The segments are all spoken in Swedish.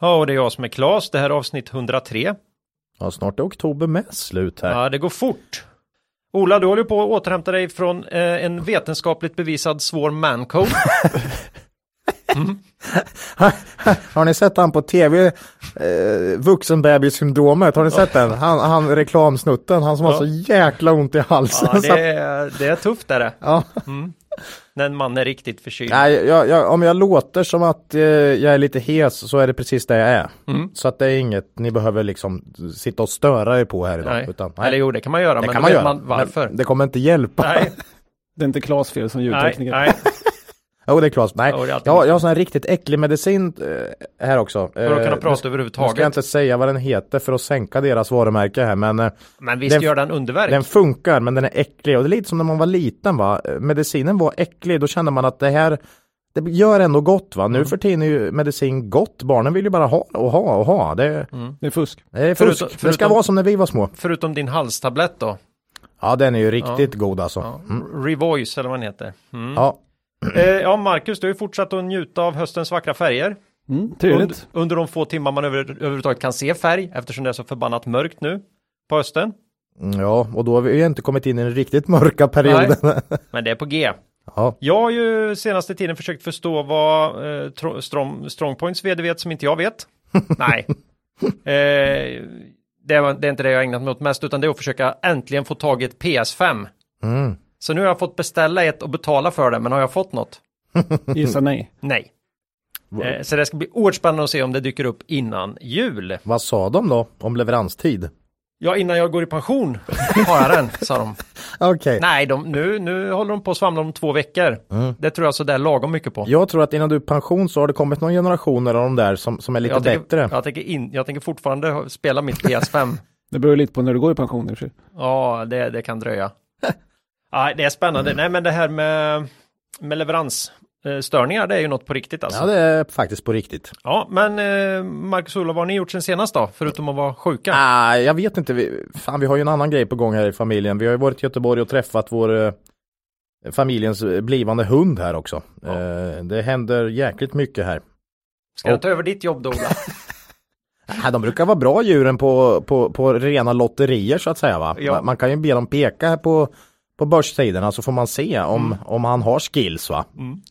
Ja, och det är jag som är Klas. Det här är avsnitt 103. Ja, snart är oktober med slut här. Ja, det går fort. Ola, du håller på att återhämta dig från eh, en vetenskapligt bevisad svår mancold. Har ni sett han på tv, eh, vuxenbebissyndromet? Har ni sett den? Han, han reklamsnutten, han som har så jäkla ont i halsen. Ja, det är, det är tufft är det. Ja. Mm. När en man är riktigt förkyld. Nej, jag, jag, om jag låter som att eh, jag är lite hes så är det precis det jag är. Mm. Så att det är inget ni behöver liksom sitta och störa er på här idag. Nej. Utan, Eller jo, det kan man göra, det men kan man göra. man varför. Men det kommer inte hjälpa. Nej, Det är inte Klas fel som nej, ljudtekniker. nej. Jo, det är klart. Nej, Jo, det är alltid jag, har- jag har sån här riktigt äcklig medicin eh, här också. För att kunna Eh, prata nu- Nu ska jag överhuvudtaget. inte säga vad den heter för att sänka deras varumärke här, men eh, Men visst Den- gör den underverk. den funkar, men den är äcklig. Och det är lite som när man var liten va. Eh, Medicinen var äcklig, då kände man att det här det gör ändå gott va. Mm. Nu för tiden är ju medicin gott. Barnen vill ju bara ha och ha och ha. Det, Det är fusk. det är fusk. Förutom- Det ska förutom- vara som när vi var små. Förutom din halstablett då. Ja, den är ju riktigt god alltså. Ja. Mm. Revoice eller vad den heter. Mm. Ja. Eh, ja, Marcus, du har ju fortsatt att njuta av höstens vackra färger. Mm, Under, under de få timmar man över, överhuvudtaget kan se färg eftersom det är så förbannat mörkt nu på hösten. Mm, ja, och då har vi ju inte kommit in i den riktigt mörka perioden. Men det är på G. ja. Jag har ju senaste tiden försökt förstå vad eh, Tro- Strong, Strongpoints vd vet som inte jag vet. Nej. Eh, det, var, det är inte det jag ägnat mig åt mest utan det är att försöka äntligen få tag i ett PS5. Mm. Så nu har jag fått beställa ett och betala för det men har jag fått något? Gissa nej. Nej. Eh, så det ska bli oerhört spännande att se om det dyker upp innan jul. Vad sa de då om leveranstid? Ja, innan jag går i pension har jag den, sa de. Okej. Nej, de, nu, nu håller de på att svamla om två veckor. Mm. Det tror jag så där lagom mycket på. Jag tror att innan du är pension så har det kommit någon generation av de där som, som är lite jag, bättre. tänker, jag, tänker in, jag tänker fortfarande spela mitt PS5. Det beror lite på när du går i pension i och för sig. ja, det, det kan dröja. ja, det är spännande. Nej, men det här med, med leveransstörningar, det är ju något på riktigt alltså. Ja, det är faktiskt på riktigt. Ja, men eh, Marcus Olof, vad har ni gjort sen senast då? Förutom att vara sjuka? Ah, jag vet inte, vi, fan vi har ju en annan grej på gång här i familjen. Vi har ju varit i Göteborg och träffat vår eh, familjens eh, blivande hund här också. Ja. Det händer jäkligt mycket här. Ska jag ta över ditt jobb då, Ola? De brukar vara bra djuren på, på, på rena lotterier så att säga va. Ja. Man, kan ju be dem peka här på, på börssidorna så får man se om, om han har skills va.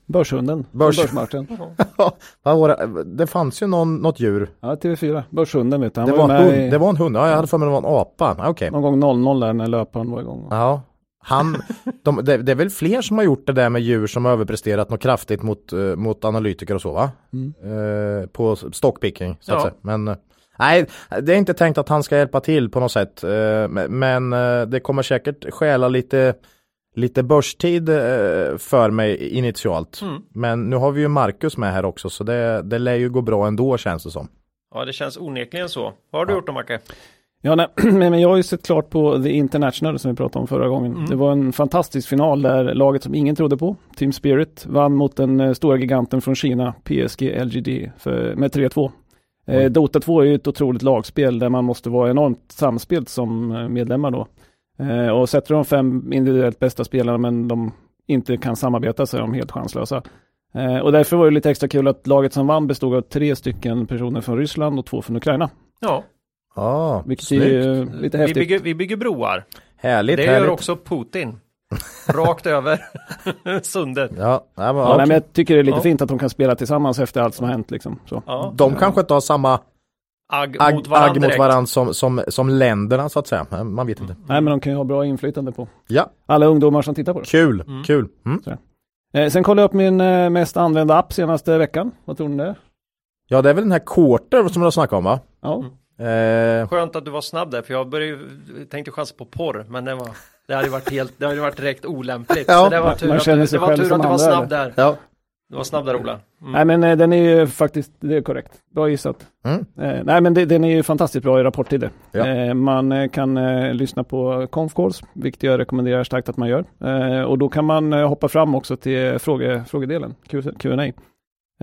Börshunden. Börs- Börs. Börsmarknaden. Vad var det? fanns ju någon, något djur. Ja, TV4. Börshunden vet du. Han Det var, var, hund. i, det var en hund, ja jag hade för mig det var en apa. Okej. någon gång 00 där när löparen var igång. Ja, han, de, det, det är väl fler som har gjort det där med djur som har överpresterat något kraftigt mot, eh, mot analytiker och så va? Eh, på stockpicking så att Ja. säga. Men eh, nej, det är inte tänkt att han ska hjälpa till på något sätt. Eh, men eh, det kommer säkert stjäla lite, lite börstid eh, för mig initialt. Mm. Men nu har vi ju Marcus med här också så det, det lär ju gå bra ändå känns det som. Ja, det känns onekligen så. Vad har du gjort då, Macke? Ja, nej, men jag har ju sett klart på The International som vi pratade om förra gången. Det var en fantastisk final där laget som ingen trodde på, Team Spirit, vann mot den stora giganten från Kina, PSG LGD, för, med 3-2. Eh, Dota 2 är ju ett otroligt lagspel där man måste vara enormt samspelt som eh, medlemmar då. Eh, och sätter de fem individuellt bästa spelarna men de inte kan samarbeta så är de helt chanslösa. Eh, och därför var det lite extra kul att laget som vann bestod av tre stycken personer från Ryssland och två från Ukraina. Ja, Ja, Vilket snyggt. är ju lite vi häftigt. bygger, vi bygger broar. Härligt, det härligt. gör också Putin. Rakt över sundet. Ja, ja, men, Ja, nej, men jag tycker det är lite Ja. fint att de kan spela tillsammans efter allt som har hänt liksom. Så. Ja. De kanske inte har samma Agg mot varandra agg mot varandra som, som, som länderna så att säga. Man vet inte. Nej, men de kan ju ha bra inflytande på Ja, alla ungdomar som tittar på det. kul, Mm. kul. Mm. Eh, sen kollade jag upp min eh, mest använda app senaste veckan. Vad tror ni det är? Ja, det är väl den här Quarter som du har snackat om va? Ja, Eh, Skönt att du var snabb där, för jag började, tänkte chansa på porr, men det var det hade ju varit helt, det hade varit direkt olämpligt. Ja, så det var tur, man att, du- det var tur som att du var snabb där. ja. Det var snabb där Ola. Mm. Nej men eh, den är ju faktiskt, det är korrekt. Bra gissat. Mm. Eh, nej men det, den är ju fantastiskt bra i rapporttider. Ja. Eh, man eh, kan eh, lyssna på conf calls, vilket jag rekommenderar starkt att man gör. Eh, och då kan man eh, hoppa fram också till fråge, frågedelen, Q&A.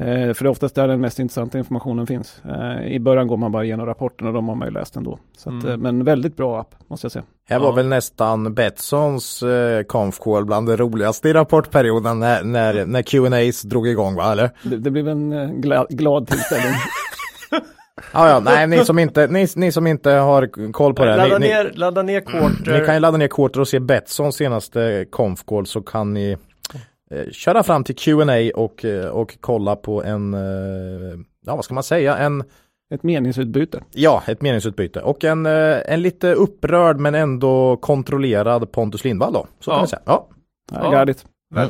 Eh, för det är oftast där den mest intressanta informationen finns. Eh, I början går man bara igenom rapporten och de har man ju läst ändå. Så att, Mm. eh, men väldigt bra app, måste jag säga. Här var Ja. väl nästan Betssons eh, conf call bland det roligaste i rapportperioden när, när, när Q&As drog igång va, eller? Det, det blev en eh, glad, glad tillställning. Ja, ja, nej, ni som inte, ni, ni som inte har koll på det. Ladda Ni, ni, ner, ladda ner Quarter. ni kan ju ladda ner Quarter och se Betssons senaste conf call så kan ni eh, köra fram till Q&A och, eh, och kolla på en, eh, ja vad ska man säga, en, Ett meningsutbyte. ja, ett meningsutbyte och en, eh, en lite upprörd men ändå kontrollerad Pontus Lindvall då. Så kan Ja. vi säga. Ja. Ja. Ja. Gardigt. Väl,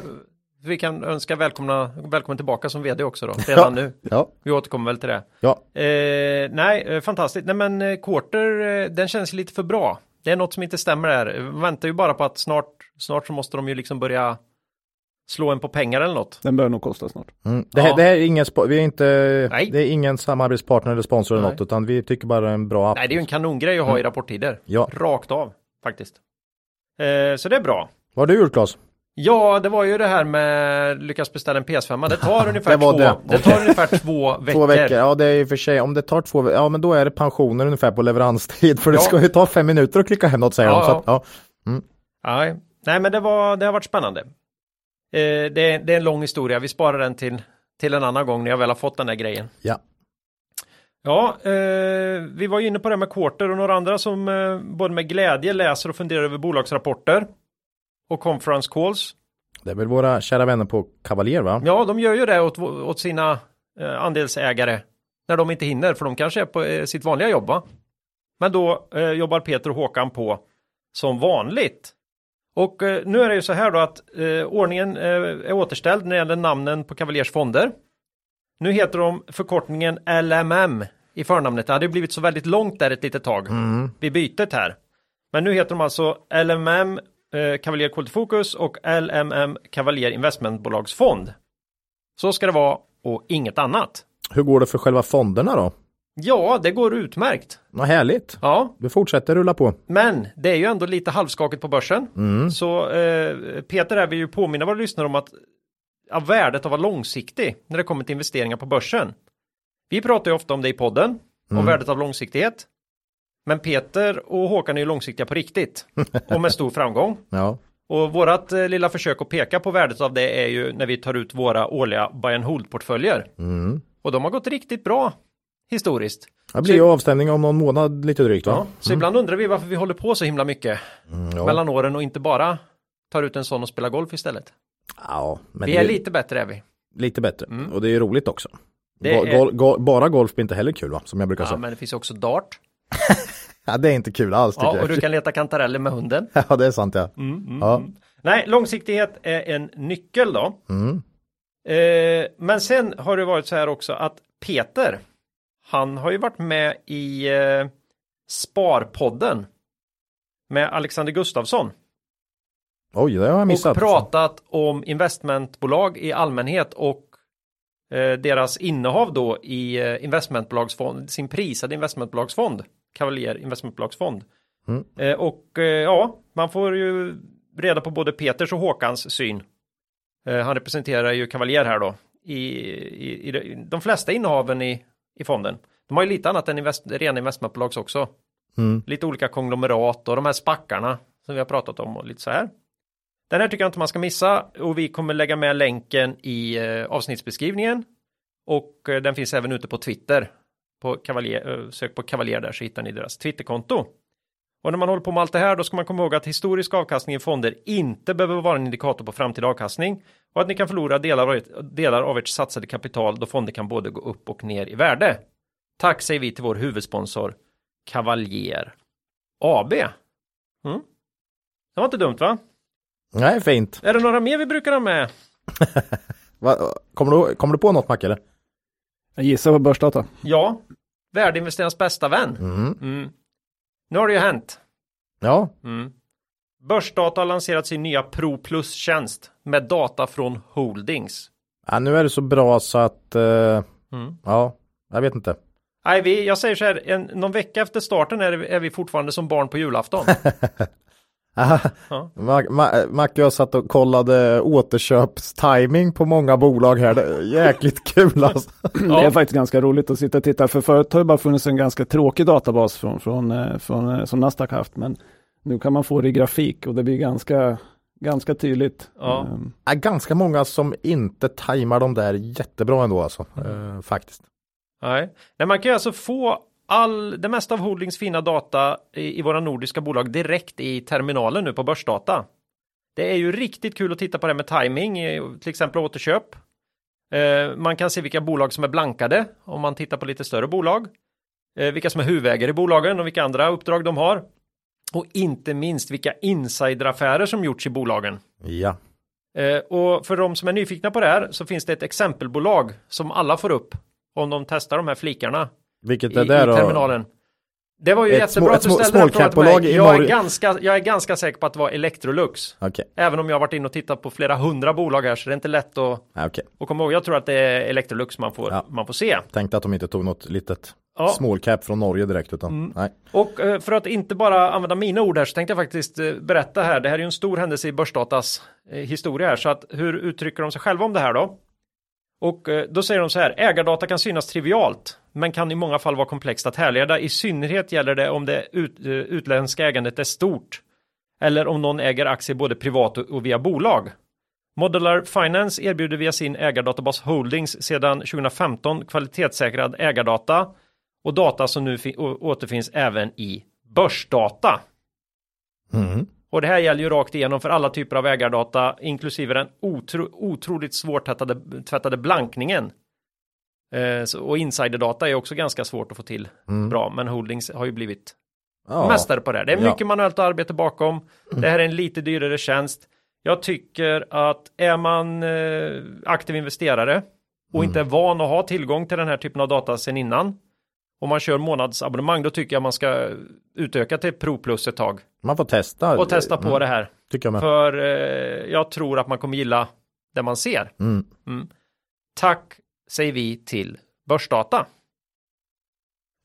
vi kan önska välkomna, välkommen tillbaka som vd också då, redan nu. Ja. Vi återkommer väl till det. Ja. Eh, nej, eh, fantastiskt. Nej men eh, Quarter, eh, den känns lite för bra. Det är något som inte stämmer där. Man väntar ju bara på att snart, snart så måste de ju liksom börja slå en på pengar eller något. Den bör nog kosta snart. Mm. Det, här, Ja. det här är ingen, vi är inte, Nej. det är ingen samarbetspartner eller sponsor eller Nej. något utan vi tycker bara det är en bra app. Nej, det är ju en kanongrej att ha i rapporttider. Ja. Rakt av, faktiskt. Eh, så det är bra. Vad har du gjort Claes? Ja, det var ju det här med lyckas beställa en PS5. Det tar ungefär Det var två, det. det. tar ungefär två veckor. Två veckor, ja det är i för sig, om det tar två veckor, ja men då är det pensioner ungefär på leveranstid för det Ja. ska ju ta fem minuter att klicka hem något säger Ja, de. Så att, ja. Nej, nej men det, var, det har varit spännande. Eh, det, är, det är en lång historia, vi sparar den till, till en annan gång när jag väl har fått den här grejen. Ja. Ja, eh, vi var ju inne på det med Quarter och några andra som eh, både med glädje läser och funderar över bolagsrapporter och conference calls. Det är väl våra kära vänner på Cavalier va? Ja, de gör ju det åt, åt sina eh, andelsägare när de inte hinner, för de kanske är på eh, sitt vanliga jobb. Va? Men då eh, jobbar Peter och Håkan på som vanligt. Och eh, nu är det ju så här då att eh, ordningen eh, är återställd när det gäller namnen på Cavaliers fonder. Nu heter de förkortningen LMM i förnamnet. Det hade ju blivit så väldigt långt där ett litet tag Mm. vid bytet här. Men nu heter de alltså LMM eh, Cavalier Quality Focus och LMM Cavalier Investmentbolagsfond. Så ska det vara och inget annat. Hur går det för själva fonderna då? Ja, det går utmärkt. Vad härligt. Ja, Vi fortsätter rulla på. men det är ju ändå lite halvskakigt på börsen. Mm. Så eh, Peter här vill ju påminna våra lyssnare om att av värdet av att vara långsiktig när det kommer till investeringar på börsen. Vi pratar ju ofta om det i podden, om Mm. värdet av långsiktighet. Men Peter och Håkan är ju långsiktiga på riktigt och med stor framgång. Ja. Och vårat eh, lilla försök att peka på värdet av det är ju när vi tar ut våra årliga buy and hold portföljer. Mm. Och de har gått riktigt bra historiskt. Det blir ju avstämning om någon månad lite drygt va? Ja, så ibland undrar vi varför vi håller på så himla mycket Mm, ja. mellan åren och inte bara tar ut en sån och spelar golf istället. ja, men vi det är lite bättre är vi. lite bättre. Mm. Och det är roligt också. Go- är- go- bara golf blir inte heller kul va? Som jag brukar Ja, säga. men det finns också dart. Ja, det är inte kul alls tycker Ja, och du jag. kan leta kantareller med hunden. Ja, det är sant ja. Mm, Ja. Nej, långsiktighet är en nyckel då. Mm. Eh, men sen har det varit så här också att Peter, han har ju varit med i eh, Sparpodden med Alexander Gustafsson Oj, det har jag och missat. pratat om investmentbolag i allmänhet och eh, deras innehav då i eh, investmentbolagsfond, sin prisade investmentbolagsfond, Cavalier investmentbolagsfond. Mm. Eh, och eh, ja, man får ju reda på både Peters och Håkans syn. Eh, han representerar ju Cavalier här då i, i, i de- de flesta innehaven i, i fonden. De har ju lite annat än invest, rena investmentbolags också. Mm. Lite olika konglomerat och de här spackarna som vi har pratat om och lite så här. Den här tycker jag inte man ska missa och vi kommer lägga med länken i eh, avsnittsbeskrivningen. Och eh, den finns även ute på Twitter. På Cavalier, eh, sök på Cavalier där så hittar ni deras Twitterkonto. Och när man håller på med allt det här då ska man komma ihåg att historisk avkastning i fonder inte behöver vara en indikator på framtida avkastning och att ni kan förlora delar av, ert, delar av ert satsade kapital då fonder kan både gå upp och ner i värde. Tack säger vi till vår huvudsponsor Cavalier AB. Mm. Det var inte dumt va? Nej, fint. Är det några mer vi brukar ha med? Kommer, du, kommer du på något Macke eller? Jag gissar på börsdata. Ja, värdeinvesterarens bästa vän. Mm. Mm. Nu har det ju hänt. Ja, Mm. Börsdata har lanserat sin nya Pro Plus-tjänst med data från Holdings. Ja, nu är det så bra så att, eh, Mm. ja, jag vet inte. Nej, vi, jag säger så här, en, någon vecka efter starten är, är vi fortfarande som barn på julafton. Ja. Ma- Ma- Macke jag satt och kollade återköpstiming på många bolag här. Det är jäkligt kul alltså. Det är faktiskt ganska roligt att sitta och titta, för förut har det bara funnits en ganska tråkig databas från, från, eh, från, eh, som Nasdaq haft, men nu kan man få det i grafik och det blir ganska, ganska tydligt. Ja. Är ganska många som inte tajmar de där jättebra ändå alltså. Eh, faktiskt. Nej. Nej, man kan ju alltså få all, det mesta av Holdings fina data i, i våra nordiska bolag direkt i terminalen nu på Börsdata. Det är ju riktigt kul att titta på det med timing, eh, till exempel återköp. Eh, man kan se vilka bolag som är blankade om man tittar på lite större bolag. Eh, vilka som är huvudägare i bolagen och vilka andra uppdrag de har. Och inte minst vilka insideraffärer som gjorts i bolagen. Ja. Och för de som är nyfikna på det här så finns det ett exempelbolag som alla får upp om de testar de här flikarna Vilket i, är i det då? terminalen. Det var ju Ett jättebra att du ställde den frågan till mig. i Jag är, ganska, jag är ganska säker på att det var Electrolux. Okej, Även om jag har varit inne och tittat på flera hundra bolag här så det är inte lätt att, ja, okej. att komma ihåg. Jag tror att det är Electrolux man får, Ja. man får se. Tänkte att de inte tog något litet Ja. small cap från Norge direkt utan nej. Och eh, för att inte bara använda mina ord här så tänkte jag faktiskt eh, berätta här. Det här är ju en stor händelse i Börsdatas eh, historia här. Så att hur uttrycker de sig själva om det här då? Och då säger de så här. Ägardata kan synas trivialt men kan i många fall vara komplext att härleda. I synnerhet gäller det om det ut, eh, utländska ägandet är stort. Eller om någon äger aktier både privat och, via bolag. Modular Finance erbjuder via sin ägardatabas Holdings sedan 2015 kvalitetssäkrad ägardata och data som nu återfinns även i börsdata. Mm. Och det här gäller ju rakt igenom för alla typer av ägardata, inklusive den otro, otroligt svårtvättade tvättade blankningen. Eh, och insiderdata är också ganska svårt att få till Mm. bra, men Holdings har ju blivit Ja. mästare på det. här. Det är Ja. mycket manuellt arbete bakom. Det här är en lite dyrare tjänst. Jag tycker att är man eh, aktiv investerare och inte är van att ha tillgång till den här typen av data sedan innan om man kör månadsabonnemang då tycker jag man ska utöka till Pro Plus ett tag Man får testa. och testa på Mm, det här. Tycker jag med. För eh, jag tror att man kommer gilla det man ser. Mm. Tack säger vi till Börsdata.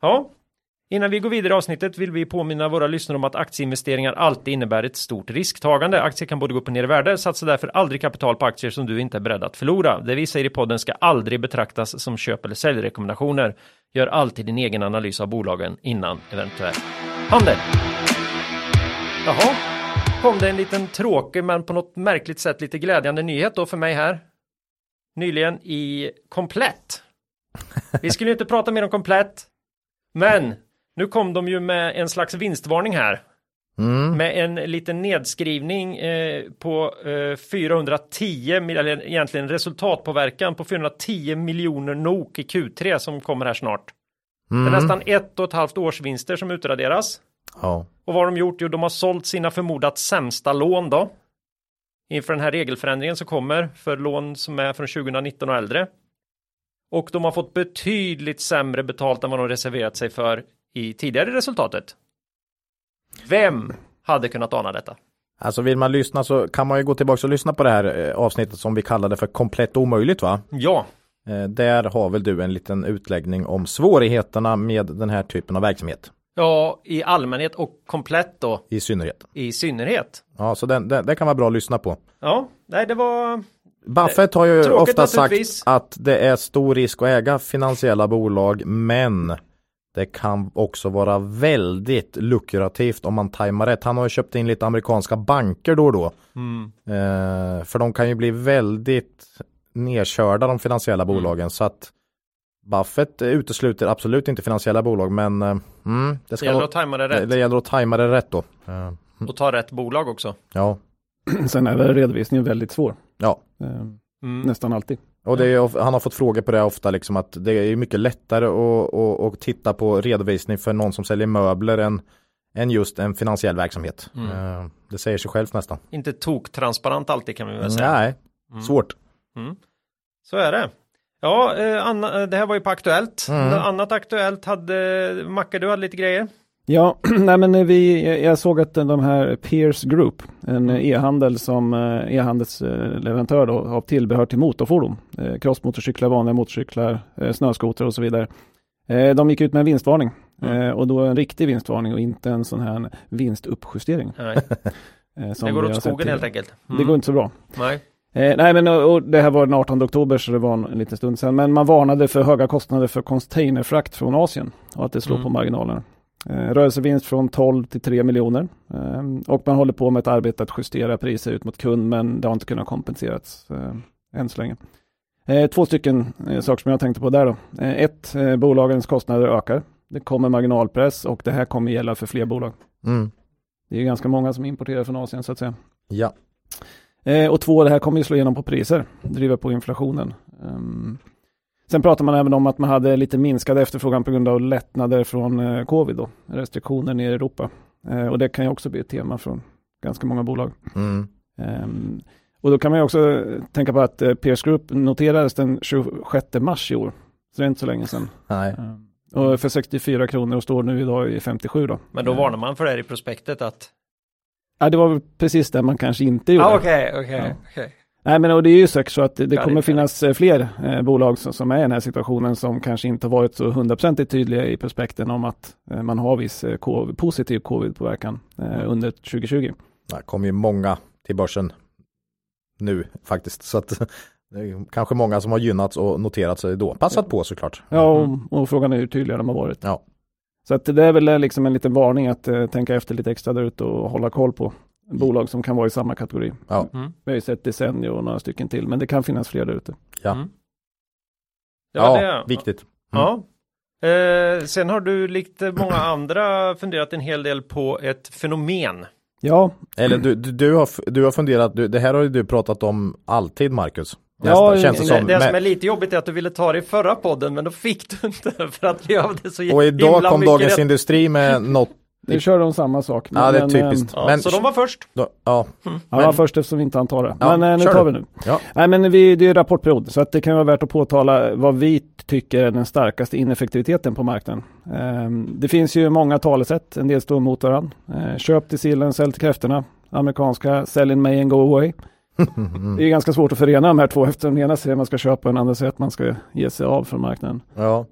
Ja, innan vi går vidare i avsnittet vill vi påminna våra lyssnare om att aktieinvesteringar alltid innebär ett stort risktagande. Aktier kan både gå upp och ner i värde. Satsa därför aldrig kapital på aktier som du inte är beredd att förlora. Det vi säger i podden ska aldrig betraktas som köp eller säljrekommendationer. Gör alltid din egen analys av bolagen innan eventuell handel. Jaha, kom det en liten tråkig men på något märkligt sätt lite glädjande nyhet då för mig här. Nyligen i Komplett. Vi skulle ju inte prata mer om Komplett. Men nu kom de ju med en slags vinstvarning här. Mm. Med en liten nedskrivning eh, på eh, 410, mil- eller egentligen resultatpåverkan på 410 miljoner NOK i Q3 som kommer här snart. Det är Mm. nästan ett och ett halvt års vinster som utraderas. Ja. Och vad har de gjort? Jo, de har sålt sina förmodat sämsta lån då. Inför den här regelförändringen som kommer för lån som är från 2019 och äldre. Och de har fått betydligt sämre betalt än vad de reserverat sig för i tidigare resultatet. Vem hade kunnat ana detta? Alltså vill man lyssna så kan man ju gå tillbaka och lyssna på det här eh, avsnittet som vi kallade för komplett omöjligt va? Ja, Eh, Där har väl du en liten utläggning om svårigheterna med den här typen av verksamhet ja, i allmänhet och komplett då i synnerhet. i synnerhet. Ja, så den, den, den kan vara bra att lyssna på. Ja, nej, det var Buffett har ju Tråkigt ofta sagt att det är stor risk att äga finansiella bolag, men det kan också vara väldigt lukrativt om man tajmar rätt. Han har ju köpt in lite amerikanska banker då och då. Eh, för de kan ju bli väldigt nedkörda de finansiella bolagen så att Buffett utesluter absolut inte finansiella bolag men eh, mm, det, det ska gäller vara, att tajma det det, rätt det gäller att tajma det rätt då. Eh, och ta rätt bolag också. ja, Sen är väl redovisningen väldigt svår. ja. Eh, Mm. Nästan alltid. Och det är, han har fått frågor på det ofta, liksom att det är mycket lättare att, att, att titta på redovisning för någon som säljer möbler än, än just en finansiell verksamhet. Eh, Det säger sig självt nästan. Inte tok-transparent alltid kan vi väl säga. Nej, svårt. Så är det. Ja, eh, Anna, eh, det här var ju på Aktuellt. Mm. Något annat Aktuellt hade, Macke du hade lite grejer. Ja, nej men vi, jag såg att de här Peers Group, en e-handel som eh, e-handelsleverantör då, av tillbehör till motorfordon, eh, crossmotorcyklar, vanliga motorcyklar, eh, snöskotrar och så vidare. De gick ut med en vinstvarning mm. och då en riktig vinstvarning och inte en sån här vinstuppjustering. Nej. det går åt skogen helt enkelt. Mm. Det går inte så bra. Nej. Eh, nej men och det här var den 18 oktober så det var en, en liten stund sedan. Men man varnade för höga kostnader för containerfrakt från Asien och att det slår mm. på marginalerna. Eh, rörelsevinst från 12 till 3 miljoner. Eh, och man håller på med ett arbete att justera priser ut mot kund men det har inte kunnat kompenseras eh, än så länge. Eh, två stycken eh, saker som jag tänkte på där då. Eh, ett, bolagens kostnader ökar. Det kommer marginalpress och det här kommer gälla för fler bolag. Mm. Det är ganska många som importerar från Asien så att säga. Ja. Och två, det här kommer ju slå igenom på priser, driva på inflationen. Um, Sen pratar man även om att man hade lite minskad efterfrågan på grund av lättnader från eh, covid då, restriktioner nere i Europa. Eh, och det kan ju också bli ett tema från ganska många bolag. Mm. Um, och då kan man ju också tänka på att eh, Peers Group noterades den 26 mars i år. Så det är inte så länge sedan. Nej. Um, och för 64 kronor och står nu idag i 57 då. Men då varnar man för det här i prospektet att Ja, det var precis det man kanske inte gjorde. Okej, okej, okej. Nej men och det är ju säkert så att det ja, kommer det finnas eh, fler eh, bolag som, som, är i den här situationen som kanske inte har varit så hundraprocentigt tydliga i prospekten om att eh, man har viss eh, COVID, positiv covid-påverkan eh, under 2020. Det kommer ju många till börsen nu faktiskt så att det är kanske många som har gynnats och noterat sig då. Passat på såklart. Ja och, mm. och frågan är hur tydliga de har varit. Ja. Så att det är väl liksom en liten varning att eh, tänka efter lite extra där ute och hålla koll på bolag som kan vara i samma kategori. Ja. Mm. Vi har ju sett Desenio och några stycken till, men det kan finnas fler där ute. Ja, mm. ja, ja viktigt. Mm. Ja. Eh, sen har du likt många andra funderat en hel del på ett fenomen. Ja. Eller du, du, du, har, du har funderat, du, det här har ju du pratat om alltid Marcus. Nästa, ja, känns det, som. det som är lite jobbigt är att du ville ta det i förra podden men då fick du inte för att vi det så Och idag kom Dagens Industri med något nu kör de samma sak. Men, ja, det är typiskt. Men, ja, så de var först. Då, ja. Mm. Han var först eftersom vi inte han tar det. Ja, men nu tar vi nu. Ja. Nej, men vi, det är rapportperiod, så att det kan vara värt att påtala vad vi tycker är den starkaste ineffektiviteten på marknaden. Um, det finns ju många talesätt, en del står mot varandra. Uh, köp till sillen, sälj till kräftorna. Amerikanska, sell in May and go away. det är ganska svårt att förena de här två eftersom den ena säger att man ska köpa och den andra säger att man ska ge sig av från marknaden. Ja.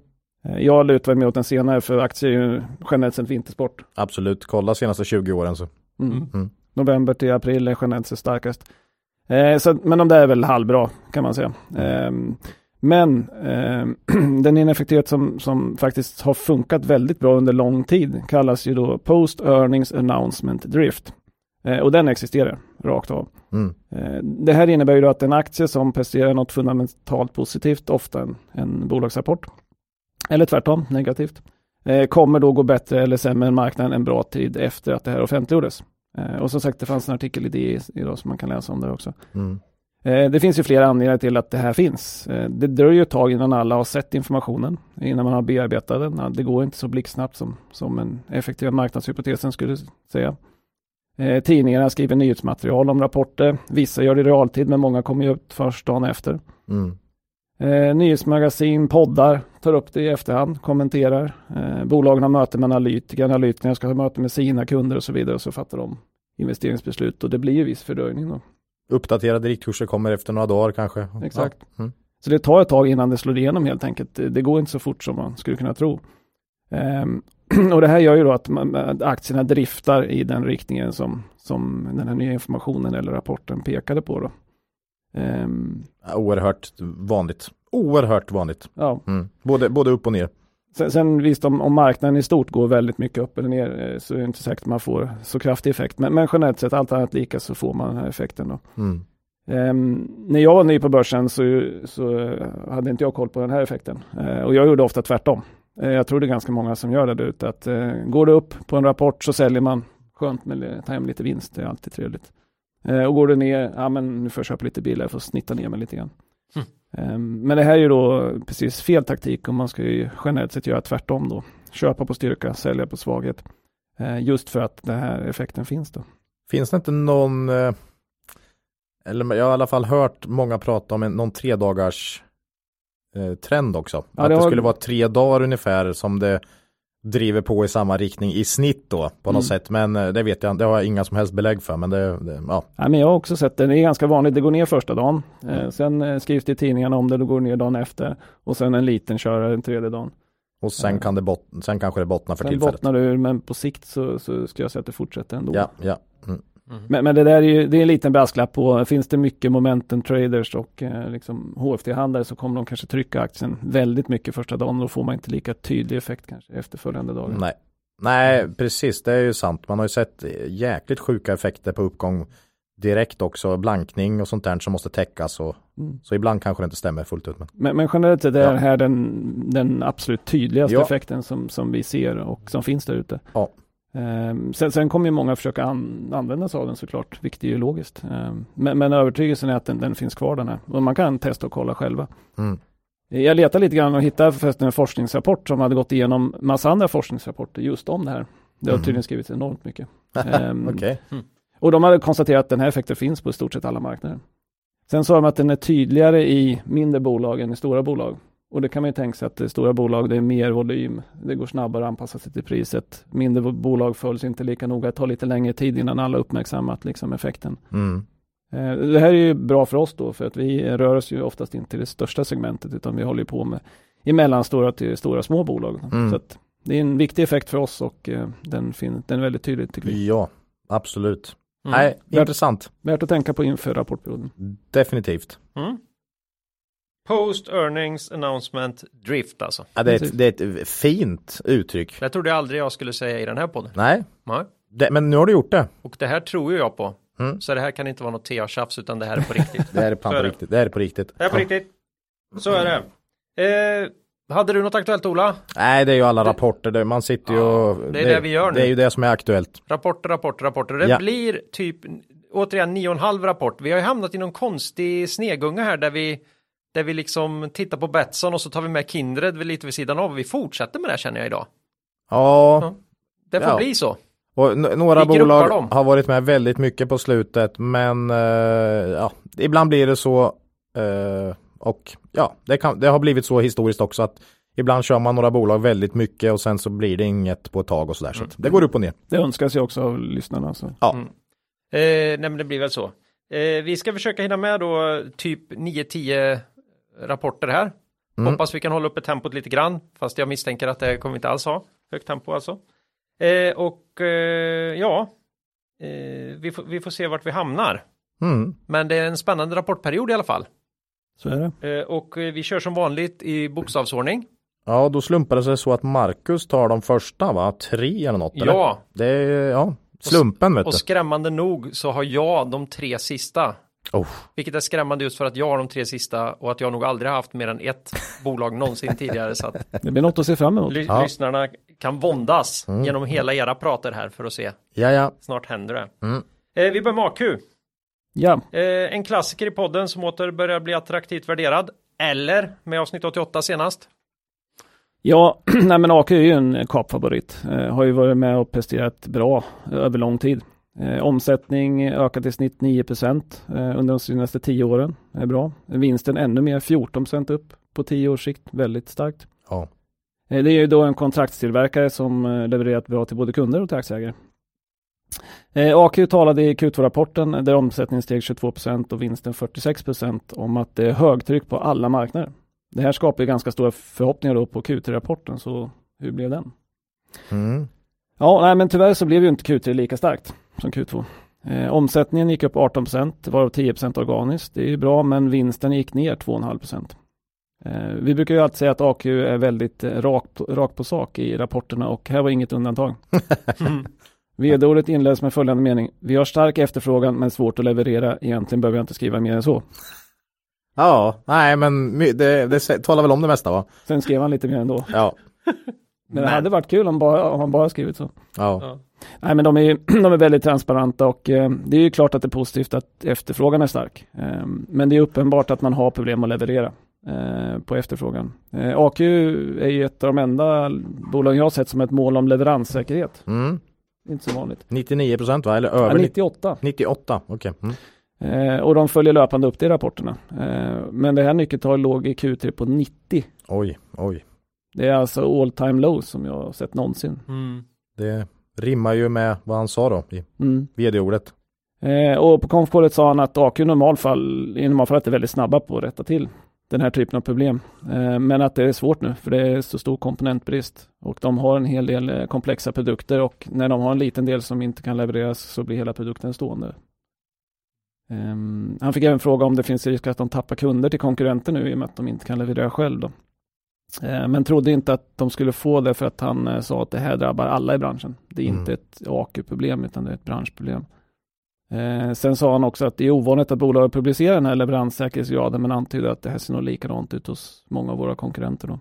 Eh, jag lutar mig åt den senare för aktier är ju generellt sett vintersport. Absolut, kolla senaste 20 åren så. Mm. Mm. November till april är generellt sett starkast. Eh, så, men de där är väl halvbra kan man säga. Eh, men eh, den ineffektivitet som, som faktiskt har funkat väldigt bra under lång tid kallas ju då Post Earnings Announcement Drift. Eh, och den existerar rakt av. Mm. Eh, det här innebär ju då att en aktie som presterar något fundamentalt positivt, ofta en, en bolagsrapport, eller tvärtom, negativt, eh, kommer då gå bättre eller sämre än marknaden en bra tid efter att det här offentliggjordes. Och som sagt, det fanns en artikel i DI idag som man kan läsa om det också. Mm. Det finns ju flera anledningar till att det här finns. Det dröjer ju ett tag innan alla har sett informationen, innan man har bearbetat den. Det går inte så blixtsnabbt som, som en effektiv marknadshypotesen skulle säga. Tidningarna skriver nyhetsmaterial om rapporter. Vissa gör det i realtid, men många kommer ju ut först dagen efter. Mm. Eh, nyhetsmagasin, poddar tar upp det i efterhand, kommenterar. Eh, bolagen har möte med analytiker, analytikerna ska ha möte med sina kunder och så vidare och så fattar de investeringsbeslut och det blir ju viss fördröjning då. Uppdaterade riktkurser kommer efter några dagar kanske. Exakt. Ja. Mm. Så det tar ett tag innan det slår igenom helt enkelt. Det går inte så fort som man skulle kunna tro. Um, och det här gör ju då att man, aktierna driftar i den riktningen som, som den här nya informationen eller rapporten pekade på. Då. Um, Oerhört vanligt. Oerhört vanligt. Ja. Mm. Både, både upp och ner. Sen, sen visst om, om, marknaden i stort går väldigt mycket upp eller ner eh, så är det inte säkert att man får så kraftig effekt. Men, men generellt sett, allt annat lika så får man den här effekten. Då. Mm. Um, när jag var ny på börsen så, så hade inte jag koll på den här effekten. Uh, och jag gjorde ofta tvärtom. Uh, jag tror det är ganska många som gör det ute. Att uh, går det upp på en rapport så säljer man. Skönt med ta hem lite vinst, det är alltid trevligt. Eh, och går det ner, ja men nu får jag köpa lite bilar, jag får snitta ner mig lite grann. Mm. Eh, men det här är ju då precis fel taktik och man ska ju generellt sett göra tvärtom då. Köpa på styrka, sälja på svaghet. Eh, just för att den här effekten finns då. Finns det inte någon, eh, eller jag har i alla fall hört många prata om en, någon tre dagars eh, trend också. Ja, att det, har... det skulle vara tre dagar ungefär som det driver på i samma riktning i snitt då på något Mm. sätt. Men eh, det vet jag det har jag inga som helst belägg för. Men det, det ja. Nej, men jag har också sett det. Det är ganska vanligt. Det går ner första dagen. Eh, sen eh, skrivs det i tidningarna om det. Då går ner dagen efter. Och sen en liten körare den tredje dagen. Och sen, Ja. kan det bot- sen kanske det bottnar för Sen tillfället. bottnar det ur. Men på sikt så, så ska jag säga att det fortsätter ändå. Ja, ja. Mm. Men, men det där är ju, det är en liten brasklapp på, finns det mycket momentum traders och eh, liksom HFT-handlare så kommer de kanske trycka aktien väldigt mycket första dagen. Då får man inte lika tydlig effekt kanske efterföljande dagar. Nej. Nej, precis. Det är ju sant. Man har ju sett jäkligt sjuka effekter på uppgång direkt också. Blankning och sånt där som måste täckas. Och, Mm. så ibland kanske det inte stämmer fullt ut. Men, Men, men generellt sett är Ja. det här den, den absolut tydligaste Ja. effekten som, som vi ser och som finns där ute. Ja. Ehm, sen, sen kommer ju många försöka an, använda sig av den såklart, vilket är ju logiskt. Ehm, men, men övertygelsen är att den, den finns kvar den här. Och man kan testa och kolla själva. mm. Jag letade lite grann och hittade förresten en forskningsrapport som hade gått igenom massa andra forskningsrapporter just om det här. Det har Mhm. tydligen skrivits enormt mycket. Ehm, Okej. och de hade konstaterat att den här effekten finns på i stort sett alla marknader. Sen sa de att den är tydligare i mindre bolag än i stora bolag. Och det kan man ju tänka sig att det är stora bolag, det är mer volym, det går snabbare att anpassa sig till priset. Mindre bolag följs inte lika noga, det tar lite längre tid innan alla uppmärksammat liksom effekten. Mm. Eh, Det här är ju bra för oss då, för att vi rör oss ju oftast inte i det största segmentet, utan vi håller ju på med i mellanstora till stora små bolag. Mm. Så att det är en viktig effekt för oss och eh, den, fin- den är väldigt tydlig tycker vi. Ja, absolut. Mm. Nej, Värt- intressant. Värt att tänka på inför rapportperioden. Definitivt. Mm. Post earnings announcement drift alltså. Ja, det, är ett, det är ett fint uttryck. Det trodde jag aldrig jag skulle säga i den här podden. Nej, Nej. det, men nu har du gjort det. Och det här tror ju jag på. Mm. Så det här kan inte vara något TA-tjafs utan det här är på riktigt. Det är på Så är det. riktigt. Det är på riktigt. Det är på riktigt. Så är det. Eh, hade du något aktuellt Ola? Nej, det är ju alla rapporter. Det- Man sitter ju Ja, och... det är det vi gör nu. Det är ju det som är aktuellt. Rapporter, rapporter, rapporter. Det Ja. blir typ återigen nio och en halv rapport. Vi har ju hamnat i någon konstig snegunga här där vi där vi liksom tittar på Betsson och så tar vi med Kindred lite vid sidan av. Vi fortsätter med det här känner jag idag. Ja, Ja. Det får Ja. bli så. och några bolag dem. har varit med väldigt mycket på slutet. Men eh, ja, ibland blir det så. eh, och ja, det, kan, det har blivit så historiskt också att ibland kör man några bolag väldigt mycket och sen så blir det inget på ett tag och sådär. Så Mm. att det går upp och ner. Det önskas ju också av lyssnarna. Så. Ja. Mm. Eh, nej men det blir väl så. Eh, vi ska försöka hinna med då typ 9-10 rapporter här. Mm. Hoppas vi kan hålla uppe tempot lite grann. Fast jag misstänker att det kommer vi inte alls ha. Högt tempo alltså. Eh, och eh, ja, eh, vi, får, vi får se vart vi hamnar. Mm. Men det är en spännande rapportperiod i alla fall. så är det. Eh, och eh, vi kör som vanligt i bokstavsordning. Ja, då slumpar det sig så att Marcus tar de första va? Tre eller något? Eller? Ja, Det är, ja, slumpen vet och du. skrämmande nog så har jag de tre sista. Oh. Vilket är skrämmande just för att jag har de tre sista och att jag nog aldrig har haft mer än ett bolag någonsin tidigare. Så att Det blir något att se fram emot. ly- Ja. lyssnarna kan våndas Mm. genom hela era prater här för att se. Ja, ja. Snart händer det. Mm. Eh, vi börjar med AQ. Ja, Eh, en klassiker i podden som åter börjar bli attraktivt värderad. Eller med avsnitt 88 senast. ja nej, men AK är ju en kapfavorit. Eh, har ju varit med och presterat bra över lång tid. Eh, omsättning ökat i snitt 9 procent eh, under de senaste 10 åren. Det är bra. Vinsten ännu mer, 14 procent upp på 10 års sikt. Väldigt starkt. Ja. Eh, Det är ju då en kontraktstillverkare som eh, levererat bra till både kunder och till aktieägare. Eh, AQ talade i Q2-rapporten där omsättningen steg 22% och vinsten 46% om att det är högtryck på alla marknader. Det här skapar ju ganska stora förhoppningar då på Q3-rapporten, så hur blev den? Mm. Ja, nej, men tyvärr så blev ju inte Q3 lika starkt som Q2. Eh, omsättningen gick upp 18% varav 10% organiskt. Det är ju bra, men vinsten gick ner 2,5 eh, Vi brukar ju alltid säga att AQ är väldigt eh, rakt rak på sak i rapporterna och här var inget undantag. Vd-ordet inleds med följande mening. Vi har stark efterfrågan men svårt att leverera. Egentligen behöver jag inte skriva mer än så. Ja, nej men det, det talar väl om det mesta va? Sen skrev han lite mer ändå. Ja. Men det hade varit kul om, bara, om han bara skrivit så. Ja. Ja. Nej men de är, de är väldigt transparenta och eh, det är ju klart att det är positivt att efterfrågan är stark. Eh, men det är uppenbart att man har problem att leverera eh, på efterfrågan. Eh, AQ är ju ett av de enda bolagen jag har sett som ett mål om leveranssäkerhet. Mm. Inte så vanligt. 99 procent va? Eller Ja, över 98. 98, okej. Mm. Eh, och de följer löpande upp det i rapporterna. Eh, men det här nyckeltalet låg i Q3 på 90. Oj, oj. Det är alltså all time low som jag har sett någonsin. Mm. Det rimmar ju med vad han sa då i Mm. vd-ordet. Eh, och på konfkålet sa han att AQ i normalfall, i normalfallet är väldigt snabba på att rätta till den här typen av problem. Eh, men att det är svårt nu för det är så stor komponentbrist och de har en hel del eh, komplexa produkter och när de har en liten del som inte kan levereras så blir hela produkten stående. Ehm, han fick även fråga om det finns risk att de tappar kunder till konkurrenter nu i och med att de inte kan leverera själv. Då. Eh, Men trodde inte att de skulle få det för att han eh, sa att det här drabbar alla i branschen. Det är Mm. inte ett AQ-problem utan det är ett branschproblem. Eh, sen sa han också att det är ovanligt att bolag publicerar den här leveranssäkerhetsgraden men antydde att det här ser nog likadant ut hos många av våra konkurrenter. Då.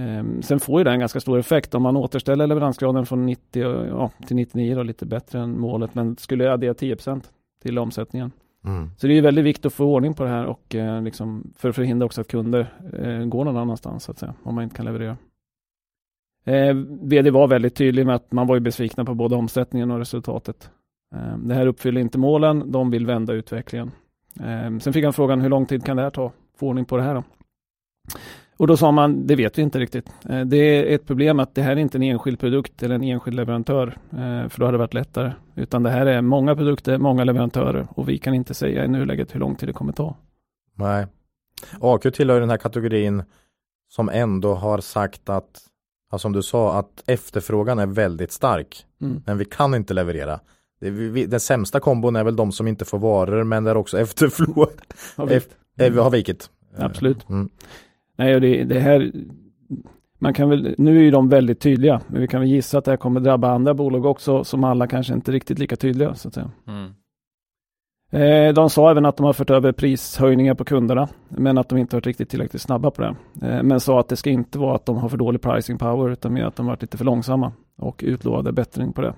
Eh, sen får ju det en ganska stor effekt om man återställer leveransgraden från 90 och, ja, till 99 då, lite bättre än målet men skulle addera 10% till omsättningen. Mm. Så det är ju väldigt viktigt att få ordning på det här och eh, liksom för att förhindra också att kunder eh, går någon annanstans så att säga, om man inte kan leverera. Eh, VD var väldigt tydlig med att man var ju besvikna på både omsättningen och resultatet. Eh, det här uppfyller inte målen, de vill vända utvecklingen. Eh, sen fick han frågan hur lång tid kan det här ta, få ordning på det här då? Och då sa man, det vet vi inte riktigt. Eh, det är ett problem att det här är inte en enskild produkt eller en enskild leverantör, eh, för då hade det varit lättare. Utan det här är många produkter, många leverantörer och vi kan inte säga i nuläget hur lång tid det kommer ta. Nej. AQ tillhör den här kategorin som ändå har sagt att, ja, som du sa, att efterfrågan är väldigt stark. Mm. Men vi kan inte leverera. Den sämsta kombon är väl de som inte får varor men där också efterfrågan Har vi- eh, har vikit. Absolut. Mm. Nej, det, det här, man kan väl, nu är ju de väldigt tydliga, men vi kan väl gissa att det här kommer drabba andra bolag också, som alla kanske inte riktigt lika tydliga, så att säga. Mm. Eh, de sa även att de har fört över prishöjningar på kunderna, men att de inte varit riktigt tillräckligt snabba på det. Eh, men sa att det ska inte vara att de har för dålig pricing power, utan mer att de varit lite för långsamma och utlovade bättring på det.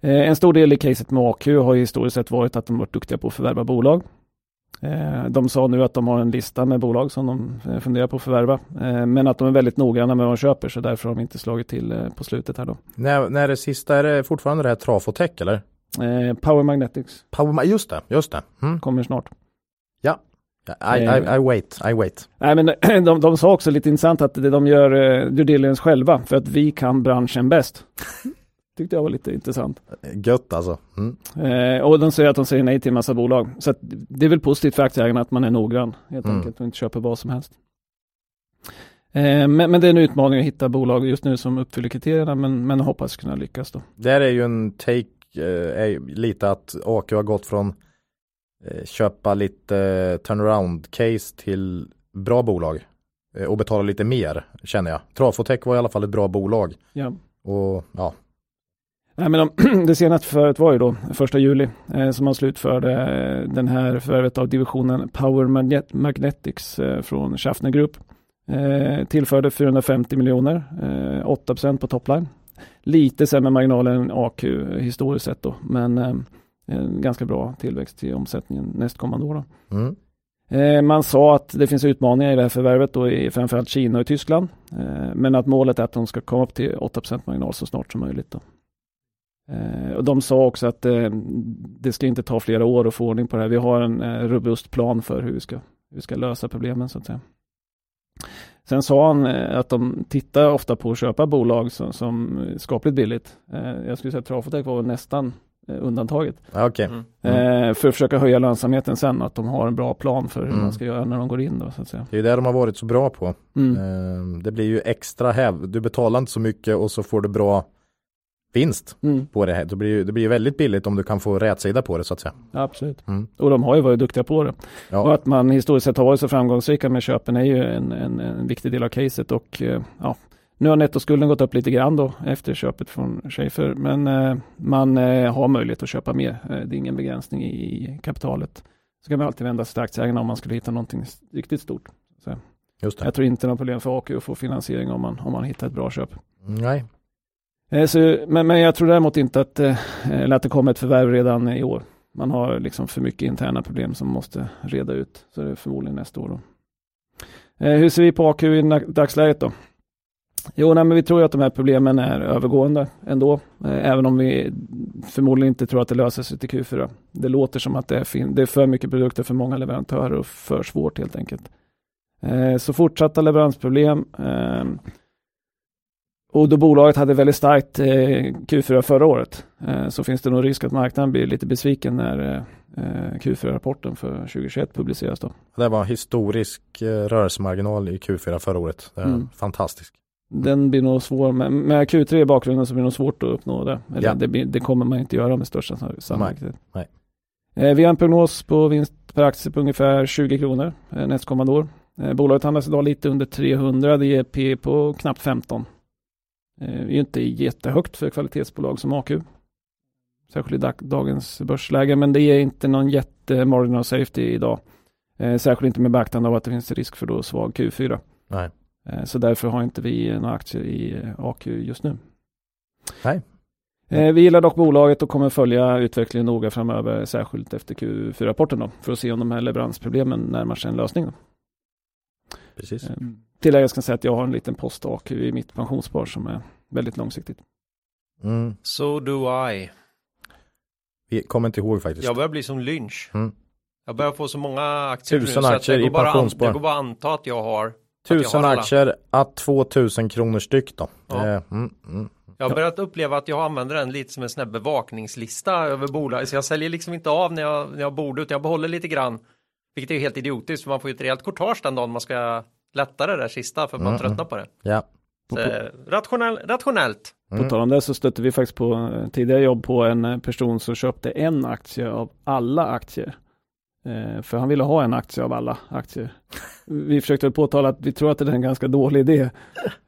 Eh, en stor del i caset med AQ har historiskt sett varit att de varit duktiga på att förvärva bolag. Eh, De sa nu att de har en lista med bolag som de eh, funderar på att förvärva, eh, men att de är väldigt noggranna med vad de köper, så därför har de inte slagit till på slutet här då. När, när det sista, är det fortfarande det här Trafotech eller? Eh, Power Magnetics Power, just det, just det. Mm. kommer snart. Ja, I, I, I wait, I wait. Nej, men de, de sa också lite intressant att de gör eh, due diligence själva för att vi kan branschen bäst. Tyckte jag var lite intressant. Gött alltså. Mm. Eh, och de säger att de säger nej till en massa bolag. Så det är väl positivt för aktieägarna att man är noggrann helt Mm. enkelt och inte köper vad som helst. Eh, men, men det är en utmaning att hitta bolag just nu som uppfyller kriterierna men, men hoppas kunna lyckas då. Där är ju en take, eh, lite att AQ har gått från eh, köpa lite eh, turnaround case till bra bolag eh, och betala lite mer känner jag. Trafotech var i alla fall ett bra bolag Ja. och ja, Nej, men de, det senaste förvärvet var ju då första juli eh, som man slutförde eh, den här förvärvet av divisionen Power Magnet Magnetics eh, från Schaffner Group. Eh, tillförde 450 miljoner, eh, 8% på topline. Lite sämre marginal än AQ historiskt sett då, men eh, en ganska bra tillväxt i omsättningen nästkommande år. Då. mm. Eh, Man sa att det finns utmaningar i det här förvärvet då i framförallt Kina och Tyskland. Eh, Men att målet är att de ska komma upp till 8% marginal så snart som möjligt. Då. Eh, Och de sa också att eh, det ska inte ta flera år att få ordning på det här. Vi har en eh, robust plan för hur vi ska, hur vi ska lösa problemen så att säga. Sen sa han att de tittar ofta på att köpa bolag som, som är skapligt billigt. Jag skulle säga att Trafotech var nästan undantaget. Okej. Mm. Mm. För att försöka höja lönsamheten sen, att de har en bra plan för hur Mm. man ska göra när de går in då så att säga. Det är det de har varit så bra på. Mm. Eh, det blir ju extra häv. Du betalar inte så mycket och så får du bra vinst Mm. på det här. Det blir ju det blir väldigt billigt om du kan få rätsida på det så att säga. Absolut. Mm. Och de har ju varit duktiga på det. Ja. Och att man historiskt sett har varit så framgångsrika med köpen är ju en, en, en viktig del av caset och eh, ja, nu har nettoskulden gått upp lite grann då efter köpet från Schaefer, men eh, man eh, har möjlighet att köpa mer. Eh, det är ingen begränsning i, kapitalet. Så kan man alltid vända sig till aktieägarna om man skulle hitta någonting riktigt stort. Just det. Jag tror inte det är något problem för AQ att få finansiering om man, om man hittar ett bra köp. Nej. Eh, så, men, men jag tror däremot inte att, eh, eller att det kommer ett förvärv redan i år. Man har liksom för mycket interna problem som måste reda ut. Så det är förmodligen nästa år. Då. Eh, hur ser vi på AQ i dagsläget då? Jo, nej, men vi tror ju att de här problemen är övergående ändå. Även om vi förmodligen inte tror att det löser sig till Q4. Det låter som att det är, fin- det är för mycket produkter för många leverantörer och för svårt helt enkelt. Så fortsatta leveransproblem. Ehm, och då bolaget hade väldigt starkt eh, Q4 förra året eh, så finns det nog risk att marknaden blir lite besviken när eh, Q4-rapporten för 2021 publiceras. Då. Det var historisk rörelsemarginal i Q4 förra året. Det är Mm. fantastisk. Den blir nog svår, med, med Q3 i bakgrunden så blir det nog svårt att uppnå det. Eller Ja. det, blir, det kommer man inte göra med största sann- sannolikhet. Nej. Eh, vi har en prognos på vinst per aktie på ungefär 20 kronor nästkommande år. Bolaget handlas idag lite under 300, det ger P på knappt 15. Eh, är ju inte jättehögt för kvalitetsbolag som AQ. Särskilt i dag, dagens börsläge, men det ger inte någon jätte margin of safety idag. Eh, särskilt inte med beaktande av att det finns risk för då svag Q4. Nej. Eh, Så därför har inte vi några aktier i AQ just nu. Nej. Vi gillar dock bolaget och kommer följa utvecklingen noga framöver, särskilt efter Q4-rapporten då, för att se om de här leveransproblemen närmar sig en lösning. Då. Precis. Eh, Tilläggas kan säga att jag har en liten post AQ i mitt pensionsspar som är väldigt långsiktigt. Mm. So do I. Vi kommer inte ihåg faktiskt. Jag börjar bli som Lynch. Mm. Jag börjar få så många aktier nu, Tusen så att aktier i pensionsspar. Det går bara att anta att jag har. att jag Tusen har alla. aktier att 2000 kronor styck då. Ja. Eh, mm, mm. Jag har börjat uppleva att jag använder den lite som en sån här bevakningslista över bolag. Så jag säljer liksom inte av när jag, när jag borde, utan jag behåller lite grann. Vilket är helt idiotiskt, för man får ju ett rejält courtage den dagen man ska lätta det där sista, för man Mm, tröttnar på det. Ja. Så, eh, rationell, rationellt. På Mm. tal om det så stötte vi faktiskt på eh, tidigare jobb på en eh, person som köpte en aktie av alla aktier. Eh, för han ville ha en aktie av alla aktier. Vi försökte påtala att vi tror att det är en ganska dålig idé.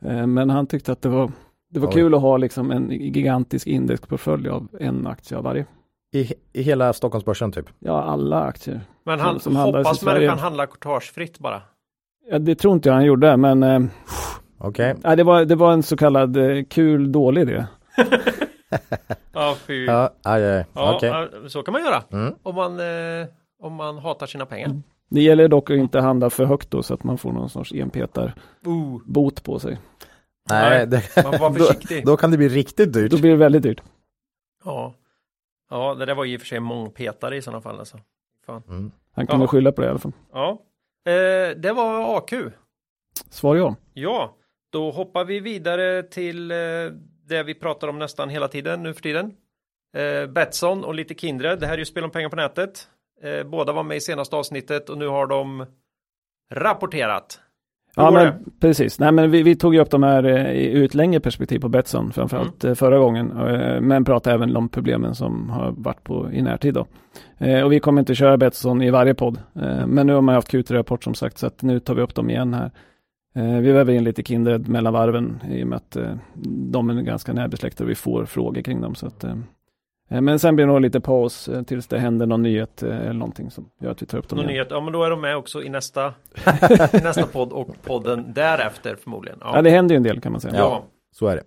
Eh, men han tyckte att det var, det var Oj. kul att ha liksom en gigantisk indexportfölj av en aktie av varje. I, I hela Stockholmsbörsen typ. Ja, alla aktier. Men Som- han som i hoppas människan handlar courtagefritt bara. Ja, det tror inte jag han gjorde, men eh, Okej. nej, det, var, det var en så kallad eh, kul dålig idé. Ja, fy. Ja, aj, aj. Ja, Okej. ja, så kan man göra. Mm. Om man, eh, om man hatar sina pengar. Det gäller dock att inte handla för högt då så att man får någon sorts enpetar Uh, bot på sig. Nej, Nej, det, man får vara då, försiktig. då kan det bli riktigt dyrt. Då blir det väldigt dyrt. Ja. Ja, det där var i och för sig mångpetare i sådana fall. Alltså. Mm. Han kommer Ja. skylla på det i alla fall. Ja, eh, det var AQ. Svar ja. Ja, då hoppar vi vidare till eh, det vi pratar om nästan hela tiden nu för tiden. Eh, Betsson och lite Kindred. Det här är ju spel om pengar på nätet. Eh, båda var med i senaste avsnittet och nu har de rapporterat. Ja men precis. Nej men vi, vi tog ju upp de här eh, i ut längre perspektiv på Betsson framförallt eh, förra gången. Eh, men pratade även om problemen som har varit på i närtid då. Och vi kommer inte köra Betsson i varje podd. Men nu har man haft Q3-rapport som sagt så att nu tar vi upp dem igen här. Vi väver in lite Kindred mellan varven i och med att de är ganska närbesläktade och vi får frågor kring dem. Så att, men sen blir det nog lite paus eh, tills det händer någon nyhet eh, eller någonting som gör att vi tar upp dem Någon igen. nyhet? Ja, men då är de med också i nästa, i nästa podd och podden därefter förmodligen. Ja det händer ju en del kan man säga. ja. Så är det.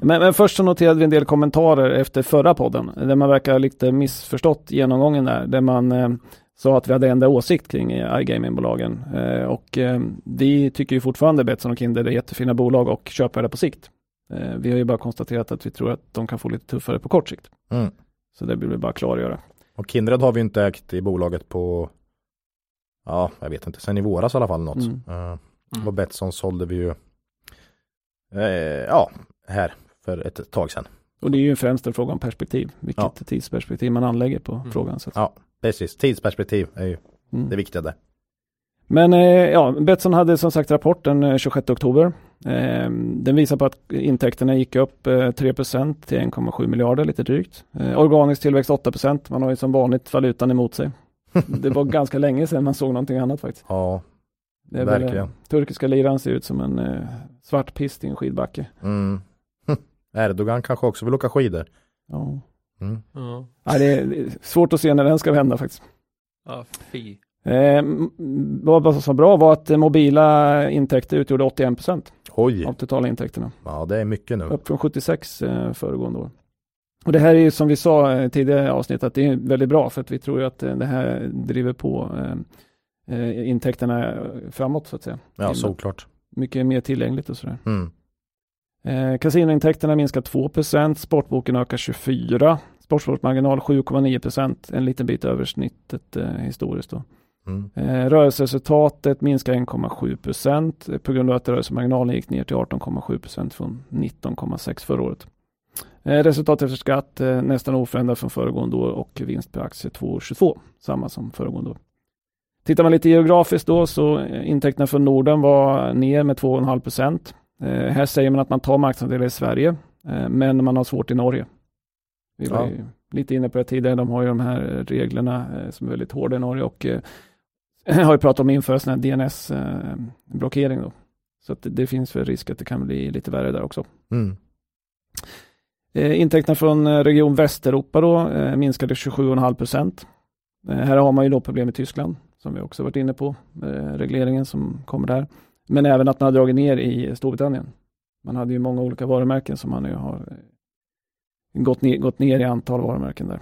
Men, men först så noterade vi en del kommentarer efter förra podden, där man verkar ha lite missförstått genomgången där, där man eh, sa att vi hade ändrat åsikt kring eh, iGaming-bolagen. Eh, och eh, vi tycker ju fortfarande Betsson och Kinder är jättefina bolag och köpvärda på sikt. Eh, vi har ju bara konstaterat att vi tror att de kan få lite tuffare på kort sikt. Mm. Så det vill vi bara klargöra. Och Kindred har vi inte ägt i bolaget på Ja, jag vet inte, sen i våras i alla fall något. Mm. Eh, och Betsson sålde vi ju eh, Ja, här för ett tag sedan. Och det är ju främst en fråga om perspektiv, vilket Ja. tidsperspektiv man anlägger på Mm. frågan. Så att, Ja, precis. Tidsperspektiv är ju mm. det viktiga där. Men eh, ja, Betsson hade som sagt rapport den eh, 26 oktober. Eh, den visar på att intäkterna gick upp eh, 3% till 1,7 miljarder lite drygt. Eh, organisk tillväxt 8% Man har ju som vanligt valutan emot sig. Det var ganska länge sedan man såg någonting annat faktiskt. Ja, Det Verkligen. eh, turkiska liran ser ut som en eh, svart pist i en skidbacke. mm. Erdogan kanske också vill åka skidor. Ja. Mm. Ja. Ja, det, är, det är svårt att se när den ska vända faktiskt. ja, fy. Eh, vad som var bra var att mobila intäkter utgjorde 81 Oj, av totala intäkterna. ja det är mycket nu. Upp från 76 eh, föregående år. Och det här är ju som vi sa eh, tidigare i avsnittet att det är väldigt bra för att vi tror att eh, det här driver på eh, eh, intäkterna framåt så att säga. Ja, såklart. Mycket mer tillgängligt och sådär. Mm. Eh, kasinointäkterna minskar 2% sportboken ökar 24 Sportsportmarginal 7,9% en liten bit över snittet eh, historiskt då. Mm. Eh, rörelseresultatet minskar 1,7 procent på grund av att rörelsemarginalen gick ner till 18,7 procent från 19,6 förra året. Eh, resultatet efter skatt eh, nästan oförändrat från föregående år och vinst per aktie 2,22. Samma som föregående år. Tittar man lite geografiskt då så intäkterna från Norden var ner med 2,5 procent. Här säger man att man tar marknadsandelar i Sverige men man har svårt i Norge. Vi var Ja. lite inne på det tidigare. De har ju de här reglerna som är väldigt hårda i Norge och har ju pratat om införa sån här DNS-blockering då. Så att det, det finns väl risk att det kan bli lite värre där också. Mm. Eh, intäkterna från eh, region Västeuropa då eh, minskade 27,5 procent. Eh, här har man ju då problem i Tyskland som vi också varit inne på, eh, regleringen som kommer där. Men även att man har dragit ner i Storbritannien. Man hade ju många olika varumärken som man nu har eh, gått ner, gått ner i antal varumärken där.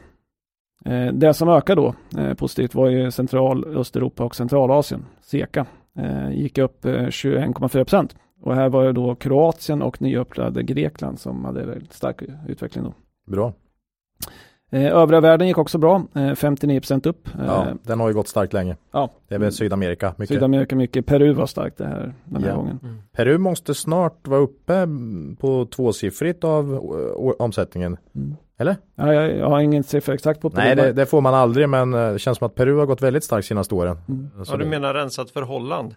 Eh, det som ökar då eh, positivt var ju Central, Östeuropa och Centralasien, SEKA, eh, gick upp eh, 21,4 procent. Och här var det då Kroatien och nyöppnade Grekland som hade väldigt stark utveckling då. Bra. Övriga världen gick också bra, eh, 59 procent upp. Ja, den har ju gått starkt länge. ja. Det är väl Sydamerika mycket. Sydamerika mycket, Peru var starkt det här, den här Ja. gången. Peru måste snart vara uppe mm, på tvåsiffrigt av omsättningen. Mm. Eller? Ja, jag, jag har ingen siffra exakt på Peru. Nej, det, det får man aldrig, men eh, det känns som att Peru har gått väldigt starkt senaste åren. Mm. Så Ja, du menar rensat för Holland?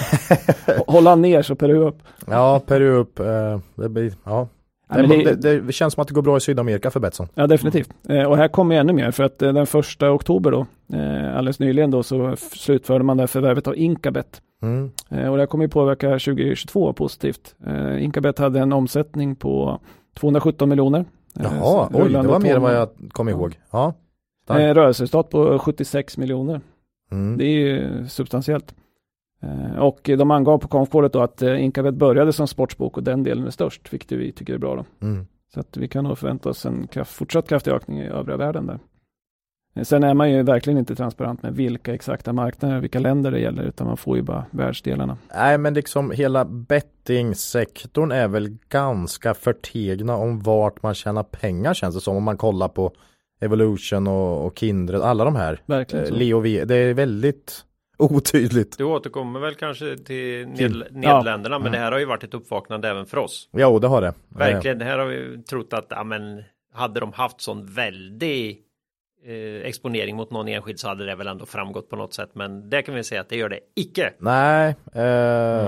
Holland ner så Peru upp. Ja, Peru upp. eh, Det, blir, ja. Ja, det, men det, det, det, känns som att det går bra i Sydamerika för Betsson. ja definitivt. Eh, och här kommer ännu mer för att eh, den första oktober då, eh, alldeles nyligen då, så slutförde man det förvärvet av Incabet. Mm. Eh, och det här kommer ju påverka 2022 positivt. Eh, Incabet hade en omsättning på 217 miljoner. Eh, Jaha, så oj, det var mer än vad jag kom ihåg. Ja. Eh, rörelseresultat på 76 miljoner. Mm. Det är ju substantiellt. Eh, och de angav på konfkålet då att eh, Incabet började som sportsbok och den delen är störst, vilket vi tycker är bra då. Mm. Så att vi kan nog förvänta oss en kraft, fortsatt kraftig ökning i övriga världen där. Sen är man ju verkligen inte transparent med vilka exakta marknader, vilka länder det gäller, utan man får ju bara världsdelarna. Nej, men liksom hela bettingsektorn är väl ganska förtegna om vart man tjänar pengar känns det som. Om man kollar på Evolution och, och Kindred, alla de här. Verkligen Eh, så. Leo V, det är väldigt otydligt. Du återkommer väl kanske till Till- Ned- Nederländerna, men Mm. det här har ju varit ett uppvaknande även för oss. Jo, det har det. Verkligen, det här har vi trott att, ja men, hade de haft sån väldig exponering mot någon enskild så hade det väl ändå framgått på något sätt, men det kan vi säga att det gör det icke. Nej, eh,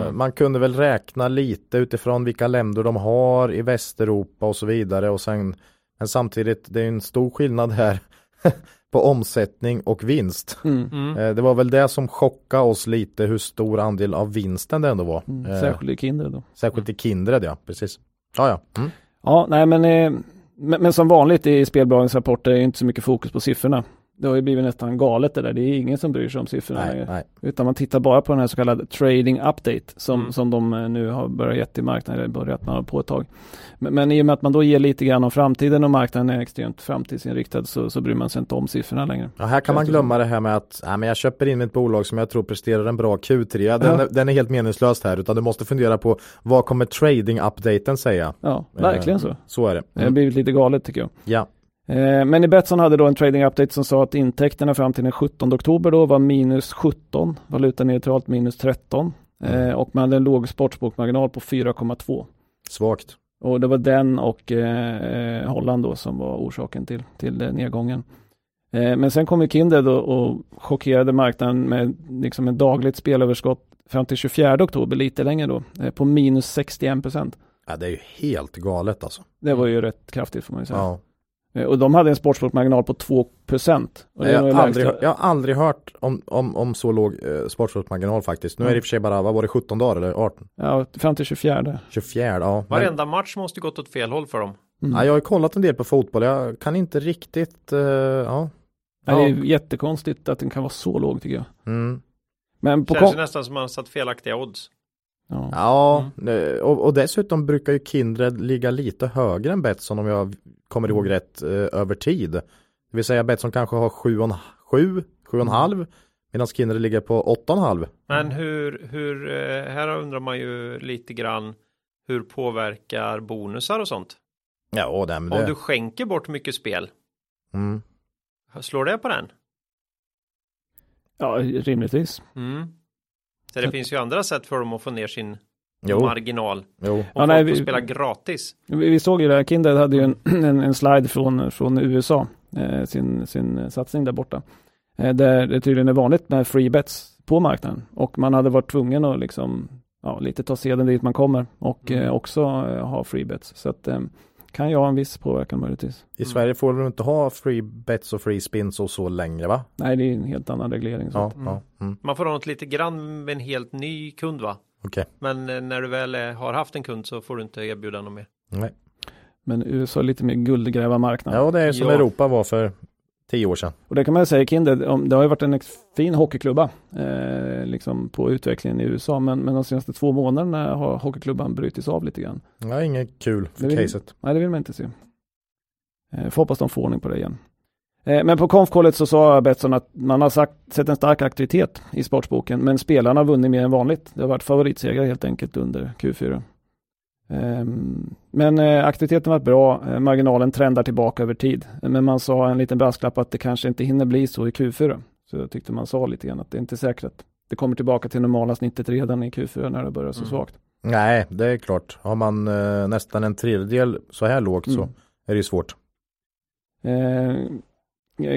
Mm. man kunde väl räkna lite utifrån vilka länder de har i Västeuropa och så vidare och sen men samtidigt det är en stor skillnad här på omsättning och vinst. Mm. Mm. Eh, det var väl det som chockade oss lite hur stor andel av vinsten det ändå var. Mm. Eh, Särskilt i Kindred då. särskilt i Kindred ja, precis. Ja, ja. Mm. Ja, nej men, eh, men, men som vanligt i spelbolagens rapporter är det inte så mycket fokus på siffrorna. Det har ju blivit nästan galet det där. Det är ingen som bryr sig om siffrorna Nej, nej. Utan man tittar bara på den här så kallade trading update som, Mm. som de eh, nu har börjat ge till marknaden, eller börjat man har på ett tag. Men, men i och med att man då ger lite grann om framtiden och marknaden är extremt framtidsinriktad så, så bryr man sig inte om siffrorna längre. Ja, här kan man glömma det här med att nej, men jag köper in ett bolag som jag tror presterar en bra Q3. Den, Ja. är, den är helt meningslös här utan du måste fundera på vad kommer trading-updaten säga? Ja, verkligen Eh, så. Så är det. Det har Mm. blivit lite galet tycker jag. Ja. Eh, Men i Betsson hade då en trading update som sa att intäkterna fram till den 17 oktober då var minus 17, valutaneutralt minus 13 Mm. eh, och man hade en låg sportsbokmarginal på 4,2. Svagt. Och det var den och eh, Holland då som var orsaken till, till nedgången. Eh, men sen kom ju Kindred då och chockerade marknaden med liksom ett dagligt spelöverskott fram till 24 oktober, lite längre då, eh, på minus 61 procent. Ja, det är ju helt galet alltså. Det var ju rätt kraftigt får man ju säga. Ja. Eh, Och de hade en sportsbokmarginal på 2 procent. Jag, har aldrig, hört- jag har aldrig hört om, om, om så låg eh, sportsportmarginal faktiskt. Nu är det i och för sig bara, vad var det, 17 dagar eller 18? Ja, fram till 24. 24, ja. Men, Varenda match måste gått åt fel håll för dem. Mm. ja. Jag har ju kollat en del på fotboll, jag kan inte riktigt, eh, ja. Ja, det är jättekonstigt att den kan vara så låg tycker jag. Mm. Men på Känns ju nästan som man har satt felaktiga odds. ja. Ja, eh, och, och dessutom brukar ju Kindred ligga lite högre än Betsson om jag kommer ihåg rätt eh, över tid. Det vill säga Betsson kanske har 7,5 7,5 medan Kindred ligger på 8,5. Men hur, hur, eh, här undrar man ju lite grann hur påverkar bonusar och sånt? Ja, det, men Om det. du skänker bort mycket spel, Mm. slår det på den? Ja, rimligtvis. Mm. Så det finns ju andra sätt för dem att få ner sin Jo, marginal. jo. Ja, nej, vi- spela gratis. Vi, vi såg ju det, Kindred hade ju en, en, en slide från, från USA, eh, sin, sin satsning där borta. Eh, där det tydligen är vanligt med free bets på marknaden. Och man hade varit tvungen att liksom, ja, lite ta seden dit man kommer och Mm. eh, också eh, ha free bets. Så att eh, kan ju ha en viss påverkan möjligtvis. I Sverige får du inte ha free bets och free spins och så längre va? Nej, det är en helt annan reglering. Så. Ja, att- ja. Mm. Man får ha något lite grann med en helt ny kund va? Okej. Men eh, när du väl eh, har haft en kund så får du inte erbjuda något mer. Nej. Men USA är lite mer guldgrävarmarknad. Ja, det är som Ja. Europa var för tio år sedan. Och det kan man säga, Kindred, om- det har ju varit en fin hockeyklubba eh, liksom på utvecklingen i USA, men, men de senaste två månaderna har hockeyklubban brutits av lite grann. Ja, inget kul för Det vill- caset. Nej, det vill man inte se. Eh, får hoppas de får ordning på det igen. Eh, men på konfkollet så sa Betsson att man har sagt, sett en stark aktivitet i sportsboken, men spelarna har vunnit mer än vanligt. Det har varit favoritsegrar helt enkelt under Q4. Ehm, Men eh, aktiviteten har varit bra, Eh, marginalen trendar tillbaka över tid. Men man sa en liten brasklapp att det kanske inte hinner bli så i Q4. Så jag tyckte man sa lite grann att det är inte säkert att det kommer tillbaka till normala snittet redan i Q4 när det börjar så Mm. svagt. Nej, det är klart. Har man nästan en tredjedel så här lågt så Mm. är det ju svårt. Eh,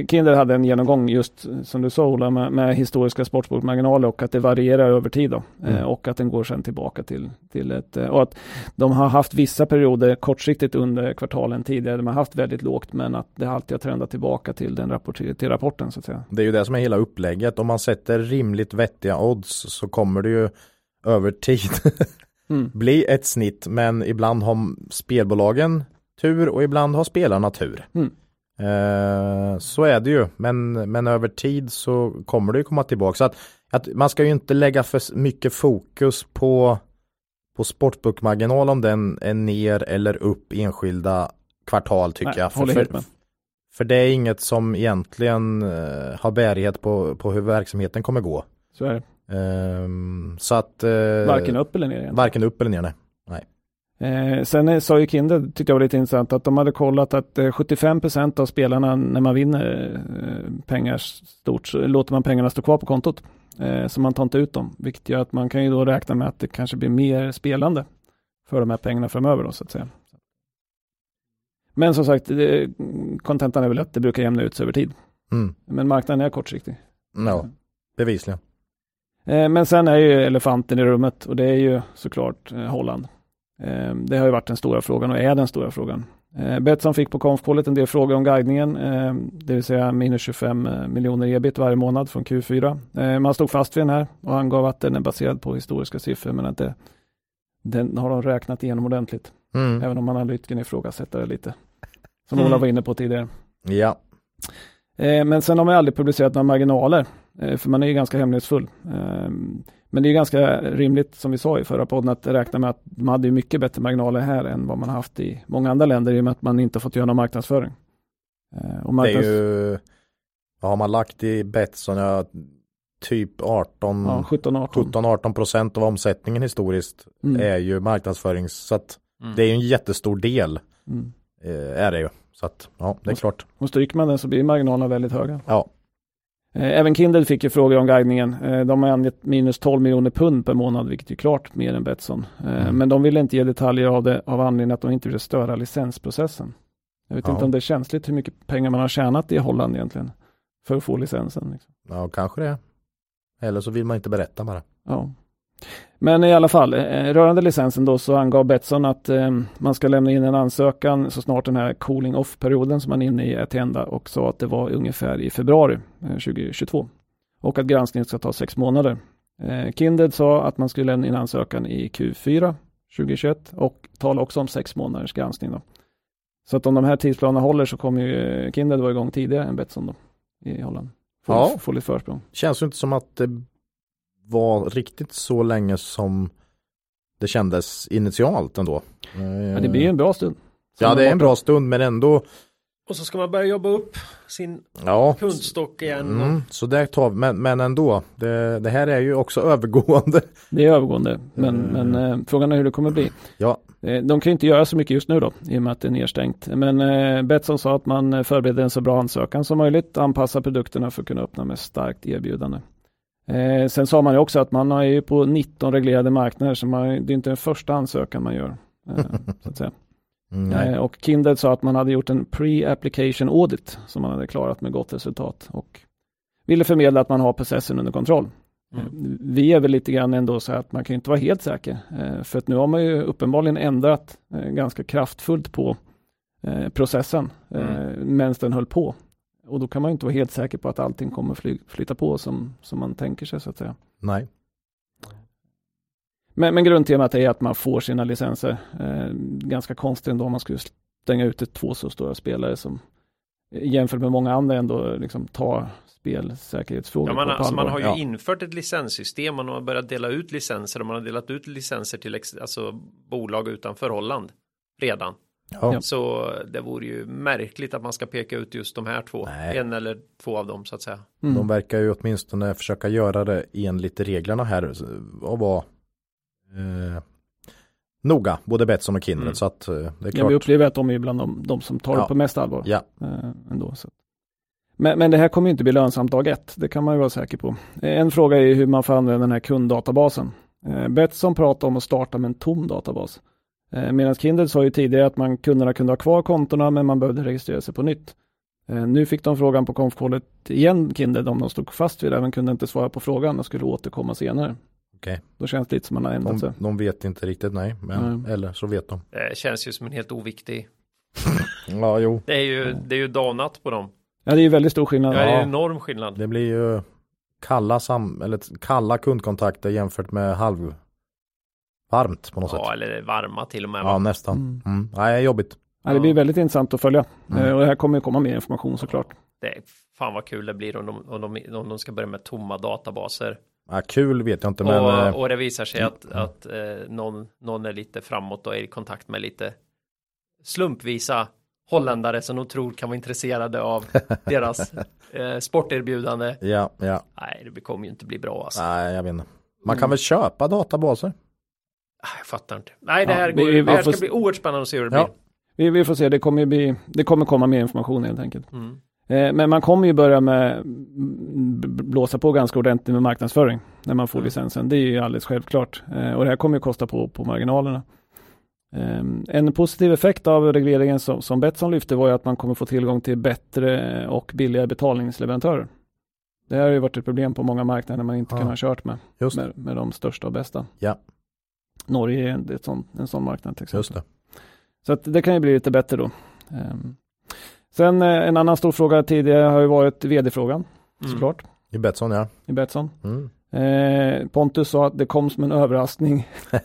Kinder hade en genomgång just som du sa Ola med, med historiska sportsbokmarginaler och att det varierar över tid då. Eh, Mm. och att den går sen tillbaka till, till ett eh, och att de har haft vissa perioder kortsiktigt under kvartalen tidigare. De har haft väldigt lågt men att det alltid har trendat tillbaka till den rapport, till rapporten så att säga. Det är ju det som är hela upplägget. Om man sätter rimligt vettiga odds så kommer det ju över tid Mm. bli ett snitt. Men ibland har spelbolagen tur och ibland har spelarna tur. Mm. Eh, så är det ju. Men, men över tid så kommer det ju komma tillbaka. Så att, att man ska ju inte lägga för mycket fokus på, på sportbookmarginal om den är ner eller upp enskilda kvartal tycker Nej, jag. För, för, för det är inget som egentligen eh, har bärighet på, på hur verksamheten kommer gå. Så är det. Ehm, så att eh, Varken upp eller ner egentligen. varken upp eller ner. Nej. Eh, sen sa ju Kinder, tyckte jag var lite intressant, att de hade kollat att eh, 75% av spelarna när man vinner eh, pengar stort så låter man pengarna stå kvar på kontot. Eh, så man tar inte ut dem, vilket gör att man kan ju då räkna med att det kanske blir mer spelande för de här pengarna framöver då så att säga. Men som sagt, kontentan är väl att det brukar jämna ut sig över tid. Mm. Men marknaden är kortsiktig. Ja, bevisligen. Eh, Men sen är ju elefanten i rummet och det är ju såklart Holland. Eh, Det har ju varit den stora frågan och är den stora frågan. Eh, Betsson fick på konfkollet en del frågor om guidningen, eh, det vill säga minus 25 eh, miljoner ebit varje månad från Q4. Eh, Man stod fast vid den här och angav att den är baserad på historiska siffror men att det, den har de räknat igenom ordentligt. Mm. Även om analytiken ifrågasätter det lite. Som Mm. Ola var inne på tidigare. Ja, men sen har man aldrig publicerat några marginaler, för man är ju ganska hemlighetsfull. Eh, men det är ganska rimligt, som vi sa i förra podden, att räkna med att man hade mycket bättre marginaler här än vad man har haft i många andra länder i och med att man inte fått göra någon marknadsföring. Eh, och det marknads... är ju vad har man lagt i Betsson? Ja, typ 18, ja, 17-18. 17-18 procent av omsättningen historiskt Mm. är ju marknadsförings så att Mm. det är ju en jättestor del Mm. eh, är det ju. Så att ja, det är klart. Och stryker man den så blir marginalerna väldigt höga. Ja, Eh, Även Kindle fick ju frågor om guidningen. Eh, De har angett minus 12 miljoner pund per månad, vilket är klart mer än Betsson. Eh, Mm. Men de ville inte ge detaljer av det av anledning att de inte ville störa licensprocessen. Jag vet Ja. inte om det är känsligt hur mycket pengar man har tjänat i Holland egentligen för att få licensen. Liksom. ja kanske det. Eller så vill man inte berätta bara. Ja. Men i alla fall, eh, rörande licensen då så angav Betsson att eh, man ska lämna in en ansökan så snart den här cooling off-perioden som man är inne i är till ända och sa att det var ungefär i februari eh, 2022. Och att granskningen ska ta sex månader. Eh, Kindred sa att man skulle lämna in ansökan i Q4 2021 och tala också om sex månaders granskning. Då. Så att om de här tidsplanerna håller så kommer ju eh, Kindred vara igång tidigare än Betsson då i Holland. Få, Ja. få lite försprång. Känns ju inte som att var riktigt så länge som det kändes initialt ändå. Ja, det blir ju en bra stund. Ja, det är en bra stund men ändå. Och så ska man börja jobba upp sin Ja, kundstock igen. Mm, så där tar men, men ändå. Det, det här är ju också övergående. Det är övergående, men, Mm. men eh, frågan är hur det kommer bli. Ja, Eh, de kan ju inte göra så mycket just nu då, i och med att det är nedstängt. Men eh, Betsson sa att man förbereder en så bra ansökan som möjligt, anpassar produkterna för att kunna öppna med starkt erbjudande. Eh, sen sa man ju också att man är ju på 19 reglerade marknader, så man, det är inte den första ansökan man gör. Eh, så att säga. Mm, eh, och Kindred sa att man hade gjort en pre-application audit som man hade klarat med gott resultat och ville förmedla att man har processen under kontroll. Mm. Eh, vi är väl lite grann ändå så att man kan inte vara helt säker. Eh, för att nu har man ju uppenbarligen ändrat eh, ganska kraftfullt på processen mm. medan den höll på. Och då kan man inte vara helt säker på att allting kommer fly, flytta på som, som man tänker sig så att säga. Nej. Men, men grundtemat är att man får sina licenser. ganska konstigt ändå om man skulle stänga ute två så stora spelare som jämfört med många andra ändå liksom tar spelsäkerhetsfrågor ja, man, på, alltså, Man har ju ja. infört ett licenssystem, man har börjat dela ut licenser och man har delat ut licenser till alltså, bolag utanför Holland redan. Ja. Så det vore ju märkligt att man ska peka ut just de här två, Nej. en eller två av dem så att säga. Mm. De verkar ju åtminstone försöka göra det enligt reglerna här och vara eh, noga, både Betsson och Kindred. Mm. Så att eh, det är klart. Ja, vi upplever att de är bland de, de som tar ja. det på mest allvar. Ja. Eh, ändå, så. Men, men det här kommer inte bli lönsamt dag ett, det kan man ju vara säker på. En fråga är hur man får använda den här kunddatabasen. Eh, Betsson pratar om att starta med en tom databas. Eh, Medan Kindred sa ju tidigare att man kunderna kunde ha kvar kontona men man behövde registrera sig på nytt. Eh, nu fick de frågan på konfkålet igen, Kindred, om de stod fast vid det men kunde inte svara på frågan och skulle återkomma senare. Okay. Då känns det lite som man har ändrat sig. De vet inte riktigt, nej. Men, mm. Eller så vet de. Det känns ju som en helt oviktig. ja, jo. Det är ju, det är ju danat på dem. Ja, det är ju väldigt stor skillnad. Ja, det är en enorm skillnad. Det blir ju kalla, sam eller kalla kundkontakter jämfört med halv varmt på något ja, sätt. Ja, eller varma till och med. Ja, nästan. Mm. Mm. Nej, jobbigt. Ja, det blir väldigt intressant att följa. Mm. Eh, och det här kommer komma mer information såklart. Det är, fan vad kul det blir om de, om de, om de ska börja med tomma databaser. Ja, kul vet jag inte men. Och, eh, och det visar sig att, mm. att eh, någon, någon är lite framåt och är i kontakt med lite slumpvisa holländare som de tror kan vara intresserade av deras eh, sporterbjudande. Ja, ja. Nej, det kommer ju inte bli bra alltså. Nej, jag vet inte. Man kan mm. väl köpa databaser? Ah, jag fattar inte. Nej, det här, ja, går, vi, det här ska bli oerhört spännande att se hur det ja. blir. Vi, vi, får se, det kommer, bli, det kommer komma mer information helt enkelt. Mm. Eh, men man kommer ju börja med blåsa på ganska ordentligt med marknadsföring när man får mm. licensen. Det är ju alldeles självklart. Eh, och det här kommer ju kosta på, på marginalerna. Ehm, en positiv effekt av regleringen som, som Betsson lyfte var ju att man kommer få tillgång till bättre och billigare betalningsleverantörer. Det har ju varit ett problem på många marknader när man inte ja. kan ha kört med, med, med, de största och bästa. Ja. Norge är en, sån, en sån marknad till exempel. Just det. Så att det kan ju bli lite bättre då. Um, sen eh, en annan stor fråga tidigare har ju varit vd-frågan mm. såklart. I Betsson ja. I Betsson. Mm. Eh, Pontus sa att det kom som en överraskning.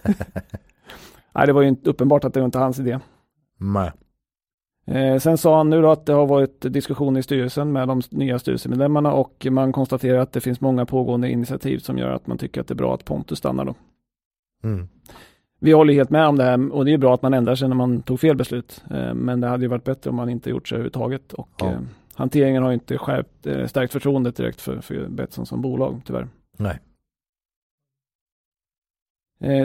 Nej, det var ju inte uppenbart att det var inte hans idé. Nej. Eh, sen sa han nu då att det har varit diskussion i styrelsen med de nya styrelsemedlemmarna och man konstaterar att det finns många pågående initiativ som gör att man tycker att det är bra att Pontus stannar då. Mm. Vi håller helt med om det här och det är bra att man ändrar sig när man tog fel beslut. Eh, men det hade ju varit bättre om man inte gjort så överhuvudtaget och ja. eh, hanteringen har inte skärpt, eh, stärkt förtroendet direkt för, för Betsson som bolag tyvärr. Nej.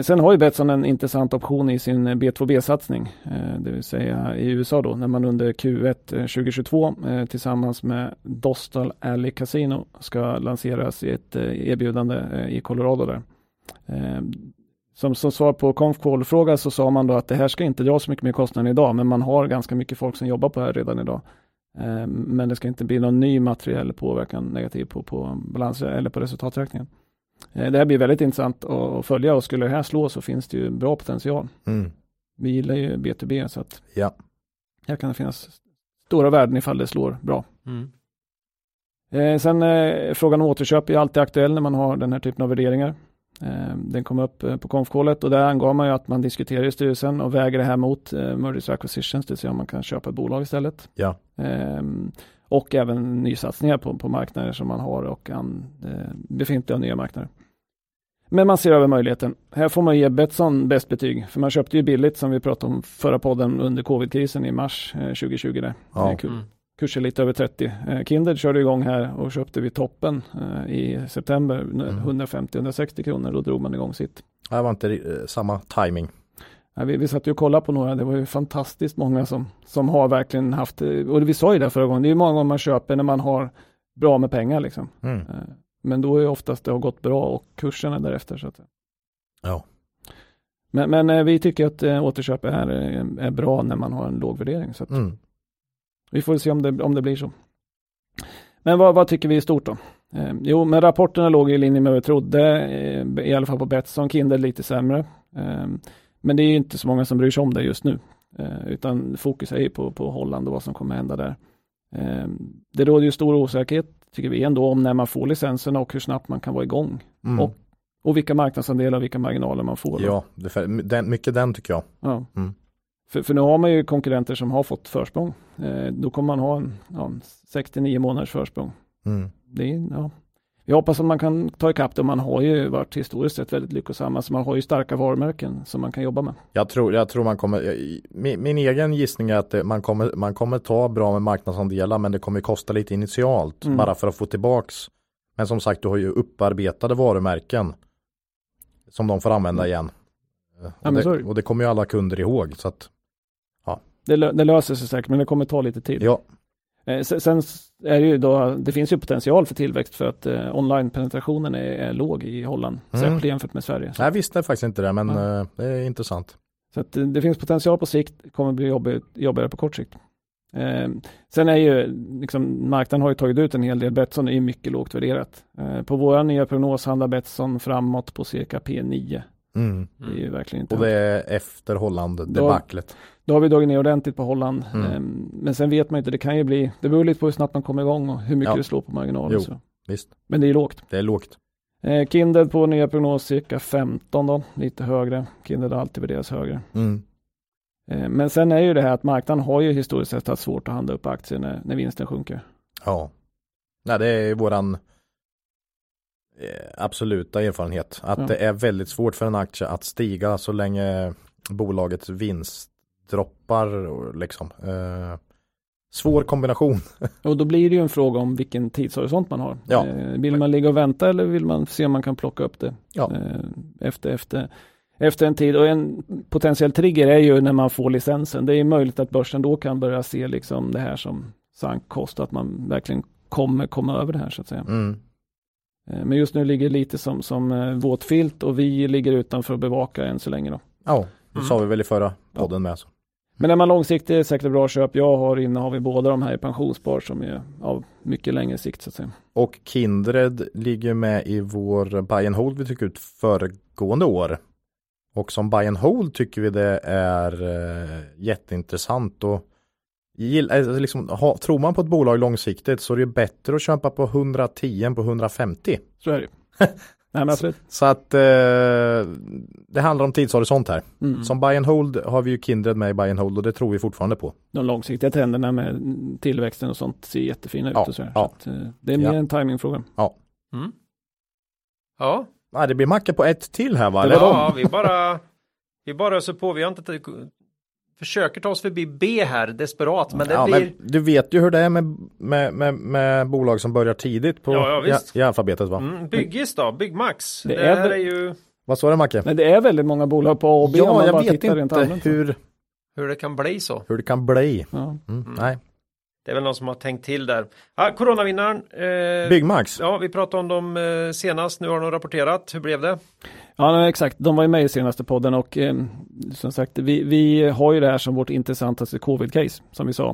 Sen har ju Betsson en intressant option i sin B2B-satsning, eh, det vill säga i USA då, när man under Q1 2022 eh, tillsammans med Dostal Alley Casino ska lanseras i ett erbjudande i Colorado där. Eh, som, som svar på Confcall-fråga så sa man då att det här ska inte dra så mycket mer kostnader idag, men man har ganska mycket folk som jobbar på det här redan idag. Men det ska inte bli någon ny materiell påverkan negativ på, på balans eller på resultaträkningen. Eh, det här blir väldigt intressant att följa och skulle det här slå så finns det ju bra potential. Mm. Vi gillar ju B2B så att ja. här kan det finnas stora värden ifall det slår bra. Mm. Eh, sen eh, frågan om återköp är alltid aktuell när man har den här typen av värderingar. Eh, den kom upp eh, på konfkålet och där angav man ju att man diskuterar i styrelsen och väger det här mot eh, mergers acquisitions, det vill säga om man kan köpa ett bolag istället. Ja. Ehm, och även nysatsningar på, på marknader som man har och an, befintliga och nya marknader. Men man ser över möjligheten. Här får man ge Betsson bäst betyg, för man köpte ju billigt som vi pratade om förra podden under covid-krisen i mars eh, 2020. Där. Ja. Mm. Kurser lite över 30. Eh, Kindred körde igång här och köpte vid toppen eh, i september mm. 150-160 kronor. Då drog man igång sitt. Det var inte eh, samma timing. Ja, vi, vi satt ju och kollade på några, det var ju fantastiskt många som, som har verkligen haft, och vi sa ju det förra gången, det är ju många gånger man köper när man har bra med pengar liksom. Mm. Eh, Men då är oftast det har gått bra och kursen är därefter. Så att. Ja. men, men vi tycker att återköp är, är bra när man har en låg värdering. Så att Mm. Vi får se om det, om det blir så. Men vad, vad tycker vi i stort då? Eh, jo, men rapporterna låg i linje med vad vi trodde, eh, i alla fall på Betsson, Kindle lite sämre. Eh, men det är ju inte så många som bryr sig om det just nu, eh, utan fokus är ju på, på Holland och vad som kommer hända där. Eh, det råder ju stor osäkerhet, tycker vi ändå, om när man får licenserna och hur snabbt man kan vara igång. Mm. Och- Och vilka marknadsandelar vilka marginaler man får. Ja, det, den, mycket den tycker jag. Ja. Mm. För, för nu har man ju konkurrenter som har fått försprång. Eh, då kommer man ha en, ja, en 69 månaders försprång. Mm. Det ja. Vi hoppas att man kan ta ikapp det. Man har ju varit historiskt sett väldigt lyckosamma. Så man har ju starka varumärken som man kan jobba med. Jag tror, jag tror man kommer, jag- min, min egen gissning är att det, man, kommer, man kommer ta bra med marknadsandelar men det kommer kosta lite initialt Mm. bara för att få tillbaks. Men som sagt du har ju upparbetade varumärken som de får använda igen. Mm. men och, så är det, det. och det kommer ju alla kunder ihåg. Så att, Det, det löser sig säkert men det kommer ta lite tid. ja, Eh, sen, sen är det ju då, det finns ju potential för tillväxt för att eh, online-penetrationen är, är låg i Holland. Mm. Särskilt jämfört med Sverige. Så, jag visste faktiskt inte det men Ja. eh, det är intressant. så att, eh, det finns potential på sikt, kommer bli jobbigt, jobbigare på kort sikt. Eh, sen är ju, liksom, marknaden har ju tagit ut en hel del. Betsson är ju mycket lågt värderat. Eh, på våra nya prognos handlar Betsson framåt på cirka P9. Mm. Det är ju verkligen inte Och det är efter Holland debaclet. Då har vi dragit ner ordentligt på Holland. Mm. Ehm, Men sen vet man inte, det kan ju bli, det beror lite på hur snabbt man kommer igång och hur mycket Ja. det slår på marginalen. Jo. Så. Visst, Men det är lågt. det är lågt. Eh, Kindle på nya prognos cirka 15 då, lite högre. Kindle har alltid värderats högre. Mm. Eh, men sen är ju det här att marknaden har ju historiskt sett haft svårt att handla upp aktier när, när vinsten sjunker. Ja. Nej, det är våran absoluta erfarenhet. Att Ja. det är väldigt svårt för en aktie att stiga så länge bolagets vinst droppar. Liksom. Eh, svår kombination. Och då blir det ju en fråga om vilken tidshorisont man har. Ja. Eh, vill man ligga och vänta eller vill man se om man kan plocka upp det Ja. eh, efter, efter, efter en tid. Och en potentiell trigger är ju när man får licensen. Det är möjligt att börsen då kan börja se liksom det här som sank kost, att man verkligen kommer komma över det här så att säga. Mm. Eh, Men just nu ligger det lite som, som eh, våt filt och vi ligger utanför att bevaka än så länge då. Ja, det Mm. sa vi väl i förra podden med. Så. Men när man långsiktigt är det säkert bra köp. Jag har innehav i båda de här i pensionsspar som är av mycket längre sikt så att säga. Och Kindred ligger med i vår buy and hold vi tog ut föregående år. Och som buy and hold tycker vi det är eh, jätteintressant. Och gill, alltså liksom, ha, tror man på ett bolag långsiktigt så är det bättre att köpa på 110 än på 150. Så är det. Nej men absolut. Så att eh, det handlar om tidshorisont här. Mm. Som buy and hold har vi ju Kindred med i buy and hold och det tror vi fortfarande på. De långsiktiga trenderna med tillväxten och sånt ser jättefina Ja, ut och så, här. ja. så att, eh, Det är mer Ja. en timingfråga. Mm. Ja, Nej, det blir macka på ett till här va? Det Eller? ja vi bara vi bara öser på. Vi har inte försöker ta oss förbi B här desperat, men det ja, blir men du vet ju hur det är med, med, med, med bolag som börjar tidigt på Ja, ja, i, i alfabetet va? mm, Byggis då, Byggmax. Det Det, är är ju Vad sa du Macke? Men det är väldigt många bolag på A och B Ja, jag vet inte hur, hur det kan bli så. hur det kan bli. Ja. Mm, Mm. Nej. Det är väl någon som har tänkt till där. Ja, coronavinnaren. Eh, Byggmax. Ja, vi pratade om dem eh, senast. Nu har de rapporterat. Hur blev det? Ja, nej, exakt. De var ju med i senaste podden och eh, som sagt, vi, vi har ju det här som vårt intressantaste covid-case, som vi sa.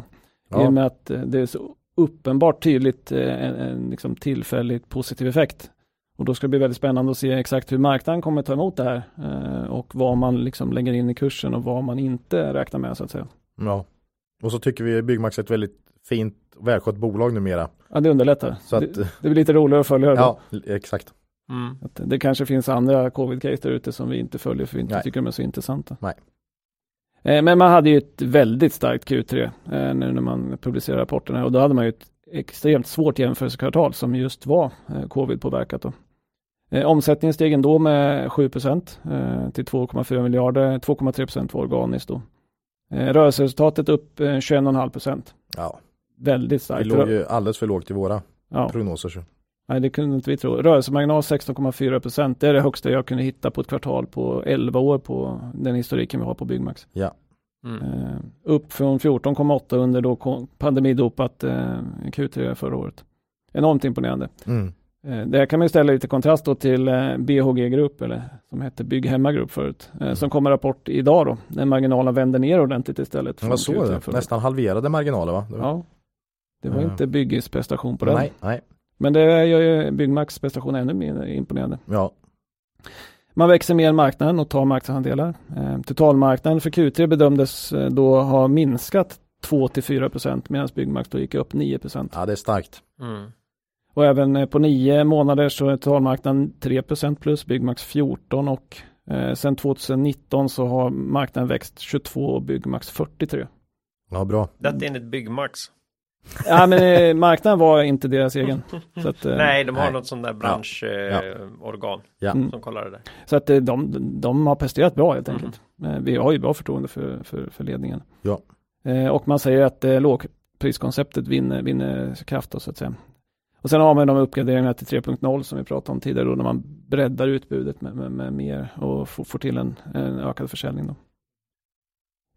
I och Ja. med att eh, det är så uppenbart tydligt eh, en, en liksom tillfälligt positiv effekt. Och då ska det bli väldigt spännande att se exakt hur marknaden kommer ta emot det här eh, och vad man liksom lägger in i kursen och vad man inte räknar med så att säga. ja. Och så tycker vi Byggmax är ett väldigt fint och välskött bolag numera. Ja, det underlättar. Så att, det, det blir lite roligare att följa det. ja, exakt. Mm. Att det kanske finns andra covid-case där ute som vi inte följer för vi inte Nej. tycker de är så intressanta. Nej. Eh, Men man hade ju ett väldigt starkt Q3 eh, nu när man publicerade rapporterna och då hade man ju ett extremt svårt jämförelsekvartal som just var eh, covid-påverkat. Då. Eh, Omsättningen steg ändå med 7 procent till 2,4 miljarder, 2,3 procent var organiskt då. Rörelseresultatet upp eh, 21,5 procent. Ja. Väldigt Vi starkt. låg ju alldeles för lågt i våra Ja. prognoser. Så. Nej, det kunde inte vi tro. Rörelsemarginal 16,4 procent. Det är det högsta jag kunde hitta på ett kvartal på 11 år på den historiken vi har på Byggmax. Ja. Mm. Eh, upp från 14,8 under då pandemidopat eh, Q3 förra året. Enormt imponerande. Mm. Eh, det här kan man ju ställa lite kontrast då till eh, BHG Grupp, eller som hette Bygghemma Grupp förut, eh, som kommer rapport idag då, när marginalen vänder ner ordentligt istället. Jag såg Q3 det. Nästan halverade marginaler va? Det var- Ja, det var Ja. inte Bygges prestation på den. Nej, nej. Men det gör ju Byggmax prestation ännu mer imponerande. Ja. Man växer mer än marknaden och tar marknadsandelar. Eh, totalmarknaden för Q3 bedömdes eh, då ha minskat 2-4 procent medan Byggmax då gick upp 9 procent. ja, det är starkt. Mm. Och även eh, på nio månader så är totalmarknaden 3 procent plus, Byggmax 14 och eh, sen 2019 så har marknaden växt 22 och Byggmax 43. Ja, bra. Detta enligt Byggmax. Ja men eh, marknaden var inte deras egen. Så att, eh, Nej, de har nej. något sånt där Ja. branschorgan Ja. Mm. som kollar det där. Så att eh, de, de har presterat bra helt enkelt. Eh, Vi har ju bra förtroende för, för, för ledningen. Ja. Och man säger att lågpriskonceptet vinner, vinner kraft då, så att säga. Och sen har man de uppgraderingarna till 3.0 som vi pratade om tidigare då när man breddar utbudet med, med, med mer och får, får till en, en ökad försäljning. Då.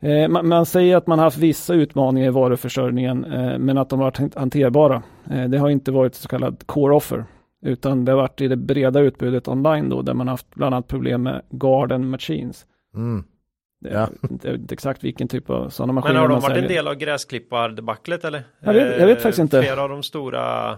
Eh, man, säger att man har haft vissa utmaningar i varuförsörjningen eh, men att de har varit hanterbara. Eh, det har inte varit så kallad core offer utan det har varit i det breda utbudet online då där man har haft bland annat problem med garden machines. Mm. Det Ja. jag vet inte exakt vilken typ av sådana Men maskiner har de varit en säljer. del av gräsklippardebaclet eller? Jag vet- jag vet faktiskt inte. Flera av de stora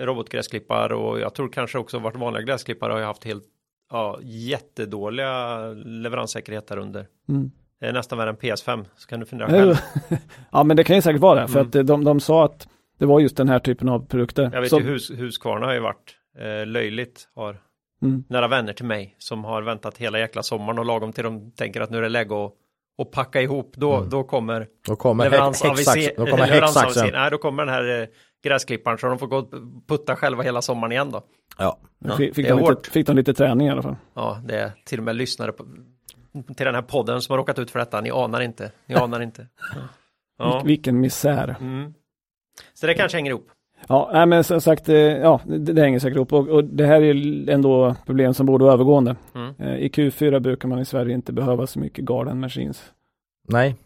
robotgräsklippar och jag tror kanske också varit vanliga gräsklippare har ju haft helt ja, jättedåliga leveranssäkerhet där under. Mm. Det är nästan värre än PS5 så kan du fundera själv. ja men det kan ju säkert vara det för Mm. att eh, de, de sa att det var just den här typen av produkter. Jag vet som- ju hus, Husqvarna har ju varit eh, löjligt har Mm. nära vänner till mig som har väntat hela jäkla sommaren och lagom till de tänker att nu är det läge att, att packa ihop då, Mm. då kommer Då kommer häx- leveransaviser- häxsax- då kommer leveransaviser-. Nej, då kommer den här eh, gräsklipparen så de får gå och putta själva hela sommaren igen då. Ja. Ja, fick, fick, de lite, fick de lite träning i alla fall. Ja, det är till och med lyssnare på, till den här podden som har råkat ut för detta. Ni anar inte. Ni anar inte. Ja. Vil- Vilken misär. Mm. Så det kanske hänger ihop. Ja, nej, men som sagt, eh, ja, det, det hänger säkert ihop och, och det här är ändå problem som borde vara övergående. Mm. Eh, I Q4 brukar man i Sverige inte behöva så mycket garden machines. Nej.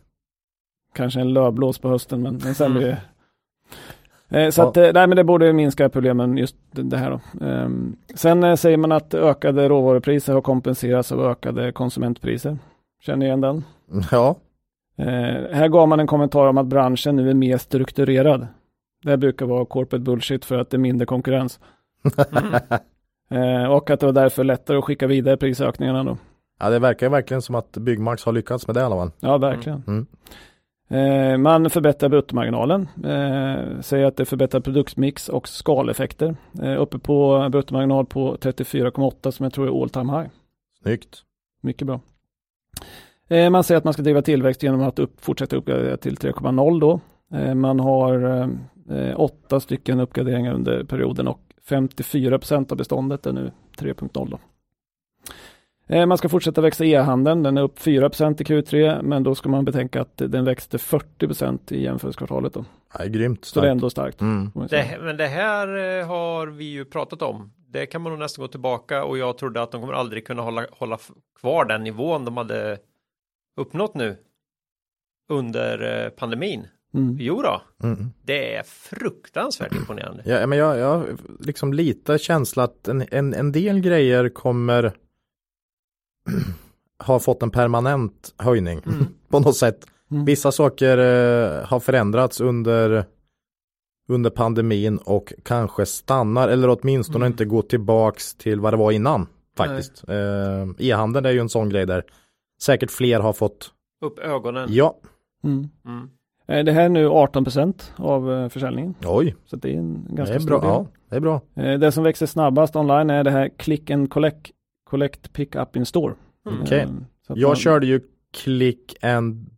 Kanske en lövblås på hösten, men, men sen blir det Eh, Så Ja. att, eh, nej men det borde minska problemen just det här då. Ehm, Sen eh, säger man att ökade råvarupriser har kompenserats av ökade konsumentpriser. Känner igen den? Ja. Här gav man en kommentar om att branschen nu är mer strukturerad. Det brukar vara corporate bullshit för att det är mindre konkurrens. Eh, och att det var därför lättare att skicka vidare prisökningarna då. ja, det verkar verkligen som att Byggmax har lyckats med det i alla fall. Ja, verkligen. Mm. Eh, man förbättrar bruttomarginalen, eh, säger att det förbättrar produktmix och skaleffekter. Eh, uppe på bruttomarginal på 34,8 som jag tror är all time high. Snyggt. Mycket bra. Man säger att man ska driva tillväxt genom att upp, fortsätta uppgradera till 3,0 då. Man har åtta stycken uppgraderingar under perioden och 54 procent av beståndet är nu 3.0 då. Eh, Man ska fortsätta växa e-handeln, den är upp 4 procent i Q3, men då ska man betänka att den växte 40 procent i jämförelsekvartalet då. Ja, grymt Så det är starkt. ändå starkt. Mm. Det, men det här eh, har vi ju pratat om. Det kan man nog nästan gå tillbaka och jag trodde att de kommer aldrig kunna hålla, hålla kvar den nivån de hade uppnått nu under eh, pandemin. Mm. Jo då, Mm. det är fruktansvärt imponerande. Ja, men jag, jag har liksom lite känsla att en, en, en del grejer kommer ha fått en permanent höjning Mm. på något sätt. Mm. Vissa saker eh, har förändrats under under pandemin och kanske stannar eller åtminstone Mm. inte går tillbaks till vad det var innan faktiskt. Eh, E-handeln är ju en sån grej där säkert fler har fått Upp ögonen. ja, Mm. Mm. Eh, Det här är nu 18 procent av eh, försäljningen, oj, så det är en det ganska är stor bra. del. Ja, det är bra. Eh, Det som växer snabbast online är det här click and collect, collect pick up in store. Mm. Okej. Eh, att Jag man- körde ju click and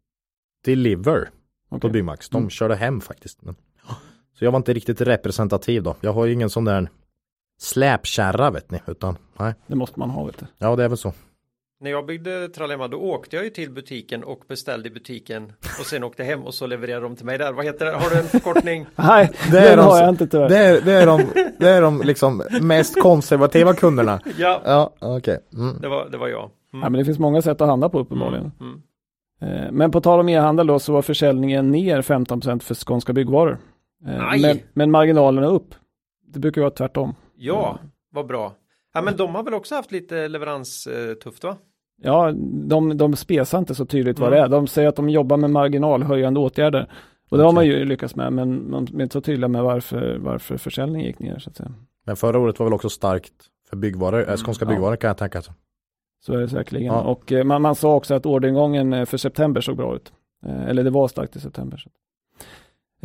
deliver på okej. Byggmax. De Mm. körde hem faktiskt. Men, så jag var inte riktigt representativ då. Jag har ju ingen sån där släpkärra vet ni, utan nej. Det måste man ha vet du. Ja, det är väl så. När jag byggde Tralema då åkte jag ju till butiken och beställde i butiken och sen åkte hem och så levererade de till mig där. Vad heter det? Har du en förkortning? Nej, Det det är de har jag inte tyvärr. Det är, det är de, det är de liksom mest konservativa kunderna. ja, Ja, okej. Mm. det var, det var jag. Ja, Mm. men det finns många sätt att handla på uppenbarligen. Mm. Eh, Men på tal om e-handel då så var försäljningen ner 15% för skånska byggvaror. Eh, Aj. Men, men marginalerna upp. Det brukar vara tvärtom. Ja, vad bra. Ja, men de har väl också haft lite leverans eh, va? Ja, de, de spesar inte så tydligt vad Mm. det är. De säger att de jobbar med marginalhöjande åtgärder. Och det har Okej. man ju lyckats med, men de är inte så tydliga med varför, varför försäljningen gick ner. Så, att säga. Men förra året var väl också starkt för byggvaror, äh, skånska Ja. byggvaror kan jag tänka. sig. så är det säkerligen. Ja. Och eh, man, man sa också att orderingången eh, för september såg bra ut. Eh, Eller det var starkt i september. Så.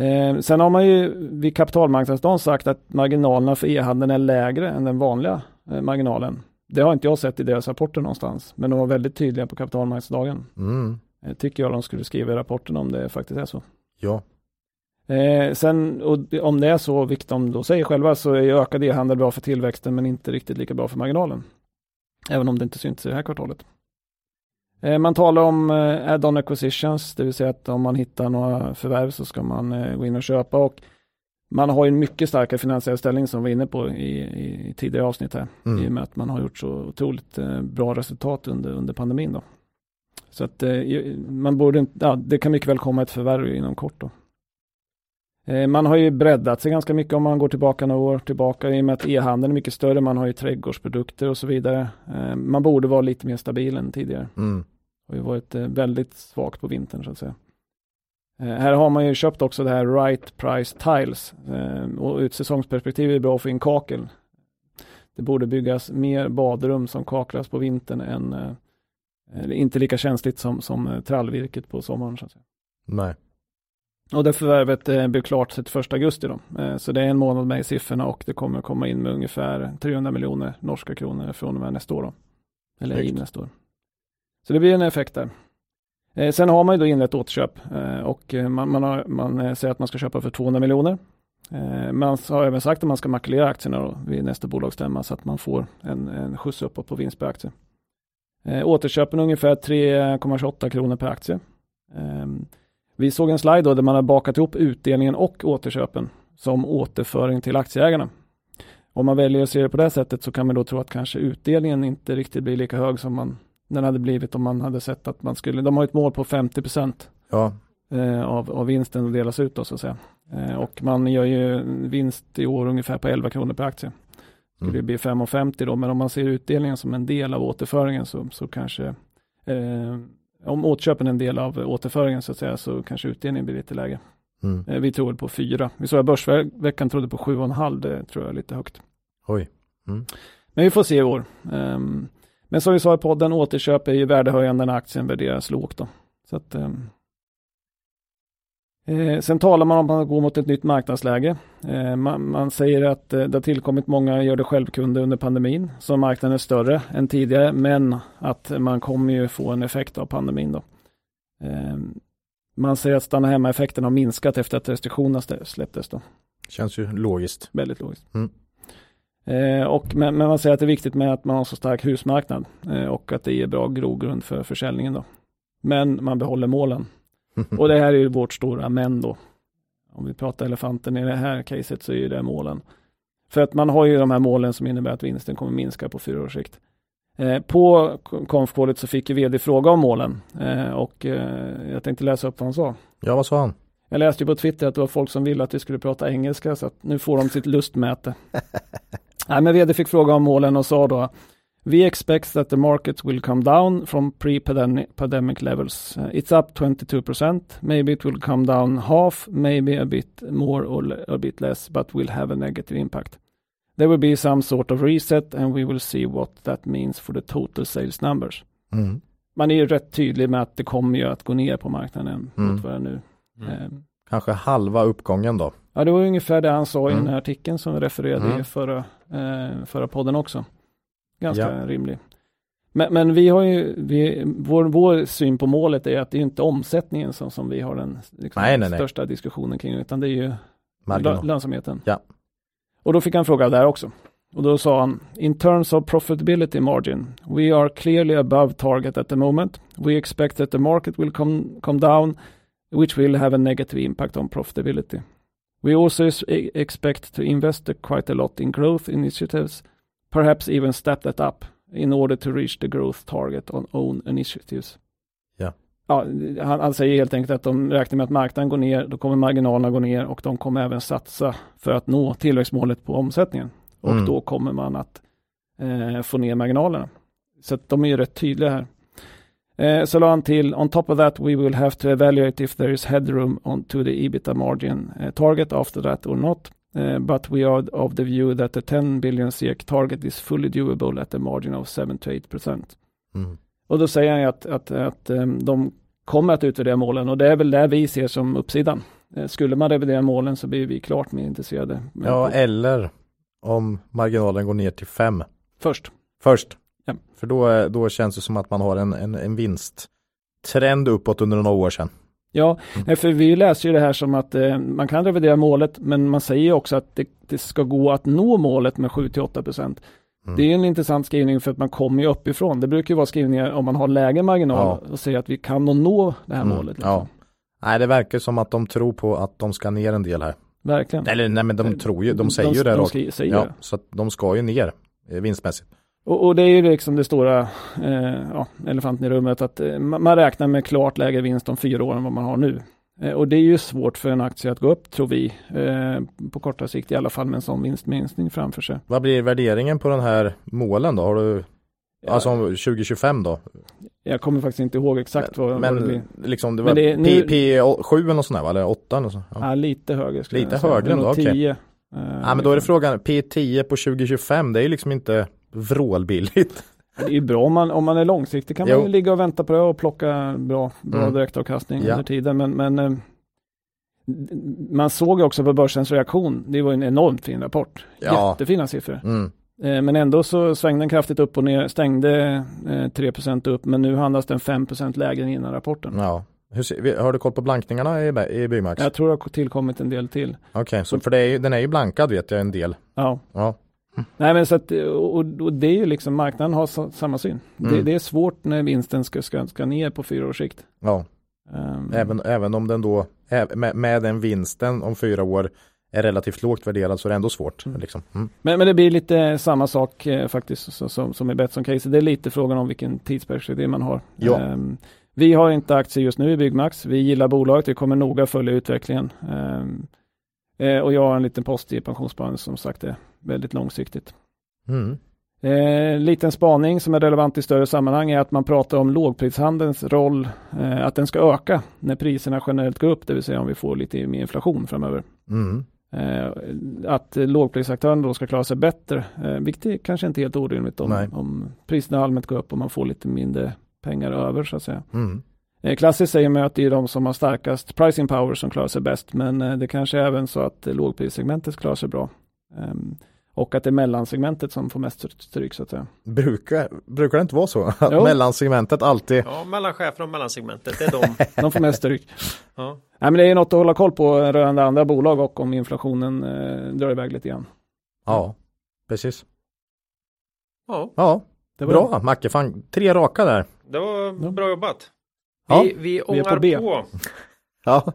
Eh, sen har man ju vid kapitalmarknadsdagen sagt att marginalerna för e-handeln är lägre än den vanliga eh, marginalen. Det har inte jag sett i deras rapporter någonstans, men de var väldigt tydliga på kapitalmarknadsdagen. Mm. Eh, tycker jag de skulle skriva i rapporten om det faktiskt är så. Ja, Eh, sen och det- om det är så, vilket de då säger själva, så är ökad e-handel bra för tillväxten men inte riktigt lika bra för marginalen. Även om det inte syns i det här kvartalet. Eh, man talar om eh, add-on acquisitions, det vill säga att om man hittar några förvärv så ska man eh, gå in och köpa och man har ju en mycket starkare finansiell ställning som vi var inne på i, i, tidigare avsnitt här. Mm. I och med att man har gjort så otroligt eh, bra resultat under, under pandemin då. Så att eh, man borde inte, ja, det kan mycket väl komma ett förvärv inom kort då. Eh, Man har ju breddat sig ganska mycket om man går tillbaka några år tillbaka i och med att e-handeln är mycket större. Man har ju trädgårdsprodukter och så vidare. Man borde vara lite mer stabil än tidigare. mm. Har ju varit väldigt svagt på vintern så att säga. Eh, Här har man ju köpt också det här right price tiles eh, och ur ett säsongsperspektiv är det bra att få in kakel. Det borde byggas mer badrum som kaklas på vintern än eh, inte lika känsligt som, som trallvirket på sommaren. Så att säga. nej. Och det förvärvet blir klart 31 augusti då. Så det är en månad med i siffrorna och det kommer komma in med ungefär 300 miljoner norska kronor från och med nästa år då. Eller i nästa år. Så det blir en effekt där. Eh, sen har man ju då inlett återköp eh, och eh, man, man, har, man säger att man ska köpa för 200 miljoner. Man har även sagt att man ska makulera aktierna då vid nästa bolagsstämma så att man får en, en skjuts uppåt på vinst per aktie. Återköpen ungefär 3,28 kronor per aktie. Ehm, vi såg en slide då där man har bakat ihop utdelningen och återköpen som återföring till aktieägarna. Om man väljer att se det på det sättet så kan man då tro att kanske utdelningen inte riktigt blir lika hög som man, den hade blivit om man hade sett att man skulle, de har ett mål på 50 procent Ja, eh, av, av vinsten att delas ut då så att säga. Eh, och man gör ju vinst i år ungefär på 11 kronor per aktie. Skulle det mm. bli 5,50 då, men om man ser utdelningen som en del av återföringen så, så kanske eh, om återköpen är en del av återföringen så att säga så kanske utdelningen blir lite lägre. Mm. Eh, vi tror på 4. Vi såg att Börsveckan trodde på 7,5. Det tror jag är lite högt. Oj. Men vi får se i år. Ehm, men som vi sa i podden, återköp är ju värdehöjande när aktien värderas lågt. Då. Så att, ehm, eh, sen talar man om att går mot ett nytt marknadsläge. Eh, man, man säger att eh, det har tillkommit många gör det självkunder under pandemin. Så marknaden är större än tidigare. Men att man kommer ju få en effekt av pandemin. Då. Ehm, man säger att stanna hemma-effekten har minskat efter att restriktionerna släpptes. Då. Känns ju logiskt. Väldigt logiskt. Mm. Eh, och, men, men man säger att det är viktigt med att man har så stark husmarknad eh, och att det ger bra grogrund för försäljningen. Då. Men man behåller målen. Och det här är ju vårt stora men då. Om vi pratar elefanten i det här caset så är ju det målen. För att man har ju de här målen som innebär att vinsten kommer minska på fyra års sikt. Eh, på konfkålet så fick ju vd fråga om målen eh, och eh, jag tänkte läsa upp vad han sa. Ja, vad sa han? Jag läste ju på Twitter att det var folk som ville att vi skulle prata engelska så att nu får de sitt lustmäte. Nej, men vd fick fråga om målen och sa då We expect that the markets will come down from pre-pandemic levels. Uh, It's up 22%. Maybe it will come down half, maybe a bit more or a bit less, but will have a negative impact. There will be some sort of reset and we will see what that means for the total sales numbers. Mm. Man är ju rätt tydlig med att det kommer ju att gå ner på marknaden Mm. mot vad det är nu. Mm. Eh, Kanske halva uppgången då. Ja, det var ungefär det han sa i Mm. den här artikeln som vi refererade Mm. i förra, eh, förra podden också. Ganska Ja. rimlig. Men, men vi har ju, vi, vår, vår syn på målet är att det är inte omsättningen som, som vi har den liksom, Nej, nej, nej. största diskussionen kring, utan det är ju Marginal. lönsamheten. Ja. Och då fick han fråga där också. Och då sa han, in terms of profitability margin, we are clearly above target at the moment. We expect that the market will come, come down, which will have a negative impact on profitability. We also e, expect to invest quite a lot in growth initiatives, perhaps even step that up in order to reach the growth target on own initiatives. Ja. Ja, han, han säger helt enkelt att de räknar med att marknaden går ner, då kommer marginalerna gå ner och de kommer även satsa för att nå tillväxtmålet på omsättningen. Och Mm. då kommer man att eh, få ner marginalerna. Så de är ju rätt tydliga här. Eh, så la han till, on top of that we will have to evaluate if there is headroom on to the ebitda margin eh, target after that or not. Eh, but we are of the view that the 10 billion SEK target is fully doable at a margin of 7 to 8 percent. Mm. Och då säger han att, att, att eh, de kommer att utvärdera målen och det är väl det vi ser som uppsidan. Eh, Skulle man revidera målen så blir vi klart mer intresserade. Ja, eller om marginalen går ner till 5 Först. först. Ja. För då, då känns det som att man har en, en, en vinsttrend uppåt under några år sedan. Ja, nej, för vi läser ju det här som att eh, man kan revidera målet, men man säger ju också att det, det ska gå att nå målet med 7-8 procent. Mm. Det är en intressant skrivning för att man kommer ju uppifrån. Det brukar ju vara skrivningar om man har lägre marginal och säger att vi kan nog nå det här Mm, målet. Liksom. ja. Nej, det verkar som att de tror på att de ska ner en del här. Verkligen. Eller nej, men de tror ju, de säger ju det de rakt. säger Ja, det. så att de ska ju ner eh, vinstmässigt. Och, och det är ju liksom det stora eh, ja, elefanten i rummet att eh, man räknar med klart lägre vinst om fyra år än vad man har nu. Eh, och det är ju svårt för en aktie att gå upp tror vi, eh, på korta sikt i alla fall med en sån vinstminskning framför sig. Vad blir värderingen på den här målen då? Har du, alltså om 2025 då? Jag kommer faktiskt inte ihåg exakt vad, men vad det blir. liksom det Men var det är nu- P 7 eller något sånt där? Eller 8 eller så. Ja. Ja, lite högre. Lite högre ändå, Nog okej. 10. eh, ja men då är det frågan, P10 på 2025 det är ju liksom inte vrålbilligt. Det är ju bra om man, om man är långsiktig kan man Jo. ju ligga och vänta på det och plocka bra, bra Mm. direktavkastning Ja. under tiden. Men, men eh, man såg ju också på börsens reaktion. Det var en enormt fin rapport. Ja. Jättefina siffror. Mm. Eh, Men ändå så svängde den kraftigt upp och ner, stängde eh, 3% upp, men nu handlas den 5% lägre än innan rapporten. Ja. Hur, har du koll på blankningarna i, i Byggmax? Jag tror det har tillkommit en del till. Okej, så för är, ju- den är ju blankad vet jag en del. Ja, Ja. Nej men så att, och, och det är ju liksom, marknaden har sa, samma syn. Det, Mm. det är svårt när vinsten ska, ska, ska ner på fyra års sikt. ja. Ehm, Även, även om den då, med, med den vinsten om fyra år är relativt lågt värderad så är det ändå svårt. Mm. Liksom. Mm. Men, men det blir lite samma sak eh, faktiskt så, som, som i Betsson-caset. Det är lite frågan om vilken tidsperspektiv man har. Ja. Ehm, vi har inte aktier just nu i Byggmax. Vi gillar bolaget. Vi kommer noga följa utvecklingen. Ehm, eh, och jag har en liten post i pensionssparandet som sagt är väldigt långsiktigt. Mm. Eh, liten spaning som är relevant i större sammanhang är att man pratar om lågprishandelns roll, eh, att den ska öka när priserna generellt går upp, det vill säga om vi får lite mer inflation framöver. Mm. Eh, att lågprisaktörerna då ska klara sig bättre, eh, vilket är kanske inte helt orimligt om, Nej. om priserna allmänt går upp och man får lite mindre pengar över så att säga. Mm. Eh, klassiskt säger man att det är de som har starkast pricing power som klarar sig bäst, men eh, det kanske är även så att lågprissegmentet klarar sig bra. Och att det är mellansegmentet som får mest stryk så att säga. Brukar, brukar det inte vara så? Att Jo. mellansegmentet alltid Ja, mellanchefen och mellansegmentet, det är de. De får mest stryk. Ja. Nej, men det är något att hålla koll på rörande andra bolag och om inflationen eh, drar iväg lite grann. Ja, precis. ja, Ja, Det var bra Macke. Fan, tre raka där. det var bra jobbat. Ja, Vi, vi är på ångar B. på. Ja,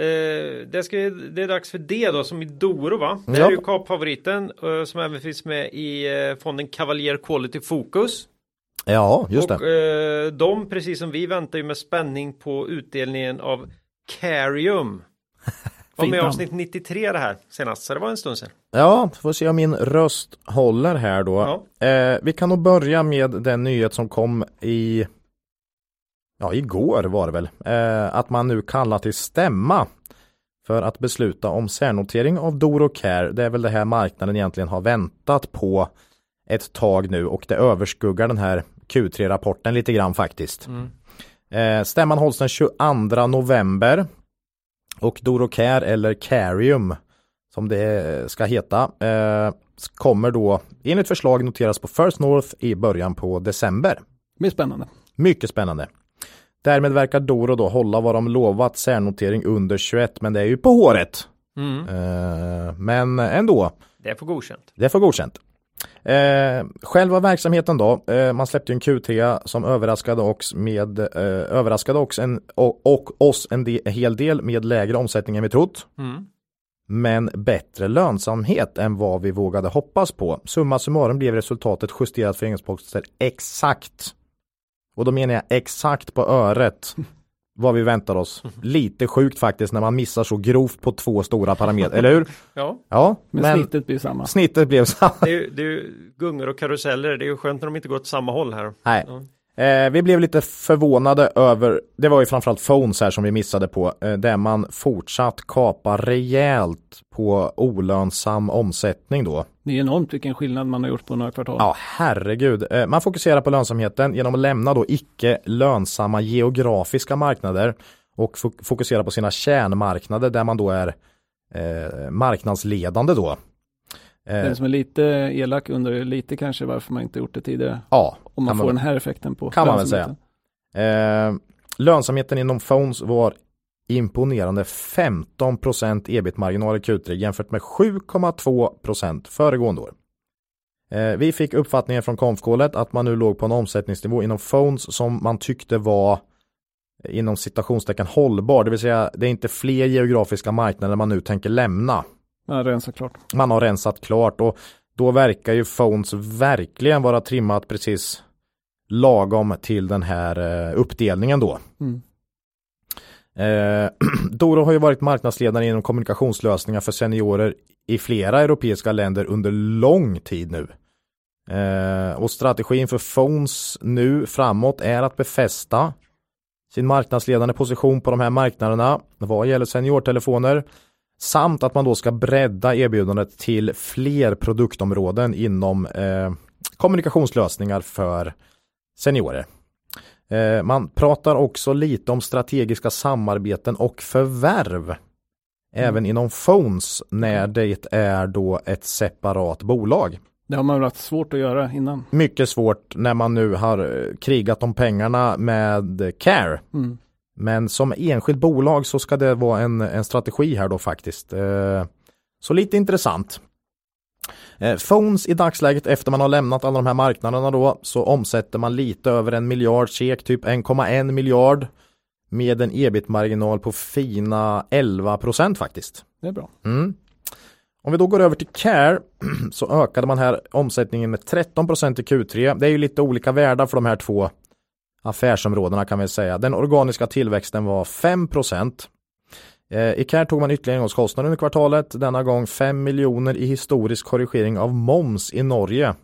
Eh, det, ska, det är dags för det då som i Doro va? Det Ja. är ju kapfavoriten eh, som även finns med i eh, fonden Cavalier Quality Focus. ja just och det. eh, de precis som vi väntar ju med spänning på utdelningen av Carium. Var med i avsnitt 93 det här senast, så det var en stund sedan. Ja, får se om min röst håller här då. Ja. Eh, vi kan nog börja med den nyhet som kom i Ja, igår var det väl. Eh, att man nu kallar till stämma för att besluta om särnotering av Doro Care. Det är väl det här marknaden egentligen har väntat på ett tag nu och det överskuggar den här Q3-rapporten lite grann faktiskt. Eh, stämman hålls den 22 november och Doro Care eller Carium som det ska heta eh, kommer då enligt förslag noteras på First North i början på december. Det blir spännande. Mycket spännande. Därmed verkar Doro då hålla vad de lovat särnotering under 21 men det är ju på håret. Mm. Eh, men ändå, Det är för godkänt. det får godkänt. Eh, själva verksamheten då, eh, man släppte en Q3 som överraskade oss, med, eh, överraskade oss en, och, och oss en hel del med lägre omsättning än vi trott. Mm. Men bättre lönsamhet än vad vi vågade hoppas på. Summa summarum blev resultatet justerat för engångsposter exakt. Och då menar jag exakt på öret vad vi väntar oss. Lite sjukt faktiskt när man missar så grovt på två stora parametrar, eller hur? Ja, Ja, Men, men snittet blir samma. snittet blev samma. det är, ju- det är ju gungor och karuseller. Det är ju skönt när de inte går åt samma håll här. Nej. Ja. Eh, vi blev lite förvånade över, det var ju framförallt phones här som vi missade på, eh, där man fortsatt kapar rejält på olönsam omsättning då. Det är enormt vilken skillnad man har gjort på några kvartal. Ja, herregud. Eh, man fokuserar på lönsamheten genom att lämna då icke lönsamma geografiska marknader och fok- fokusera på sina kärnmarknader där man då är eh, marknadsledande då. Eh, Den som är lite elak undrar lite kanske varför man inte gjort det tidigare. ja, Om man kan får man- den här effekten på kan man väl lönsamheten. Eh, lönsamheten inom phones var imponerande 15% ebit-marginal i Q3 jämfört med 7,2% föregående år. Eh, vi fick uppfattningen från konfkålet att man nu låg på en omsättningsnivå inom phones som man tyckte var eh, inom citationstecken hållbar, det vill säga det är inte fler geografiska marknader man nu tänker lämna. Ja, rensat klart. Man har rensat klart och då verkar ju phones verkligen vara trimmat precis lagom till den här eh, uppdelningen då. Mm. Eh, Doro har ju varit marknadsledare inom kommunikationslösningar för seniorer i flera europeiska länder under lång tid nu. Eh, och strategin för phones nu framåt är att befästa sin marknadsledande position på de här marknaderna vad gäller seniortelefoner samt att man då ska bredda erbjudandet till fler produktområden inom eh, kommunikationslösningar för seniorer. Eh, man pratar också lite om strategiska samarbeten och förvärv. Även inom phones när det är då ett separat bolag. Det har man haft svårt att göra innan. Mycket svårt när man nu har eh, krigat om pengarna med Care. Mm. Men som enskilt bolag så ska det vara en, en strategi här då faktiskt. Eh, så lite intressant. Eh, phones i dagsläget efter man har lämnat alla de här marknaderna då så omsätter man lite över en miljard SEK, typ 1,1 miljard med en ebit-marginal på fina 11 procent faktiskt. Det är bra. Mm. Om vi då går över till Care så ökade man här omsättningen med 13 procent i Q3. Det är ju lite olika världar för de här två affärsområdena kan vi säga. Den organiska tillväxten var 5 procent. Eh, I Care tog man ytterligare engångskostnader under kvartalet. Denna gång 5 miljoner i historisk korrigering av moms i Norge.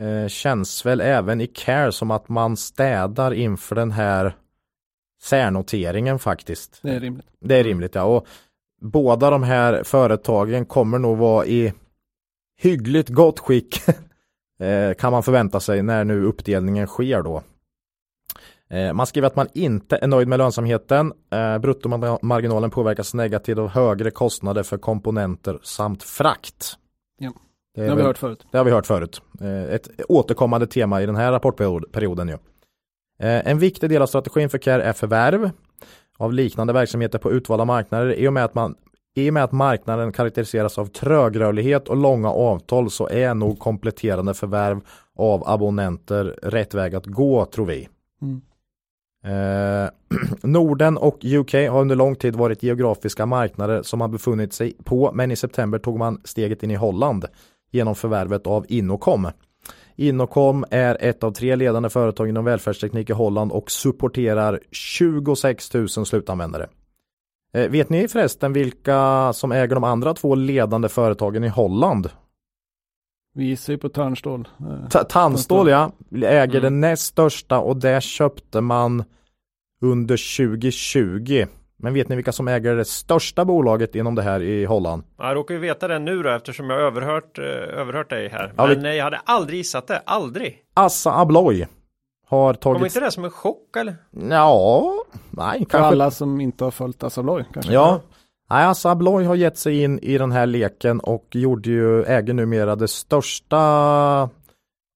Eh, Känns väl även i Care som att man städar inför den här särnoteringen faktiskt. Det är rimligt. Det är rimligt ja. Och båda de här företagen kommer nog vara i hyggligt gott skick eh, kan man förvänta sig när nu uppdelningen sker då. Eh, Man skriver att man inte är nöjd med lönsamheten. Eh, Bruttomarginalen påverkas negativt av högre kostnader för komponenter samt frakt. Ja. Det, Det har vi hört förut. det har vi hört förut. Eh, Ett återkommande tema i den här rapportperioden. Ju. En viktig del av strategin för Care är förvärv av liknande verksamheter på utvalda marknader. I och med att, man, i och med att marknaden karaktäriseras av trögrörlighet och långa avtal så är nog kompletterande förvärv av abonnenter rätt väg att gå tror vi. Mm. Eh, Norden och UK har under lång tid varit geografiska marknader som man befunnit sig på men i september tog man steget in i Holland genom förvärvet av Innocom. Innocom är ett av tre ledande företag inom välfärdsteknik i Holland och supporterar 26 000 slutanvändare. Eh, vet ni förresten vilka som äger de andra två ledande företagen i Holland? Vi gissar ju på Törnstål. Eh, Ta- Tandstål ja, äger Mm. den näst största och det köpte man under 2020. Men vet ni vilka som äger det största bolaget inom det här i Holland? Jag råkar ju veta det nu då eftersom jag har överhört, eh, överhört dig här. Ja, vi- Men jag hade aldrig gissat det, aldrig. Assa Abloy har Kommer tagit... inte det som en chock eller? Ja, nej, För kanske... alla som inte har följt Assa Abloy kanske. Ja, nej, Assa Abloy har gett sig in i den här leken och gjorde ju, äger numera det största,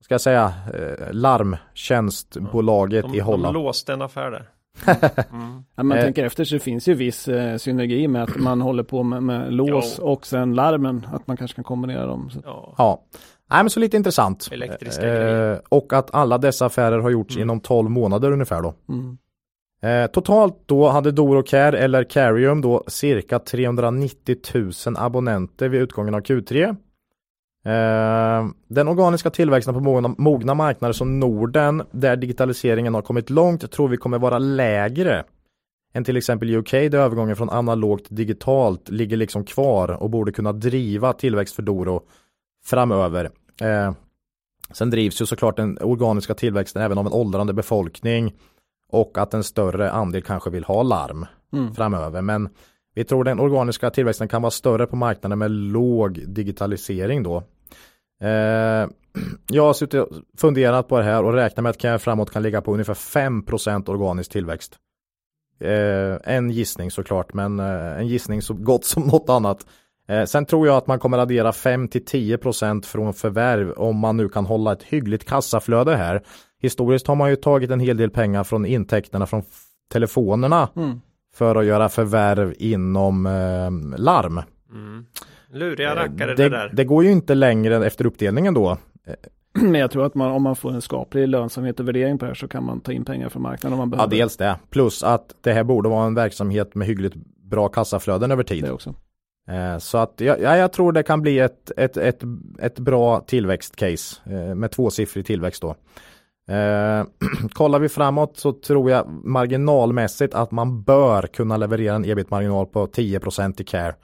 ska jag säga, eh, larmtjänstbolaget De, i Holland. de låste en affär där. Mm. Ja, man Eh. tänker efter så finns ju viss eh, synergi med att man håller på med, med lås Jo. och sen larmen. Att man kanske kan kombinera dem. Så. Ja. Ja, Nej men så lite intressant. Elektriska grejer. och att alla dessa affärer har gjorts Mm. inom 12 månader ungefär då. Mm. Eh, totalt då hade Dorocare eller Carium då cirka 390 000 abonnenter vid utgången av Q3. Eh, den organiska tillväxten på mogna, mogna marknader som Norden där digitaliseringen har kommit långt tror vi kommer vara lägre än till exempel UK där övergången från analogt till digitalt ligger liksom kvar och borde kunna driva tillväxt för Doro framöver. Eh, sen drivs ju såklart den organiska tillväxten även av en åldrande befolkning och att en större andel kanske vill ha larm Mm. framöver. Men vi tror den organiska tillväxten kan vara större på marknaden med låg digitalisering då. Eh, jag har suttit och funderat på det här och räknar med att kan framåt kan ligga på ungefär 5% organisk tillväxt. Eh, en gissning såklart, men eh, en gissning så gott som något annat. Eh, sen tror jag att man kommer addera 5-10% från förvärv om man nu kan hålla ett hyggligt kassaflöde här. Historiskt har man ju tagit en hel del pengar från intäkterna från telefonerna Mm. för att göra förvärv inom eh, larm. Mm. Luriga rackare det, det, där. det går ju inte längre efter uppdelningen då. Men jag tror att man, om man får en skaplig lönsamhet och värdering på det här så kan man ta in pengar från marknaden om man Ja, behöver. dels det. Plus att det här borde vara en verksamhet med hyggligt bra kassaflöden över tid. det också. Eh, Så att jag, ja, jag tror det kan bli ett, ett, ett, ett bra tillväxtcase eh, med tvåsiffrig tillväxt då. Eh, kollar vi framåt så tror jag marginalmässigt att man bör kunna leverera en ebit-marginal på 10% i care.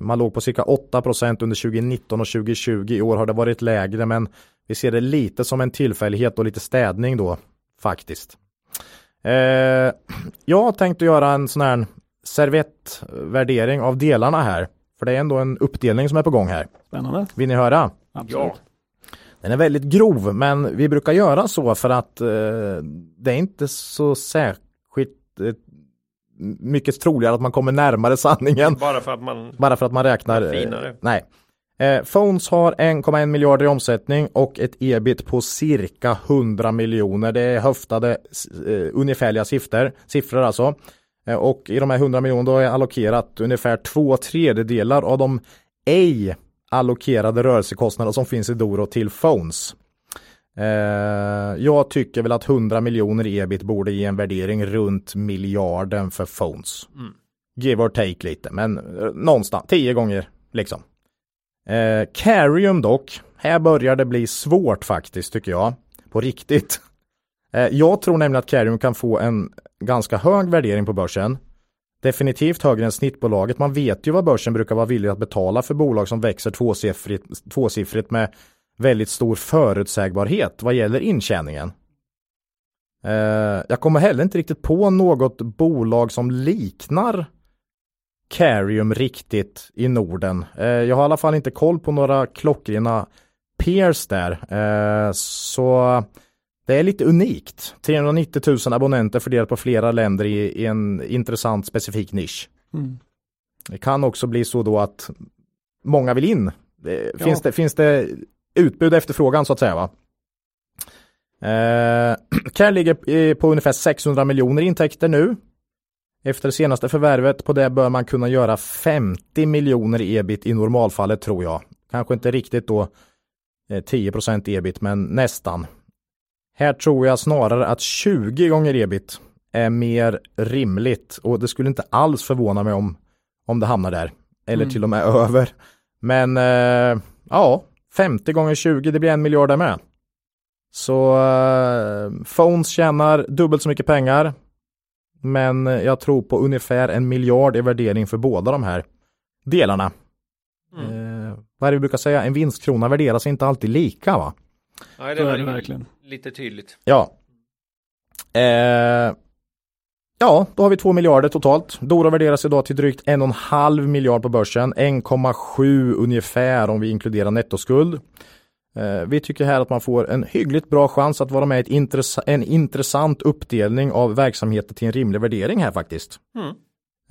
Man låg på cirka 8% under 2019 och 2020. I år har det varit lägre men vi ser det lite som en tillfällighet och lite städning då faktiskt. Eh, jag har tänkt att göra en sån här servettvärdering av delarna här. För det är ändå en uppdelning som är på gång här. Spännande. Vill ni höra? Absolut. Ja. Den är väldigt grov men vi brukar göra så för att eh, det är inte så särskilt eh, mycket troligare att man kommer närmare sanningen. Bara för att man Bara för att man räknar. eh, finare. nej. Eh, Phones har 1,1 miljarder i omsättning och ett ebit på cirka 100 miljoner. Det är höftade eh, ungefärliga siffror, siffror alltså. Eh, och i de här 100 miljonerna då är allokerat ungefär två tredjedelar av de ej allokerade rörelsekostnader som finns i Doro till Phones. Eh, jag tycker väl att 100 miljoner ebit borde ge en värdering runt miljarden för Phones. Mm. Give or take lite, men eh, någonstans, tio gånger liksom. Eh, Carium dock, här börjar det bli svårt faktiskt tycker jag. På riktigt. Eh, jag tror nämligen att Carium kan få en ganska hög värdering på börsen. Definitivt högre än snittbolaget. Man vet ju vad börsen brukar vara villig att betala för bolag som växer tvåsiffrigt, tvåsiffrigt med väldigt stor förutsägbarhet vad gäller intjäningen. Eh, jag kommer heller inte riktigt på något bolag som liknar Carium riktigt i Norden. Eh, jag har i alla fall inte koll på några klockrena peers där. Eh, så det är lite unikt. 390 000 abonnenter fördelat på flera länder i, i en intressant specifik nisch. Mm. Det kan också bli så då att många vill in. Eh, Ja. Finns, det, finns det utbud och efterfrågan så att säga va? Eh, Care ligger eh, på ungefär 600 miljoner intäkter nu. Efter det senaste förvärvet på det bör man kunna göra 50 miljoner ebit i normalfallet tror jag. Kanske inte riktigt då eh, 10% ebit men nästan. Här tror jag snarare att 20 gånger ebit är mer rimligt och det skulle inte alls förvåna mig om, om det hamnar där. Eller Mm. till och med över. Men eh, ja, 50 gånger 20 det blir en miljard där med. Så eh, Phones tjänar dubbelt så mycket pengar. Men jag tror på ungefär en miljard i värdering för båda de här delarna. Mm. Eh, vad är det vi brukar säga? En vinstkrona värderas inte alltid lika va? Nej, det är det verkligen. Lite tydligt. Ja. Eh, ja, då har vi 2 miljarder totalt. Doro värderas idag till drygt 1,5 miljard på börsen. 1,7 ungefär om vi inkluderar nettoskuld. Eh, vi tycker här att man får en hyggligt bra chans att vara med i ett intress- en intressant uppdelning av verksamheter till en rimlig värdering här faktiskt. Mm.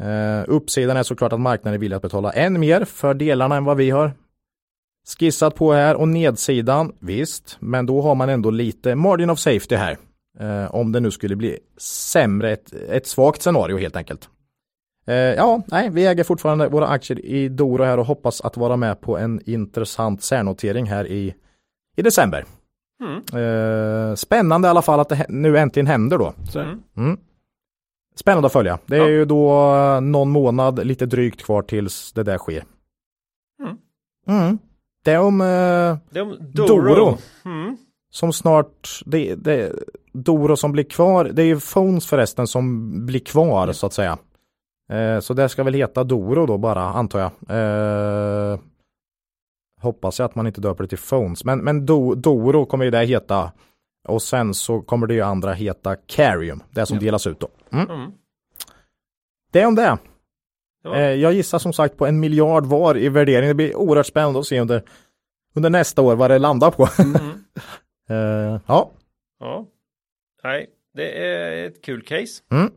Eh, uppsidan är såklart att marknaden är villig att betala än mer för delarna än vad vi har skissat på här och nedsidan, visst, men då har man ändå lite margin of safety här. Eh, om det nu skulle bli sämre, ett, ett svagt scenario helt enkelt. Eh, ja, nej, vi äger fortfarande våra aktier i Doro här och hoppas att vara med på en intressant särnotering här i i december. Mm. Eh, spännande i alla fall att det nu äntligen händer då. Mm. Mm. Spännande att följa. Det är Ja. ju då eh, någon månad lite drygt kvar tills det där sker. Mm. Mm. Det är om eh, Det är om Doro. Doro. Mm. som snart, det, det, Doro som blir kvar, det är ju Phones förresten som blir kvar så att säga. Eh, så det ska väl heta Doro då bara antar jag. Eh, hoppas jag att man inte döper det till Phones, men, men Do, Doro kommer ju det heta. Och sen så kommer det ju andra heta Carium, det som Ja. delas ut då. Mm. Mm. Det är om det. Ja. Eh, jag gissar som sagt på en miljard var i värdering. Det blir oerhört spännande att se under, under nästa år vad det landar på. Mm. Eh, ja. Ja. Nej, det är ett kul case. Mm.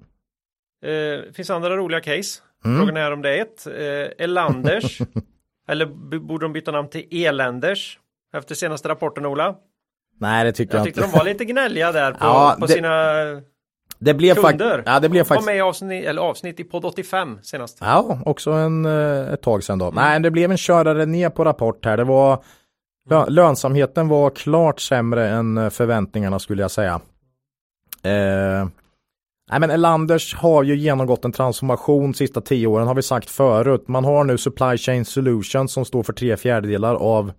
Det finns andra roliga case. Mm. Frågan är om det är ett. Eh, Elanders. eller borde de byta namn till Eländers? Efter senaste rapporten Ola. Nej det tycker jag, Jag tyckte inte. de var lite gnälliga där på, Ja, på det- sina Det blev kunder. ja det blev Var faktiskt, med i avsnitt, eller avsnitt i podd 85 senast. ja också en, eh, ett tag sedan då. Mm. Nej det blev en körare ner på rapport här. Det var, lö, lönsamheten var klart sämre än eh, förväntningarna skulle jag säga. Eh, nej men Elanders har ju genomgått en transformation sista tio åren har vi sagt förut. Man har nu Supply Chain Solutions som står för tre fjärdedelar av,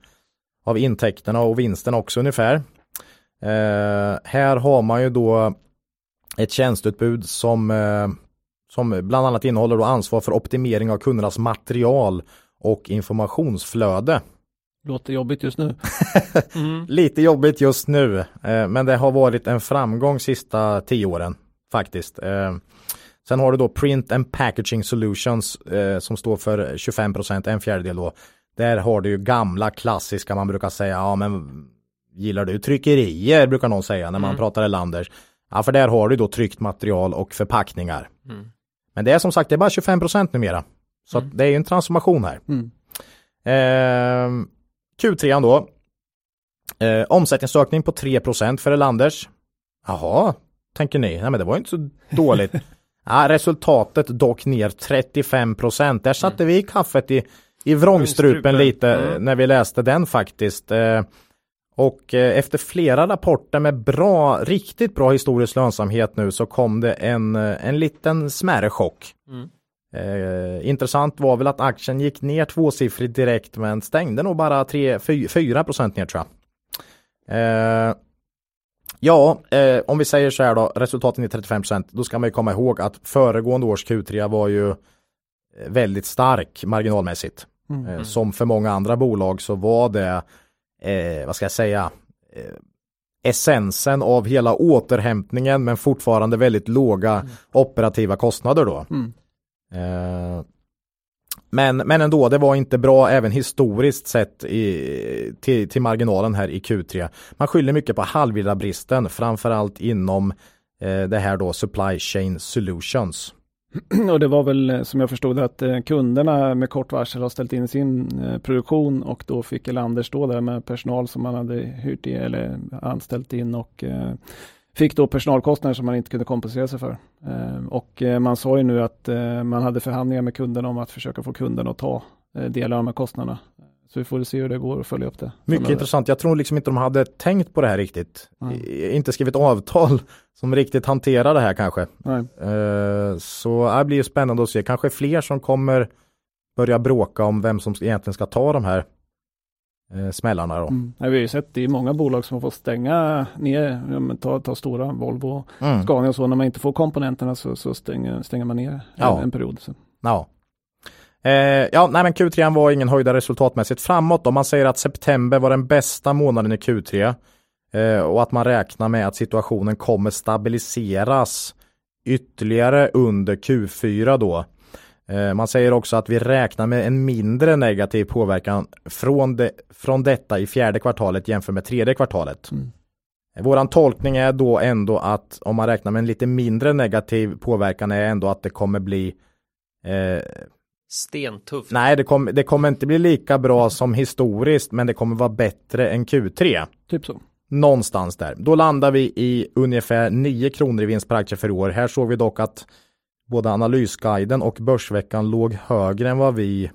av intäkterna och vinsten också ungefär. Eh, här har man ju då ett tjänsteutbud som, eh, som bland annat innehåller då ansvar för optimering av kundernas material och informationsflöde. låter jobbigt just nu. Mm. Lite jobbigt just nu, eh, men det har varit en framgång sista tio åren faktiskt. Eh, sen har du då Print and Packaging Solutions som står för 25% en fjärdedel då. Där har du ju gamla klassiska, man brukar säga, ja men gillar du tryckerier brukar någon säga när man Mm. pratar Elanders. Ja, för där har du då tryckt material och förpackningar. Mm. Men det är som sagt, det är bara 25% numera. Så att det är ju en transformation här. Mm. Eh, Q3 då. Eh, omsättningsökning på 3% för Elanders. Jaha, tänker ni. Nej men det var ju inte så dåligt. ja, resultatet dock ner 35 Där satte vi kaffet i, i vrångstrupen Vrångstrupen. lite Mm. när vi läste den faktiskt. Eh, och eh, efter flera rapporter med bra, riktigt bra historisk lönsamhet nu så kom det en, eh, en liten smärre chock. Mm. Eh, intressant var väl att aktien gick ner tvåsiffrigt direkt men stängde nog bara 4 procent ner tror jag. Eh, ja, eh, om vi säger så här då, resultaten är 35 procent, då ska man ju komma ihåg att föregående års Q3 var ju eh, väldigt stark marginalmässigt. Mm. Eh, som för många andra bolag så var det, eh, vad ska jag säga, eh, essensen av hela återhämtningen men fortfarande väldigt låga operativa kostnader då. Mm. Eh, men, men ändå, det var inte bra även historiskt sett i, till, till marginalen här i Q3. Man skyller mycket på halvledarbristen, framförallt inom eh, det här då Supply Chain Solutions. Och det var väl eh, som jag förstod att eh, kunderna med kort varsel har ställt in sin eh, produktion och då fick Elanders stå där med personal som man hade hyrt i eller anställt in och eh, fick då personalkostnader som man inte kunde kompensera sig för. Och man sa ju nu att man hade förhandlingar med kunderna om att försöka få kunderna att ta delar av de här kostnaderna. Så vi får se hur det går och följa upp det. Mycket intressant. Jag tror liksom inte de hade tänkt på det här riktigt. I- Inte skrivit avtal som riktigt hanterar det här kanske. Eh, Så det blir ju spännande att se. Kanske fler som kommer börja bråka om vem som egentligen ska ta de här eh, smällarna då. Mm. Nej, Vi har ju sett det är många bolag som har fått stänga ner, ja, ta, ta stora, Volvo, Mm. Scania och så, när man inte får komponenterna så, så stänger, stänger man ner Ja. en, en period. Så. Ja. Eh, ja, nej men Q3 var ingen höjdare resultatmässigt framåt. Om man säger att september var den bästa månaden i Q3 eh, och att man räknar med att situationen kommer stabiliseras ytterligare under Q4 då. Eh, man säger också att vi räknar med en mindre negativ påverkan från, det, från detta i fjärde kvartalet jämfört med tredje kvartalet. Mm. Eh, Våran tolkning är då ändå att om man räknar med en lite mindre negativ påverkan är ändå att det kommer bli eh, Stentufft. Nej, det, kom, det kommer inte bli lika bra som historiskt, men det kommer vara bättre än Q3. Typ så. Någonstans där. Då landar vi i ungefär 9 kronor i vinst per aktie för år. Här såg vi dock att både analysguiden och börsveckan låg högre än vad vi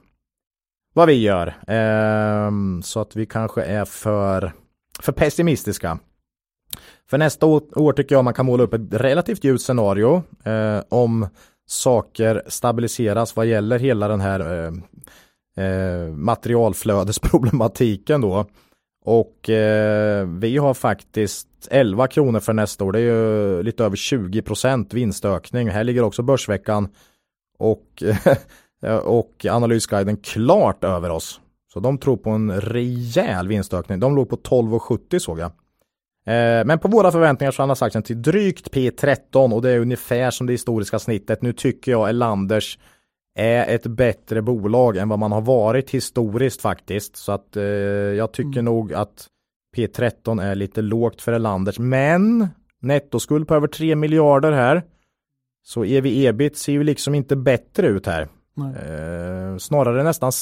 vad vi gör. Ehm, så att vi kanske är för för pessimistiska. För nästa år, tycker jag man kan måla upp ett relativt ljust scenario eh, om saker stabiliseras vad gäller hela den här eh, eh, materialflödesproblematiken då. Och eh, vi har faktiskt 11 kronor för nästa år. Det är ju lite över 20 procent vinstökning. Här ligger också Börsveckan och, och Analysguiden klart över oss. Så de tror på en rejäl vinstökning. De låg på 12,70 såg jag. Eh, men på våra förväntningar så har han sagt aktien till drygt P13 och det är ungefär som det historiska snittet. Nu tycker jag Elanders är ett bättre bolag än vad man har varit historiskt faktiskt. Så att eh, jag tycker mm. nog att P13 är lite lågt för Elanders. Men nettoskuld på över 3 miljarder här. Så ev ebit ser ju liksom inte bättre ut här. Eh, snarare nästan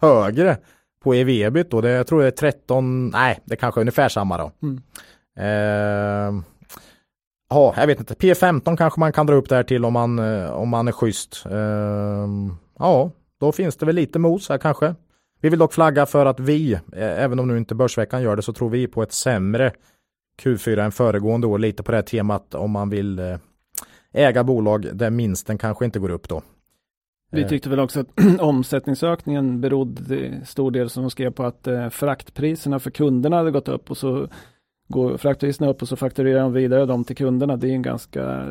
högre på ev ebit då. Det, jag tror det är 13, nej det kanske är ungefär samma då. Mm. Eh, ja, jag vet inte. P15 kanske man kan dra upp där till om man, eh, om man är schysst. Eh, ja, då finns det väl lite mos här kanske. Vi vill dock flagga för att vi, eh, även om nu inte Börsveckan gör det, så tror vi på ett sämre Q4 än föregående år. Lite på det här temat om man vill eh, äga bolag där minsten kanske inte går upp då. Vi tyckte väl också att omsättningsökningen berodde stor del som de skrev på att fraktpriserna för kunderna hade gått upp och så går fraktpriserna upp och så fakturerar de vidare dem till kunderna. Det är en ganska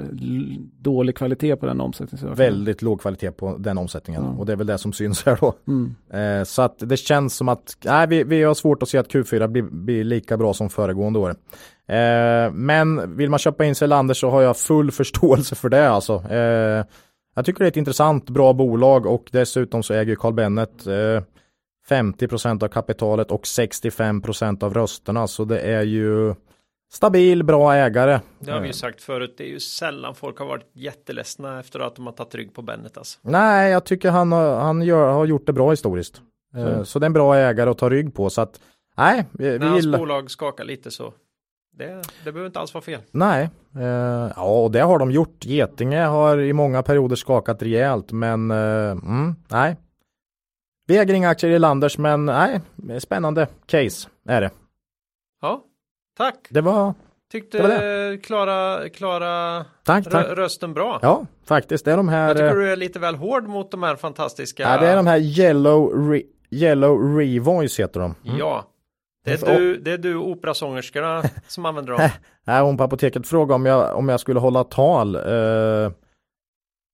dålig kvalitet på den omsättningen. Väldigt låg kvalitet på den omsättningen mm. och det är väl det som syns här då. Mm. Eh, så att det känns som att nej, vi, vi har svårt att se att Q4 blir, blir lika bra som föregående år. Eh, men vill man köpa in sig Lander så har jag full förståelse för det alltså. Eh, jag tycker det är ett intressant, bra bolag och dessutom så äger Carl Bennet eh, 50% av kapitalet och 65% av rösterna. Så det är ju stabil, bra ägare. Det har vi ju sagt förut. Det är ju sällan folk har varit jätteledsna efter att de har tagit rygg på Bennet. Alltså. Nej, jag tycker han, har, han gör, har gjort det bra historiskt. Mm. Så det är en bra ägare att ta rygg på. Så att, nej, vi, När hans bolag skakar lite så det, det behöver inte alls vara fel. Nej, eh, ja och det har de gjort. Getinge har i många perioder skakat rejält men eh, mm, nej, vi äger inga aktier i Landers, men nej, spännande case är det. Ja, tack. Det var Tyckte det det. Klara, Klara tack, tack. rösten bra. Ja, faktiskt. Det är de här. Jag tycker du är lite väl hård mot de här fantastiska. Ja, det är de här Yellow, Re, Yellow Revoice heter de. Mm. Ja. Det är, du, det är du operasångerskorna som använder dem. Nej, hon på apoteket frågade om jag, om jag skulle hålla tal. Uh,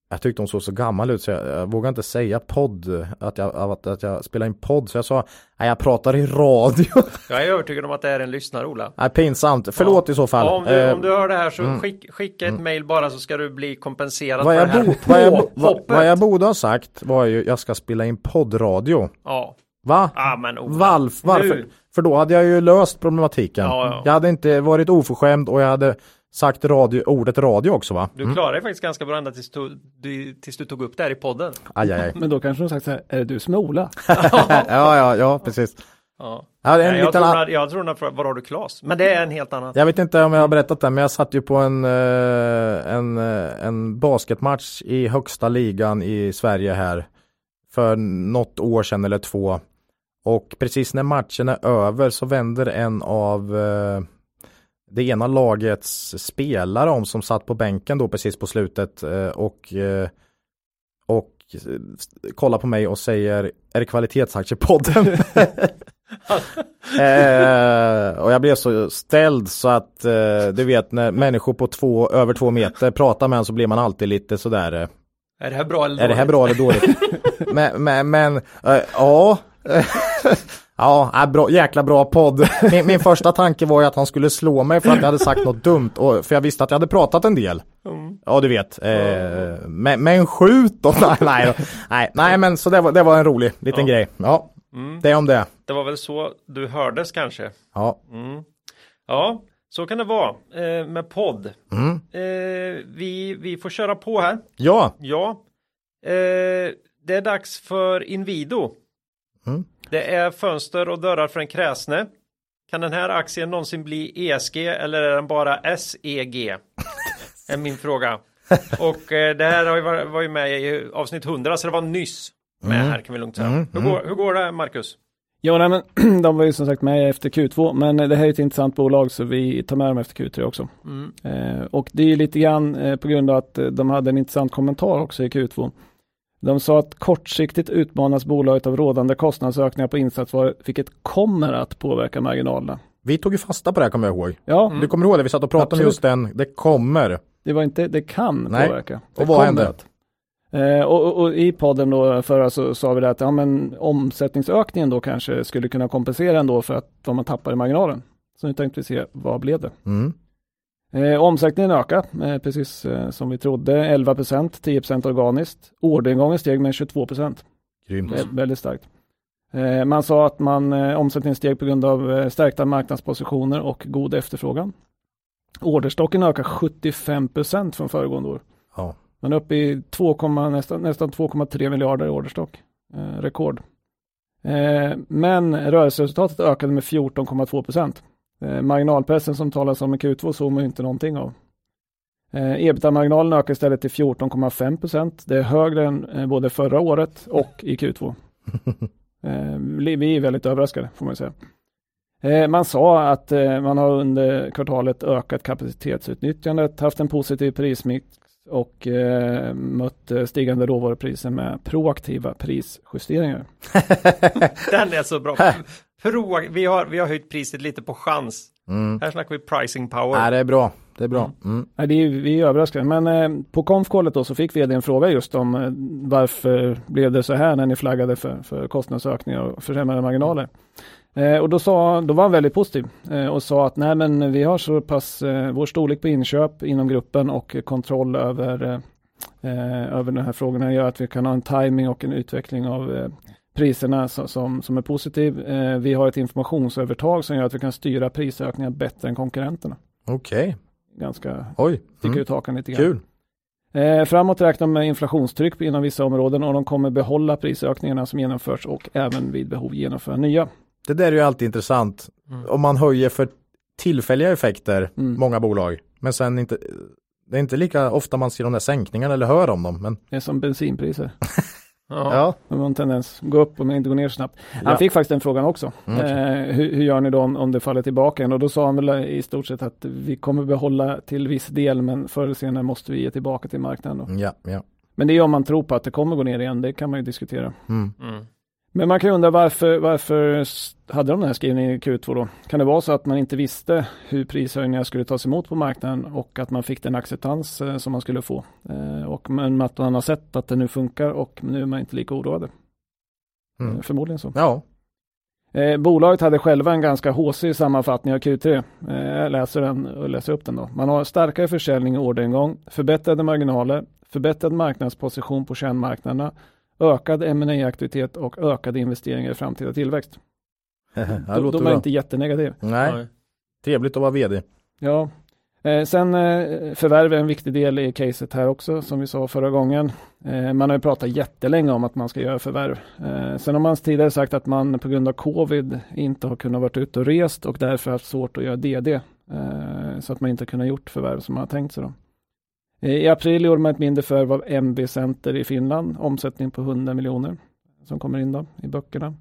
jag tyckte hon såg så gammal ut så jag, jag vågade inte säga podd, att jag, att, att jag spelar in podd. Så jag sa, nej jag pratar i radio. Jag är övertygad om att det är en lyssnare Ola. Nej, pinsamt. Förlåt ja. i så fall. Ja, om, du, eh, om du hör det här så mm. skick, skicka ett mm. mail bara så ska du bli kompenserad vad för det här bo, vad, jag, vad, vad jag borde ha sagt var ju, jag ska spela in poddradio. Ja. Va? Ah, men Valf, varför? Nu. För då hade jag ju löst problematiken. Ja, ja. Jag hade inte varit oförskämd och jag hade sagt radio, ordet radio också va? Du mm. klarade dig faktiskt ganska bra ända tills du, tills du tog upp det här i podden. Aj, aj, aj. Men då kanske de sagt så här, är det du som är Ola? ja, ja, ja, precis. Ja. Ja, en Nej, jag, liten... tror, jag tror att var har du Klas? Men det är en helt annan. Jag vet inte om jag har berättat det, men jag satt ju på en, eh, en, eh, en basketmatch i högsta ligan i Sverige här för något år sedan eller två. Och precis när matchen är över så vänder en av eh, det ena lagets spelare om som satt på bänken då precis på slutet eh, och eh, och kollar på mig och säger är det kvalitetsaktiepodden? eh, och jag blev så ställd så att eh, du vet när människor på två, över två meter pratar med en så blir man alltid lite sådär. Eh, är det här bra eller dåligt? Är det här bra eller dåligt? men, men, men eh, ja. Ja, äh, bra, jäkla bra podd. Min, min, första tanke var ju att han skulle slå mig för att jag hade sagt något dumt. Och, för jag visste att jag hade pratat en del. Mm. Ja, du vet. Eh, men, men skjut då. nej, nej, nej, men så det var, det var en rolig liten ja. grej. Ja, mm. det om det. Det var väl så du hördes kanske. Ja. Mm. Ja, så kan det vara eh, med podd. Mm. Eh, vi, vi får köra på här. Ja. Ja. Eh, det är dags för Invido. Mm. Det är fönster och dörrar för en kräsne. Kan den här aktien någonsin bli ESG eller är den bara SEG? är min fråga. Och eh, det här har ju varit, var ju med i avsnitt 100 så det var nyss med mm. här kan vi lugnt säga. Mm. Hur, går, hur går det Marcus? Ja, nej, men de var ju som sagt med efter Q2, men det här är ett intressant bolag så vi tar med dem efter Q3 också. Mm. Eh, och det är ju lite grann eh, på grund av att eh, de hade en intressant kommentar också i Q2. De sa att kortsiktigt utmanas bolaget av rådande kostnadsökningar på insatsvaror, vilket kommer att påverka marginalerna. Vi tog ju fasta på det här kommer jag ihåg. Ja, Du kommer ihåg det? Vi satt och pratade om just den. Det kommer. det var inte, det kan Nej. påverka. Det Och vad hände? Eh, och, och, och i podden då förra så sa vi det att ja, men omsättningsökningen då kanske skulle kunna kompensera ändå för att vad man tappar i marginalen. Så nu tänkte vi se, vad blev det? Mm. Eh, omsättningen ökade, eh, precis eh, som vi trodde, 11% 10% organiskt. Orderingången steg med 22 Grymt. Vä- väldigt starkt. Eh, man sa att man eh, omsättningen steg på grund av eh, stärkta marknadspositioner och god efterfrågan. Orderstocken ökar 75% från föregående år. Ja. Man är uppe i 2, nästan, nästan 2,3 miljarder i orderstock. Eh, rekord. Men rörelseresultatet ökade med 14,2 procent. Eh, marginalpressen som talas om i Q2 såg man ju inte någonting av. Eh, Ebitda-marginalen ökar istället till 14,5 procent. Det är högre än eh, både förra året och i Q2. Eh, vi är väldigt överraskade får man säga. Man sa att man har under kvartalet ökat kapacitetsutnyttjandet, haft en positiv prismix och eh, mött stigande råvarupriser med proaktiva prisjusteringar. Den är så bra. Pro, vi, har, vi har höjt priset lite på chans. Mm. Här snackar vi pricing power. Nej, det är bra. Det är bra. Mm. Nej, det är, vi är överraskade, men eh, på konfkollet då så fick vd en fråga just om eh, varför blev det så här när ni flaggade för, för kostnadsökningar och försämrade marginaler. Eh, och då, sa, då var han väldigt positiv eh, och sa att nej men vi har så pass eh, vår storlek på inköp inom gruppen och kontroll över, eh, eh, över de här frågorna gör att vi kan ha en timing och en utveckling av eh, priserna som, som, som är positiv. Eh, vi har ett informationsövertag som gör att vi kan styra prisökningar bättre än konkurrenterna. Okej. Ganska Oj. sticker Mm. ut hakan lite grann. Kul. Eh, framåt räknar med inflationstryck inom vissa områden och de kommer behålla prisökningarna som genomförs och även vid behov genomföra nya. Det där är ju alltid intressant. Mm. Om man höjer för tillfälliga effekter, Mm. många bolag, men sen inte det är inte lika ofta man ser de där sänkningarna eller hör om dem. Men Det är som bensinpriser. Ja. ja, De har en tendens att gå upp men inte gå ner snabbt. Han Ja. fick faktiskt den frågan också. Mm, okej. eh, hur, hur gör ni då om, om det faller tillbaka igen? Och då sa han väl i stort sett att vi kommer behålla till viss del men förr eller senare måste vi ge tillbaka till marknaden. Då. ja, ja. Men det är om man tror på att det kommer gå ner igen, det kan man ju diskutera. Mm. Mm. Men man kan ju undra varför, varför hade de den här skrivningen i Q2 då? Kan det vara så att man inte visste hur prishöjningar skulle tas emot på marknaden och att man fick den acceptans eh, som man skulle få? Eh, och men att man har sett att det nu funkar och nu är man inte lika oroade. Mm. Eh, förmodligen så. Ja, Eh, bolaget hade själva en ganska håsig sammanfattning av Q3. Eh, jag läser den och läser upp den då. Man har starkare försäljning och orderingång, förbättrade marginaler, förbättrad marknadsposition på kärnmarknaderna, ökad ma aktivitet och ökade investeringar i framtida tillväxt. det De, är bra. inte jättenegativa. Nej, Nej. trevligt att vara vd. Ja. Eh, sen eh, förvärv är en viktig del i caset här också, som vi sa förra gången. Eh, man har ju pratat jättelänge om att man ska göra förvärv. Eh, sen har man tidigare sagt att man på grund av covid inte har kunnat varit ute och rest och därför haft svårt att göra DD. Eh, så att man inte kunnat gjort förvärv som man har tänkt sig. Då. Eh, I april gjorde man ett mindre förvärv av MB Center i Finland, omsättning på 100 miljoner som kommer in då i böckerna.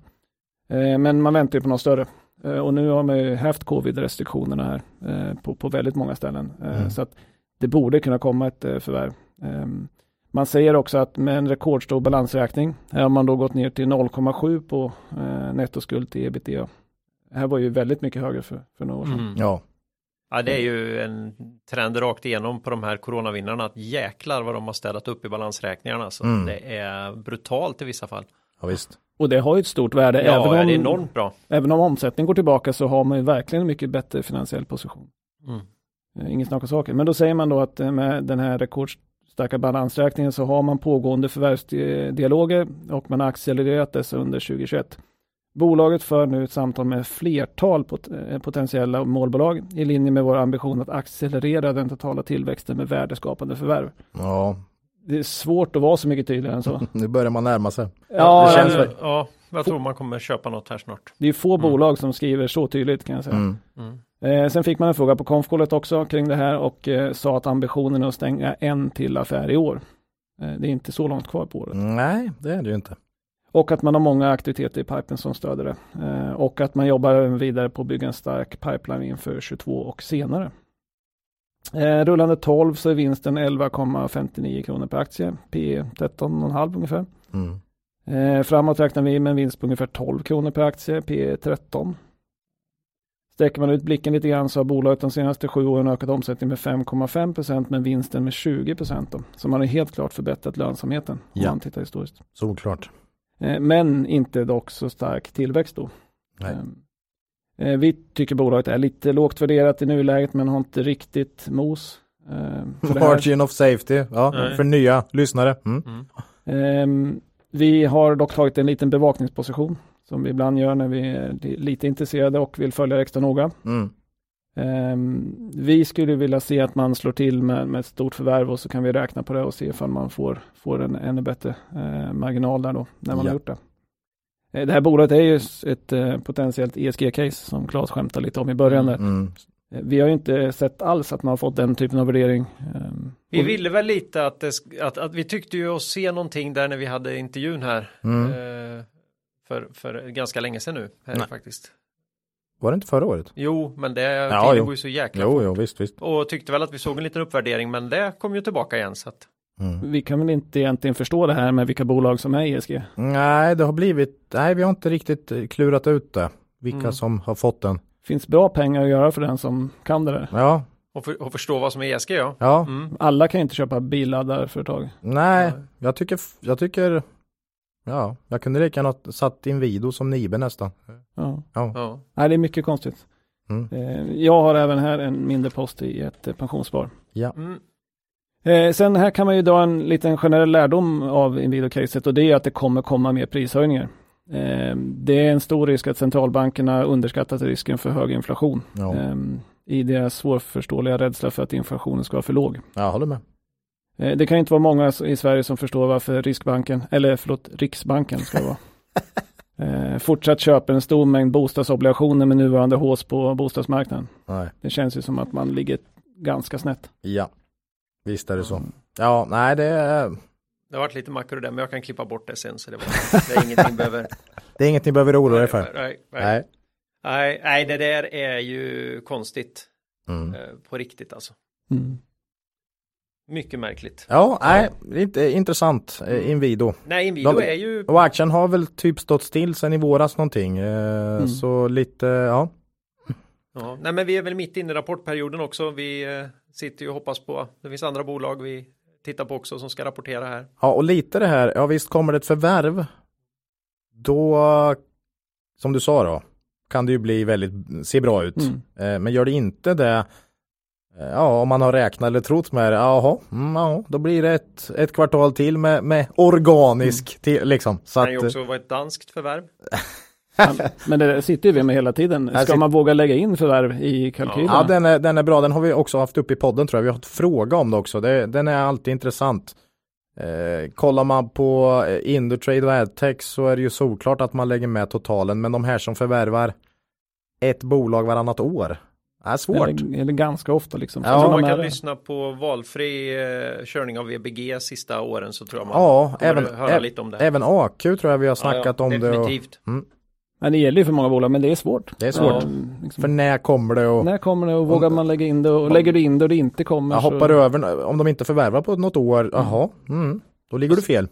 Eh, men man väntar ju på något större. Eh, Och nu har man ju haft covid-restriktionerna här på, på väldigt många ställen. Mm. Så att det borde kunna komma ett förvärv. Ehm, Man säger också att med en rekordstor balansräkning, här har man då gått ner till 0,7 på nettoskuld till ebitda. Det här var ju väldigt mycket högre för, för några år sedan. Mm. Ja, Ja, det är ju en trend rakt igenom på de här coronavinnarna. Att jäklar vad de har ställat upp i balansräkningarna. Så Mm. det är brutalt i vissa fall. ja visst. Och det har ju ett stort värde. Ja, även, om, det är enormt bra. även om omsättning går tillbaka så har man ju verkligen en mycket bättre finansiell position. Mm. Eh, Inget snack om saken. Men då säger man då att eh, med den här rekordstarka balansräkningen så har man pågående förvärvsdialoger och man har accelererat dessa under 2021. Bolaget för nu ett samtal med flertal pot- eh, potentiella målbolag i linje med vår ambition att accelerera den totala tillväxten med värdeskapande förvärv. Ja, Det är svårt att vara så mycket tydligare än så. nu börjar man närma sig. Ja, det känns ja, jag tror man kommer köpa något här snart. det är få Mm. bolag som skriver så tydligt kan jag säga. Mm. Mm. Eh, sen fick man en fråga på konfkollet också kring det här och eh, sa att ambitionen är att stänga en till affär i år. Eh, det är inte så långt kvar på året. Nej, det är det ju inte. Och att man har många aktiviteter i pipen som stöder det. Eh, och att man jobbar vidare på att bygga en stark pipeline inför 22 och senare. Eh, rullande 12 så är vinsten 11,59 kronor per aktie. P 13,5 ungefär. Mm. Eh, framåt räknar vi med en vinst på ungefär 12 kronor per aktie, P 13. Sträcker man ut blicken lite grann så har bolaget de senaste sju åren ökat omsättningen med 5,5 procent men vinsten med 20 procent. Så man har helt klart förbättrat lönsamheten om Ja. man tittar historiskt. Solklart. Eh, men inte dock så stark tillväxt då. Nej. Eh, eh, vi tycker bolaget är lite lågt värderat i nuläget men har inte riktigt mos. eh, här. Margin of safety, ja, Nej. för nya lyssnare. Mm. Ehm, vi har dock tagit en liten bevakningsposition som vi ibland gör när vi är li- lite intresserade och vill följa extra noga. Mm. Ehm, vi skulle vilja se att man slår till med, med ett stort förvärv och så kan vi räkna på det och se ifall man får, får en ännu bättre eh, marginal där då när man Ja. har gjort det. Eh, Det här bolaget är ju ett eh, potentiellt ESG-case som Claes skämtade lite om i början där. Mm. Vi har ju inte sett alls att man har fått den typen av värdering. Ehm, Vi ville väl lite att, det, att, att vi tyckte ju oss se någonting där när vi hade intervjun här. Mm. Eh, för, för ganska länge sedan nu här Nej. faktiskt. Var det inte förra året? Jo, men det Ja, tiden jo. går ju så jäkla Jo, fort. jo, visst, visst. Och tyckte väl att vi såg en liten uppvärdering, men det kom ju tillbaka igen. Så att, Mm. Vi kan väl inte egentligen förstå det här med vilka bolag som är ESG. Nej, det har blivit, nej, vi har inte riktigt eh, klurat ut det. Vilka Mm. som har fått den. finns bra pengar att göra för den som kan det där. Ja, och, för, och förstå vad som är ESG, ja. ja, Mm. Alla kan ju inte köpa billaddarföretag. Nej. jag tycker, jag tycker, ja, jag kunde lika gärna satt Inwido som Nibe nästan. Ja. Ja, ja. Nej, det är mycket konstigt. Mm. Eh, Jag har även här en mindre post i ett eh, pensionsspar. ja, Mm. Eh, Sen här kan man ju dra en liten generell lärdom av Inwido-caset och det är att det kommer komma mer prishöjningar. Eh, Det är en stor risk att centralbankerna underskattat risken för hög inflation ja. eh, i deras svårförståeliga rädsla för att inflationen ska vara för låg. jag håller med. Eh, Det kan inte vara många i Sverige som förstår varför Riksbanken, eller förlåt, Riksbanken ska det vara. Eh, fortsatt köper en stor mängd bostadsobligationer med nuvarande hås på bostadsmarknaden. Nej, Det känns ju som att man ligger ganska snett. ja, visst är det så. Ja, nej, det Det har varit lite makro där, men jag kan klippa bort det sen. Så det, var, det är ingenting behöver... det är inget ni behöver oroa er för. Nej, nej, Nej. nej, nej, det där är ju konstigt Mm. eh, på riktigt alltså. Mm. Mycket märkligt. Ja, nej, det är inte intressant. eh, Inwido. Nej, Inwido De- är ju... Och aktien har väl typ stått still sedan i våras någonting. Eh, Mm. Så lite, ja. Ja, nej, men vi är väl mitt inne i rapportperioden också. Vi eh, sitter ju och hoppas på. Det finns andra bolag vi tittar på också som ska rapportera här. Ja, och lite det här, ja visst kommer det ett förvärv. Då, som du sa då, kan det ju bli väldigt, se bra ut. Mm. Men gör det inte det, ja om man har räknat eller trott med det, jaha, mm, ja, då blir det ett, ett kvartal till med, med organisk, till, liksom. Så Det kan ju också vara ett danskt förvärv. Men, men det sitter ju vi med hela tiden. Ska sitter- man våga lägga in förvärv i kalkylen? Ja, den är, den är bra. Den har vi också haft uppe i podden tror jag. Vi har haft fråga om det också. Det, den är alltid intressant. Eh, kollar man på eh, Indutrade och Adtech så är det ju solklart att man lägger med totalen. Men de här som förvärvar ett bolag varannat år är svårt. Eller, eller ganska ofta liksom. Ja, Så Om de man är kan det. lyssna på valfri eh, körning av VBG sista åren så tror jag man Ja, även, höra lite om det. även AQ tror jag vi har snackat om det. Och, definitivt. Men det gäller ju för många bolag, men det är svårt. det är svårt. Ja, liksom. För när kommer det och När kommer det och vågar man lägga in det och lägger du in det och det inte kommer så... hoppar över om de inte förvärvar på något år. Jaha, mm, då ligger du fel.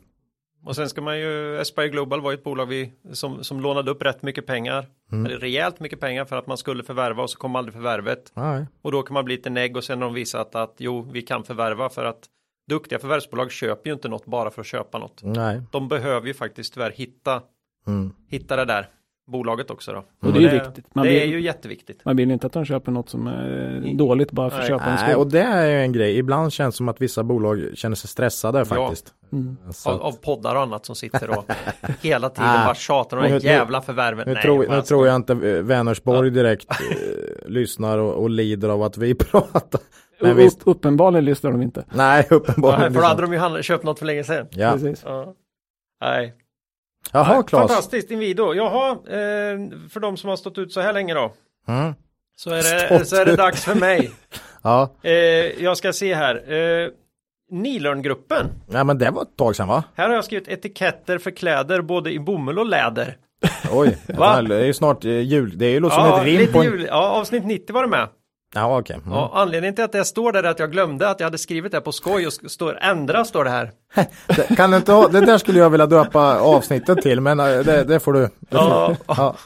Och sen ska man ju, Aspire Global var ju ett bolag vi, som, som lånade upp rätt mycket pengar, Mm. eller rejält mycket pengar för att man skulle förvärva och så kom aldrig förvärvet. Nej. Och då kan man bli lite negg och sen har de visat att jo, vi kan förvärva för att duktiga förvärvsbolag köper ju inte något bara för att köpa något. Nej. De behöver ju faktiskt tyvärr hitta, Mm. hitta det där bolaget också då. Och det är ju viktigt. Man det vill- är ju jätteviktigt. Man vill inte att de köper något som är dåligt bara för att köpa en Nej, skog. och det är ju en grej. Ibland känns det som att vissa bolag känner sig stressade faktiskt. Mm. Så Av, av poddar och annat som sitter och hela tiden Ah. bara tjatar om de Nu- här nu- jävla förvärven. nu, Nej, tror, nu tror jag inte eh, Vänersborg direkt eh, lyssnar och, och lider av att vi pratar. Men visst, upp, uppenbarligen lyssnar de inte. nej Ja, uppenbarligen. för då hade de ju handlat, köpt något för länge sedan. ja. Precis. Ja. Nej. Jaha, Claes. Fantastiskt, Inwido. Jaha, eh, för de som har stått ut så här länge då. Mm. Så är det, Stått så är det ut. dags för mig. Ja, Eh, jag ska se här. Eh, Nilörngruppen. Ja men det var ett tag sedan va? Här har jag skrivit etiketter för kläder både i bomull och läder. Oj, Va? det är ju snart eh, jul. Det är ju som Ja, ett rim lite på en... jul. ja, avsnitt 90 var det med. Ja okej. Mm. Ja, anledningen till att det står där är att jag glömde att jag hade skrivit det på skoj och står ändra står det här. Det, kan du inte ha, det där skulle jag vilja döpa avsnittet till men eh, det, det får du. Det får, Ja, ja.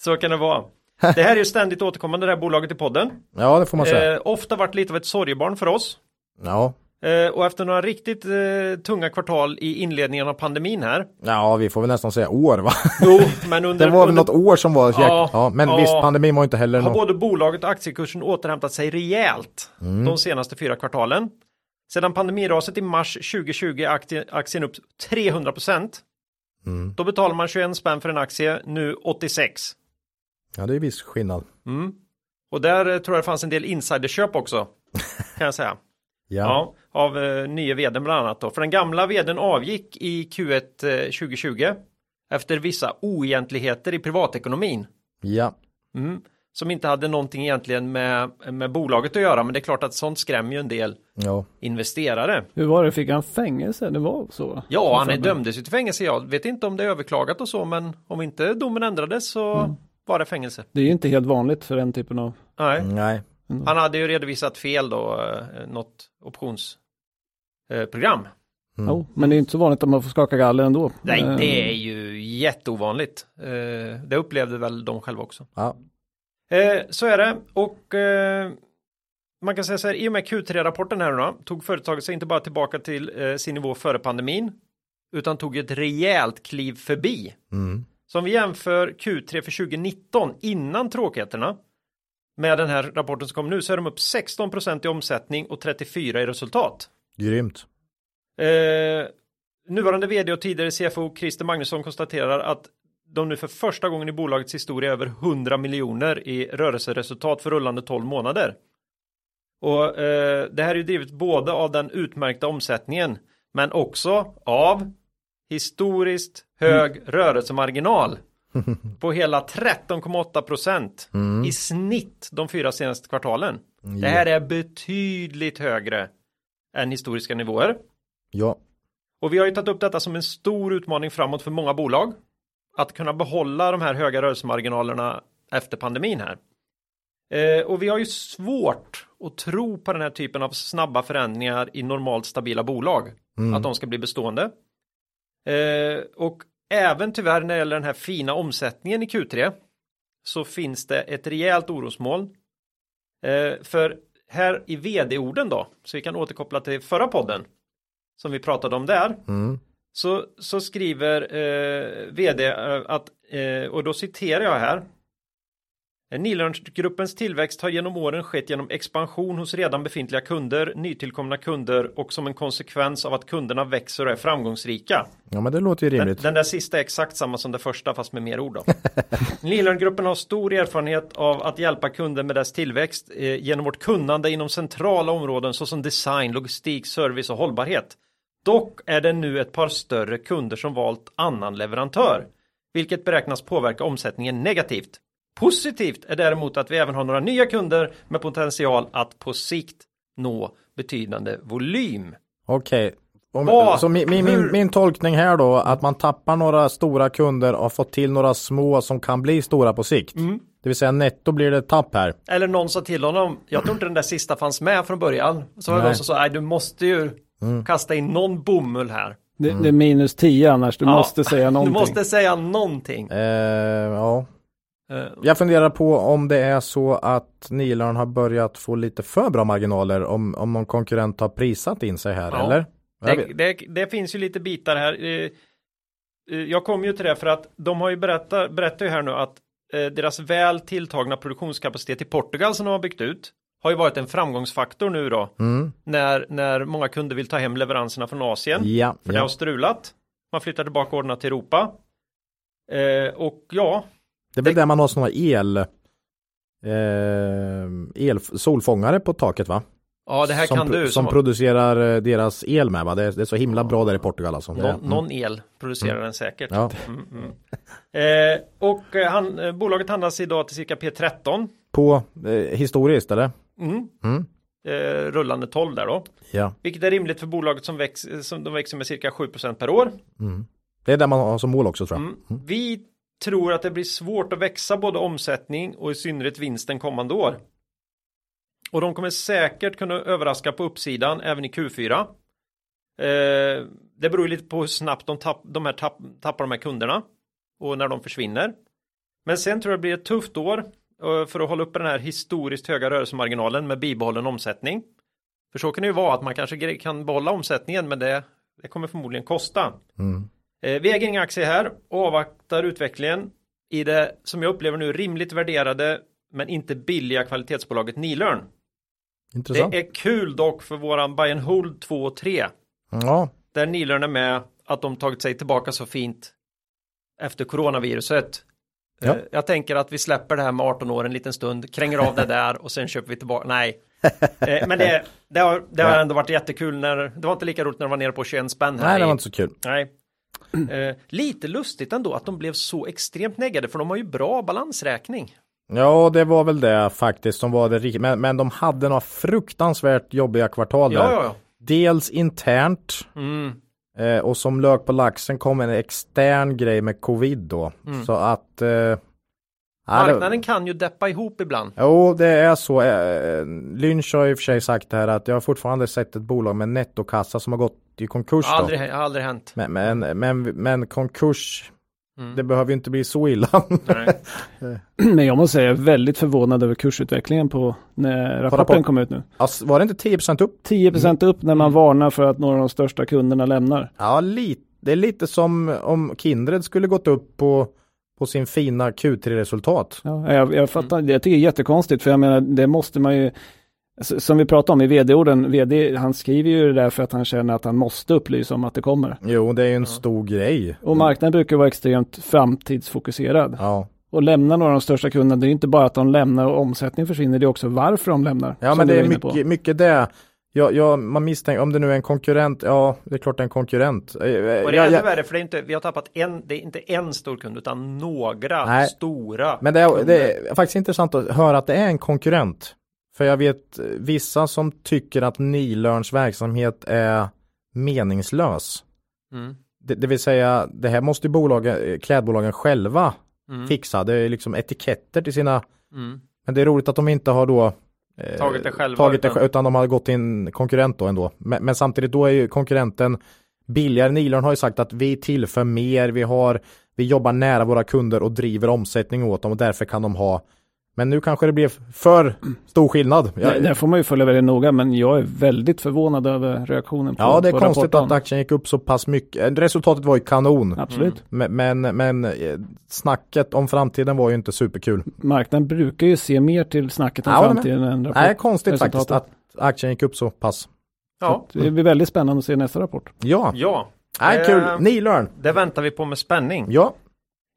så kan det vara. Det här är ju ständigt återkommande det här bolaget i podden. ja det får man säga. Eh, ofta varit lite av ett sorgebarn för oss. Ja. Eh, och efter några riktigt eh, tunga kvartal i inledningen av pandemin här. ja vi får väl nästan säga år va? Jo, men under, Det var väl under något år som var. Ja, ja, men ja. visst pandemin var inte heller har något. både bolaget och aktiekursen återhämtat sig rejält Mm. de senaste fyra kvartalen. Sedan pandemiraset i mars 2020 är aktie- aktien upp 300 procent. Mm. Då betalar man 21 spänn för en aktie, nu 86. Ja det är viss skillnad. Mm. Och där eh, tror jag det fanns en del insiderköp också. Kan jag säga. Ja. Ja, av eh, nya vdn bland annat då. För den gamla vdn avgick i Q1 eh, 2020 efter vissa oegentligheter i privatekonomin. Ja. Mm. Som inte hade någonting egentligen med, med bolaget att göra, men det är klart att sånt skrämmer ju en del Ja. investerare. Hur var det, fick han fängelse? Det var så? Ja, han är dömdes ju till fängelse. Jag vet inte om det är överklagat och så, men om inte domen ändrades så var det fängelse. Det är ju inte helt vanligt för den typen av... Nej, Nej. han hade ju redovisat fel då, eh, optionsprogram. Mm. Jo, men det är inte så vanligt att man får skaka galler ändå. Nej, Eh, det är ju jätteovanligt. Eh, Det upplevde väl de själva också. Ja. Eh, Så är det och man kan säga så här, i och med Q3-rapporten här då, tog företaget sig inte bara tillbaka till sin nivå före pandemin, utan tog ett rejält kliv förbi. Mm. Så om vi jämför Q3 för 2019 innan tråkigheterna med den här rapporten som kommer nu så är de upp 16% i omsättning och 34 i resultat. Grymt. Eh, nuvarande vd och tidigare CFO Christer Magnusson konstaterar att de nu för första gången i bolagets historia över 100 miljoner i rörelseresultat för rullande 12 månader. Och eh, det här är ju drivet både av den utmärkta omsättningen men också av historiskt hög rörelsemarginal på hela 13,8 procent Mm. i snitt de fyra senaste kvartalen. Det här är betydligt högre än historiska nivåer. Ja. Och vi har ju tagit upp detta som en stor utmaning framåt för många bolag. Att kunna behålla de här höga rörelsemarginalerna efter pandemin här. Eh, och vi har ju svårt att tro på den här typen av snabba förändringar i normalt stabila bolag. Mm. Att de ska bli bestående. Eh, och även tyvärr när det gäller den här fina omsättningen i Q3 så finns det ett rejält orosmoln. Eh, för här i vd-orden då, så vi kan återkoppla till förra podden som vi pratade om där, Mm. så, så skriver eh, vd eh, att, eh, och då citerar jag här. Nilörnsgruppens tillväxt har genom åren skett genom expansion hos redan befintliga kunder, nytillkomna kunder och som en konsekvens av att kunderna växer och är framgångsrika. Ja men det låter ju Den, rimligt. den där sista är exakt samma som det första fast med mer ord då. Nilörngruppen har stor erfarenhet av att hjälpa kunder med dess tillväxt eh, genom vårt kunnande inom centrala områden såsom design, logistik, service och hållbarhet. Dock är det nu ett par större kunder som valt annan leverantör, vilket beräknas påverka omsättningen negativt. Positivt är däremot att vi även har några nya kunder med potential att på sikt nå betydande volym. Okej. Om- Vad? Så min, min, min, min tolkning här då, att man tappar några stora kunder och fått till några små som kan bli stora på sikt. Mm. Det vill säga netto blir det tapp här. Eller någon sa till honom, jag tror inte den där sista fanns med från början. Så var det någon som sa, nej du måste ju kasta in någon bomull här. Det, det är minus 10 annars, du Ja, måste säga någonting. Du måste säga någonting. Eh, ja. Eh, Jag funderar på om det är så att Nilörn har börjat få lite för bra marginaler om, om någon konkurrent har prisat in sig här Ja. eller? Det, det, det finns ju lite bitar här. Eh, eh, Jag kom ju till det för att de har ju berättat, berättar ju här nu att deras väl tilltagna produktionskapacitet i Portugal som de har byggt ut har ju varit en framgångsfaktor nu då Mm. när, när många kunder vill ta hem leveranserna från Asien. Ja, För det har ja. strulat. Man flyttar tillbaka orderna till Europa. Eh, och ja, Det är väl det- där man har sådana el, eh, el solfångare på taket va? ja det här som, kan du som som, producerar eh, deras el med va? Det är, det är så himla bra där i Portugal alltså. Någon, mm. någon el producerar den säkert. Ja. Mm, mm. Eh, och eh, han, eh, bolaget handlas idag till cirka P13. På eh, historiskt eller? Mm. Mm. eh, rullande 12 där då. Ja. Vilket är rimligt för bolaget som växer, som de växer med cirka 7% per år. Det är det man har som mål också tror jag. Mm. Vi tror att det blir svårt att växa både omsättning och i synnerhet vinsten kommande år. Och de kommer säkert kunna överraska på uppsidan även i Q4. Eh, det beror ju lite på hur snabbt de, tapp, de här tapp, tappar de här kunderna och när de försvinner. Men sen tror jag det blir ett tufft år eh, för att hålla uppe den här historiskt höga rörelsemarginalen med bibehållen omsättning. För så kan det ju vara att man kanske kan behålla omsättningen men det, det kommer förmodligen kosta. Mm. Eh, Vi äger inga aktier här och avvaktar utvecklingen i det som jag upplever nu rimligt värderade men inte billiga kvalitetsbolaget Nilörn. Intressant. Det är kul dock för våran buy and hold 2 och 3 Ja, där Nilörn är med att de tagit sig tillbaka så fint efter coronaviruset. Ja. Eh, Jag tänker att vi släpper det här med 18 år en liten stund, kränger av det där och sen köper vi tillbaka. Nej, Eh, men det, det har, det har ändå varit jättekul när det var inte lika roligt när det var nere på 21 spänn här. nej det var inte så kul. Nej. Eh, lite lustigt ändå att de blev så extremt neggade för de har ju bra balansräkning. Ja, det var väl det faktiskt som var det riktigt. Men, men de hade några fruktansvärt jobbiga kvartal där. Ja, ja, ja. Dels internt Mm. eh, och som lök på laxen kom en extern grej med covid då. Så att eh, Marknaden kan ju deppa ihop ibland. Jo, det är så. Eh, Lynch har i och för sig sagt här att jag har fortfarande sett ett bolag med nettokassa som har gått i konkurs. Då. Aldrig, aldrig hänt. Men, men, men, men konkurs, Mm. det behöver ju inte bli så illa. Nej. Men jag måste säga, jag är väldigt förvånad över kursutvecklingen på när rapporten rapport- kom ut nu. alltså, var det inte 10% upp? 10% upp när man varnar för att några av de största kunderna lämnar. Ja, lite. Det är lite som om Kindred skulle gått upp på, på sin fina Q3-resultat. Ja, jag, jag fattar, jag tycker det är jättekonstigt för jag menar det måste man ju s- som vi pratade om i vd-orden, vd, han skriver ju det där för att han känner att han måste upplysa om att det kommer. Jo, det är ju en stor grej. Och marknaden brukar vara extremt framtidsfokuserad. Ja, Och lämna några av de största kunderna, det är inte bara att de lämnar och omsättning försvinner, det är också varför de lämnar. ja men det är mycket, mycket det. Ja, ja, man misstänker, om det nu är en konkurrent, ja, det är klart det är en konkurrent. Eh, Och det är ännu värre för det är inte, vi har tappat en, det är inte en stor kund utan några Nej. stora. Men det är, det är faktiskt intressant att höra att det är en konkurrent. För jag vet eh, vissa som tycker att Nilörns verksamhet är meningslös. Mm. Det, det vill säga, det här måste bolagen, eh, klädbolagen själva Mm. fixa. Det är liksom etiketter till sina, Mm. men det är roligt att de inte har då eh, Tagit det själva, tagit det, utan- utan... de har gått till en konkurrent då ändå. Men, men samtidigt då är ju konkurrenten billigare. Nilörn har ju sagt att vi tillför mer, vi har, vi jobbar nära våra kunder och driver omsättning åt dem och därför kan de ha men nu kanske det blev för stor skillnad. Det, Jag, där får man ju följa väldigt noga, men jag är väldigt förvånad över reaktionen på ja, det är på konstigt rapporten. att aktien gick upp så pass mycket. Resultatet var ju kanon. Absolut. Men, men, men eh, snacket om framtiden var ju inte superkul. Marknaden brukar ju se mer till snacket om Ja, det framtiden än rapport. Nej, konstigt resultatet. faktiskt att aktien gick upp så pass. Ja, Det blir väldigt spännande att se nästa rapport. Ja, ja. Nej, Eh, kul. Nilörn. Det väntar vi på med spänning. Ja,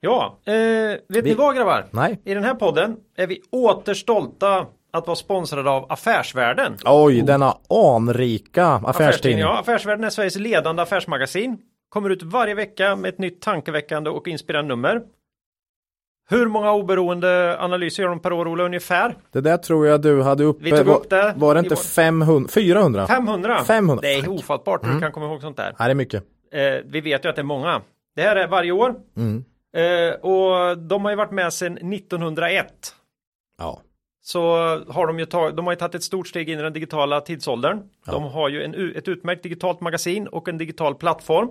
Ja, eh, vet ni Vi- vad grabbar? nej. I den här podden är vi återstolta att vara sponsrade av Affärsvärlden. Oj, denna anrika affärstidning. Ja, Affärsvärlden är Sveriges ledande affärsmagasin. Kommer ut varje vecka med ett nytt tankeväckande och inspirerande nummer. Hur många oberoende analyser gör de per år, Ola, ungefär? Det där tror jag du hade uppe. Vi tog upp det Var det inte vår- 500? 400? 500? 500. Det är ofattbart hur du kan komma ihåg sånt där. Nej, det är mycket. Eh, vi vet ju att det är många. Det här är varje år. Mm. Eh, och de har ju varit med sedan 1901. Ja. Så har de ju tagit, de har ju tagit ett stort steg in i den digitala tidsåldern. De har ju en, ett utmärkt digitalt magasin och en digital plattform.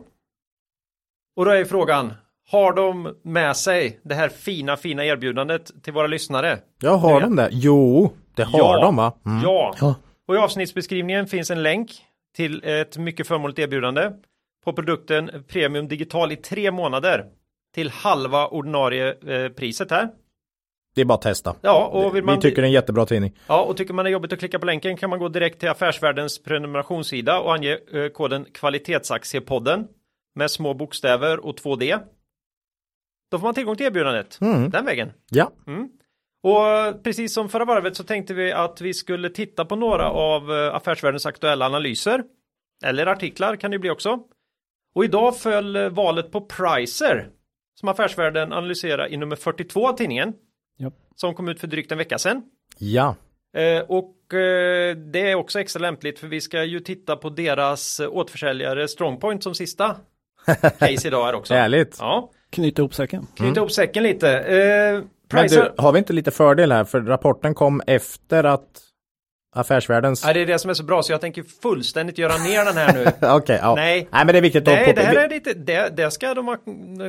Och då är ju frågan, har de med sig det här fina, fina erbjudandet till våra lyssnare? Ja, har de det? Jo, det har Ja. de va? Mm. Ja. Ja. Och i avsnittsbeskrivningen finns en länk till ett mycket förmånligt erbjudande på produkten Premium Digital i tre månader till halva ordinarie eh, priset här. Det är bara att testa. Ja, och vill man, Vi tycker det är en jättebra tidning. ja, och tycker man det är jobbigt att klicka på länken kan man gå direkt till Affärsvärldens prenumerationssida och ange eh, koden kvalitetsaktiepodden med små bokstäver och 2D. Då får man tillgång till erbjudandet Mm. den vägen. Ja. Och precis som förra varvet så tänkte vi att vi skulle titta på några av eh, Affärsvärldens aktuella analyser. Eller artiklar kan det bli också. Och idag föll eh, valet på Pricer. Som Affärsvärlden analyserar i nummer 42 av tidningen. Ja. Som kom ut för drygt en vecka sedan. Ja. Eh, och eh, det är också extra lämpligt för vi ska ju titta på deras återförsäljare Strongpoint som sista case idag här också. Härligt. Ja, Knyta ihop säcken. knyta ihop säcken lite. Eh, du, har vi inte lite fördel här? För rapporten kom efter att Affärsvärldens... ja, det är det som är så bra så jag tänker fullständigt göra ner den här nu. Okej, ja. Nej. Nej, men det är viktigt Nej, att det här är lite, det, det ska de ha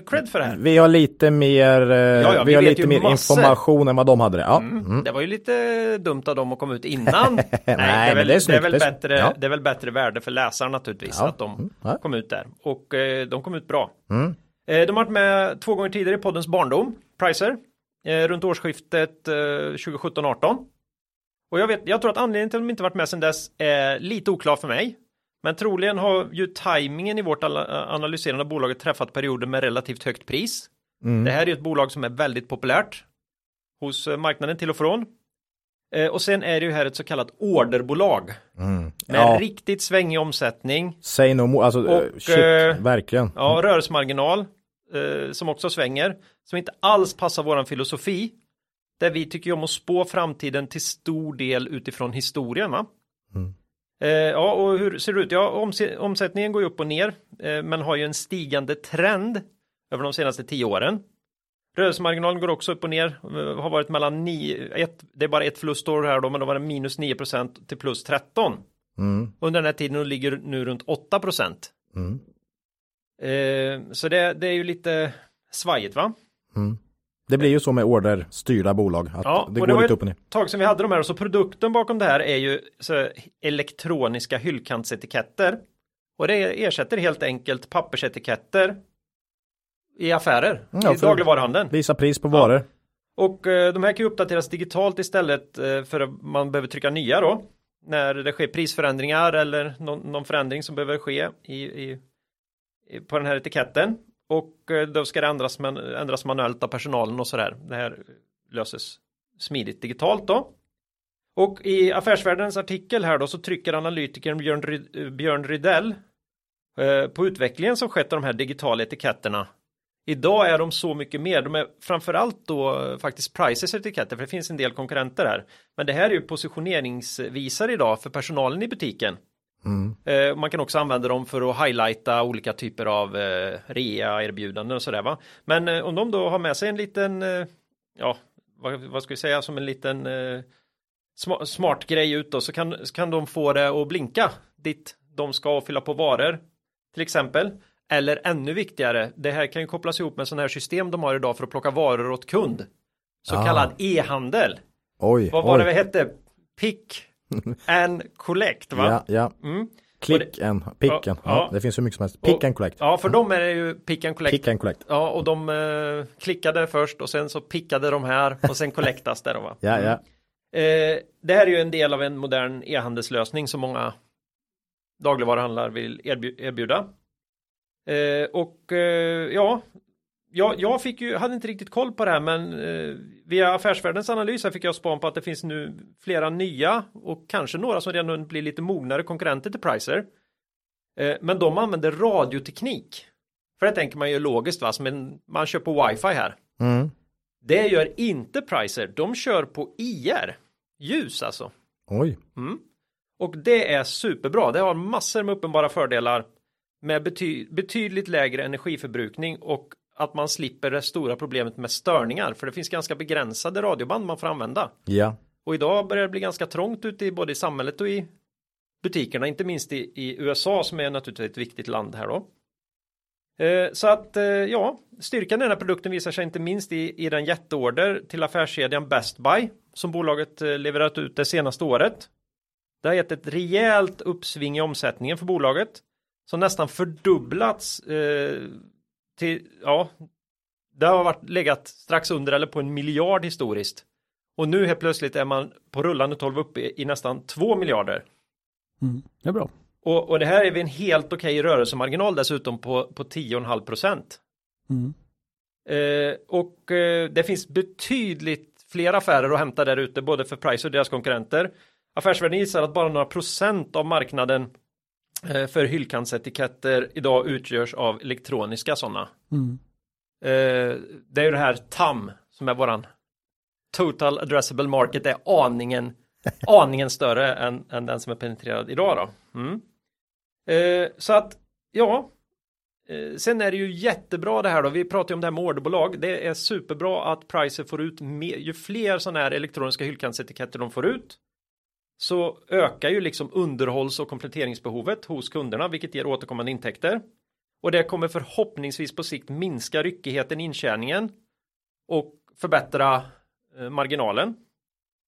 cred för det här. vi har lite mer, eh, ja, vi, vi har lite mer massor. information än vad de hade det. Ja. Mm. Det var ju lite dumt av dem att komma ut innan. Nej, det är väl, det är det är väl bättre, ja. det är väl bättre värde för läsaren naturligtvis Ja. att de Mm, ja. kom ut där. Och eh, de kom ut bra. Mm. Eh, de har varit med två gånger tidigare i poddens barndom, Pricer, eh, runt årsskiftet eh, 2017-18. Och jag, vet, jag tror att anledningen till att de inte varit med sedan dess är lite oklar för mig. Men troligen har ju tajmingen i vårt analyserande av bolaget träffat perioder med relativt högt pris. Mm. Det här är ju ett bolag som är väldigt populärt hos eh, marknaden till och från. Eh, och sen är det ju här ett så kallat orderbolag Mm. med Ja, riktigt svängig omsättning. say no more. Alltså, Och, eh, shit, eh, verkligen. Ja, rörelsemarginal eh, som också svänger, som inte alls passar våran filosofi. Där vi tycker om att spå framtiden till stor del utifrån historien. Va? Mm. Eh, ja, och hur ser det ut? Ja, omse- omsättningen går ju upp och ner, eh, men har ju en stigande trend över de senaste tio åren. Rörelsemarginalen går också upp och ner, eh, har varit mellan 9, ett, det är bara ett förlustår här då, men då var det minus 9% till plus 13. Mm. Under den här tiden ligger nu runt 8 Mm. Eh, så det, det är ju lite svajigt va? Mm. Det blir ju så med orderstyrda bolag. Att Ja, det går det var lite upp och ner. Tag som vi hade de här och så produkten bakom det här är ju så elektroniska hyllkantsetiketter. Och det ersätter helt enkelt pappersetiketter i affärer, Ja, i dagligvaruhandeln. Visa pris på varor. Och eh, de här kan ju uppdateras digitalt istället eh, för att man behöver trycka nya då. När det sker prisförändringar eller någon, någon förändring som behöver ske i, i, i, på den här etiketten. Och eh, då ska det ändras, men, ändras manuellt av personalen och sådär. Det här löses smidigt digitalt då. Och i Affärsvärldens artikel här då så trycker analytikern Björn, Ryd- eh, Björn Rydell eh, på utvecklingen som skett av de här digitala etiketterna Idag är de så mycket mer. De är framförallt då eh, faktiskt Prices etiketter, för det finns en del konkurrenter här. Men det här är ju positioneringsvisare idag för personalen i butiken. Mm. Eh, man kan också använda dem för att highlighta olika typer av eh, rea, erbjudanden och sådär va. Men eh, om de då har med sig en liten, ja, vad, vad ska vi säga, som en liten eh, sma- smart grej ut då, så kan, så kan de få det att blinka dit de ska fylla på varor, till exempel. Eller ännu viktigare, det här kan ju kopplas ihop med sådana här system de har idag för att plocka varor åt kund. Så Ah. kallad e-handel. Oj, Vad var oj. det vi hette? Pick and collect va? Ja, ja. Mm. Click and pick and. Ja, Ja, ja. det finns hur mycket som helst. Pick Och- and collect. Ja, för dem är det ju pick and collect. Pick and collect. Ja, och de eh, klickade först och sen så pickade de här och sen collectas det då va? Ja, ja. Eh, det här är ju en del av en modern e-handelslösning som många dagligvaruhandlare vill erbju- erbjuda. Eh, och eh, ja, jag, jag fick ju, hade inte riktigt koll på det här men eh, via Affärsvärldens analys här fick jag span på att det finns nu flera nya och kanske några som redan blir lite mognare konkurrenter till Pricer. Eh, men de använder radioteknik. För det tänker man ju logiskt va, som en, man kör på wifi här. Mm. Det gör inte Pricer, de kör på IR. Ljus alltså. Oj. Mm. Och det är superbra. Det har massor med uppenbara fördelar med bety betydligt lägre energiförbrukning och att man slipper det stora problemet med störningar. För det finns ganska begränsade radioband man får använda. Ja. Och idag börjar det bli ganska trångt ute i både i samhället och i butikerna, inte minst i, i USA som är naturligtvis ett viktigt land här då. Eh, så att eh, ja, styrkan i den här produkten visar sig inte minst i, i den jätteorder till affärskedjan Best Buy som bolaget eh, levererat ut det senaste året. Det har gett ett rejält uppsving i omsättningen för bolaget som nästan fördubblats eh, till, ja, det har varit legat strax under eller på en miljard historiskt. Och nu helt plötsligt är man på rullande 12 uppe i, i nästan 2 miljarder. Mm. Det är bra. Och, och det här är vid en helt okej rörelsemarginal dessutom på, på 10,5 procent. Mm. Eh, och eh, det finns betydligt fler affärer att hämta där ute, både för Price och deras konkurrenter. Affärsvärlden gissar att bara några procent av marknaden för hyllkantsetiketter idag utgörs av elektroniska sådana. Mm. Eh, det är ju det här TAM som är våran Total Addressable Market, är aningen aningen större än, än den som är penetrerad idag då. Mm. Eh, så att, ja, eh, sen är det ju jättebra det här då, vi pratar ju om det här med orderbolag, det är superbra att Pricer får ut mer, ju fler sådana här elektroniska hyllkantsetiketter de får ut, så ökar ju liksom underhålls och kompletteringsbehovet hos kunderna, vilket ger återkommande intäkter. Och det kommer förhoppningsvis på sikt minska ryckigheten i intjäningen och förbättra eh, marginalen.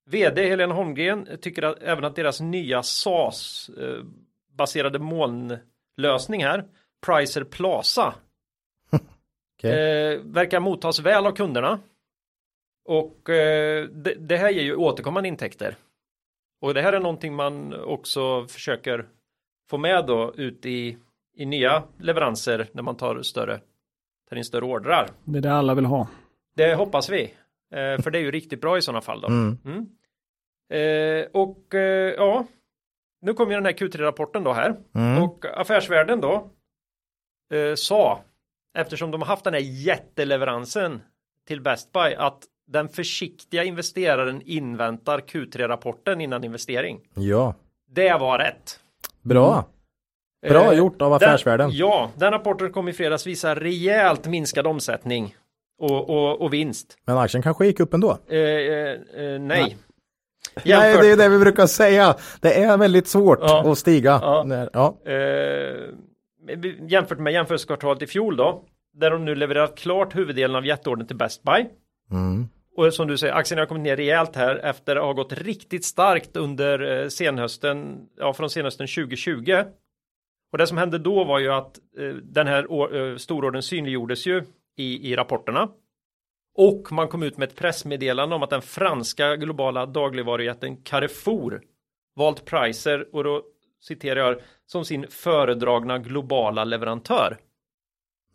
VD Helena Holmgren tycker att, även att deras nya SAS eh, baserade molnlösning här, Pricer Plaza, okay. eh, verkar mottas väl av kunderna. Och det, här ger ju återkommande intäkter. Och det här är någonting man också försöker få med då ut i, i nya leveranser när man tar större, tar in större ordrar. Det är det alla vill ha. Det hoppas vi. Eh, för det är ju riktigt bra i sådana fall då. Mm. Mm. Eh, och eh, ja, nu kommer ju den här Q3-rapporten då här. Mm. Och affärsvärlden då eh, sa, eftersom de har haft den här jätteleveransen till Best Buy, att den försiktiga investeraren inväntar Q3-rapporten innan investering. Ja, Det var rätt. bra. Bra Eh, gjort av affärsvärlden. Den, ja, den rapporten kom i fredags visa rejält minskad omsättning och, och, och vinst. Men aktien kanske gick upp ändå. Eh, eh, eh, nej. Nej, Jämfört- det är det vi brukar säga. Det är väldigt svårt Ja. att stiga. Ja. När, ja. Eh, jämfört med jämförelsekvartalet i fjol då, där de nu levererat klart huvuddelen av jätteordern till Best Buy. Mm. Och som du säger, aktien har kommit ner rejält här efter att ha gått riktigt starkt under eh, senhösten, ja från senhösten 2020. Och det som hände då var ju att eh, den här or- eh, storordern synliggjordes ju i, i rapporterna. Och man kom ut med ett pressmeddelande om att den franska globala dagligvarujätten Carrefour valt Pricer och då citerar jag som sin föredragna globala leverantör.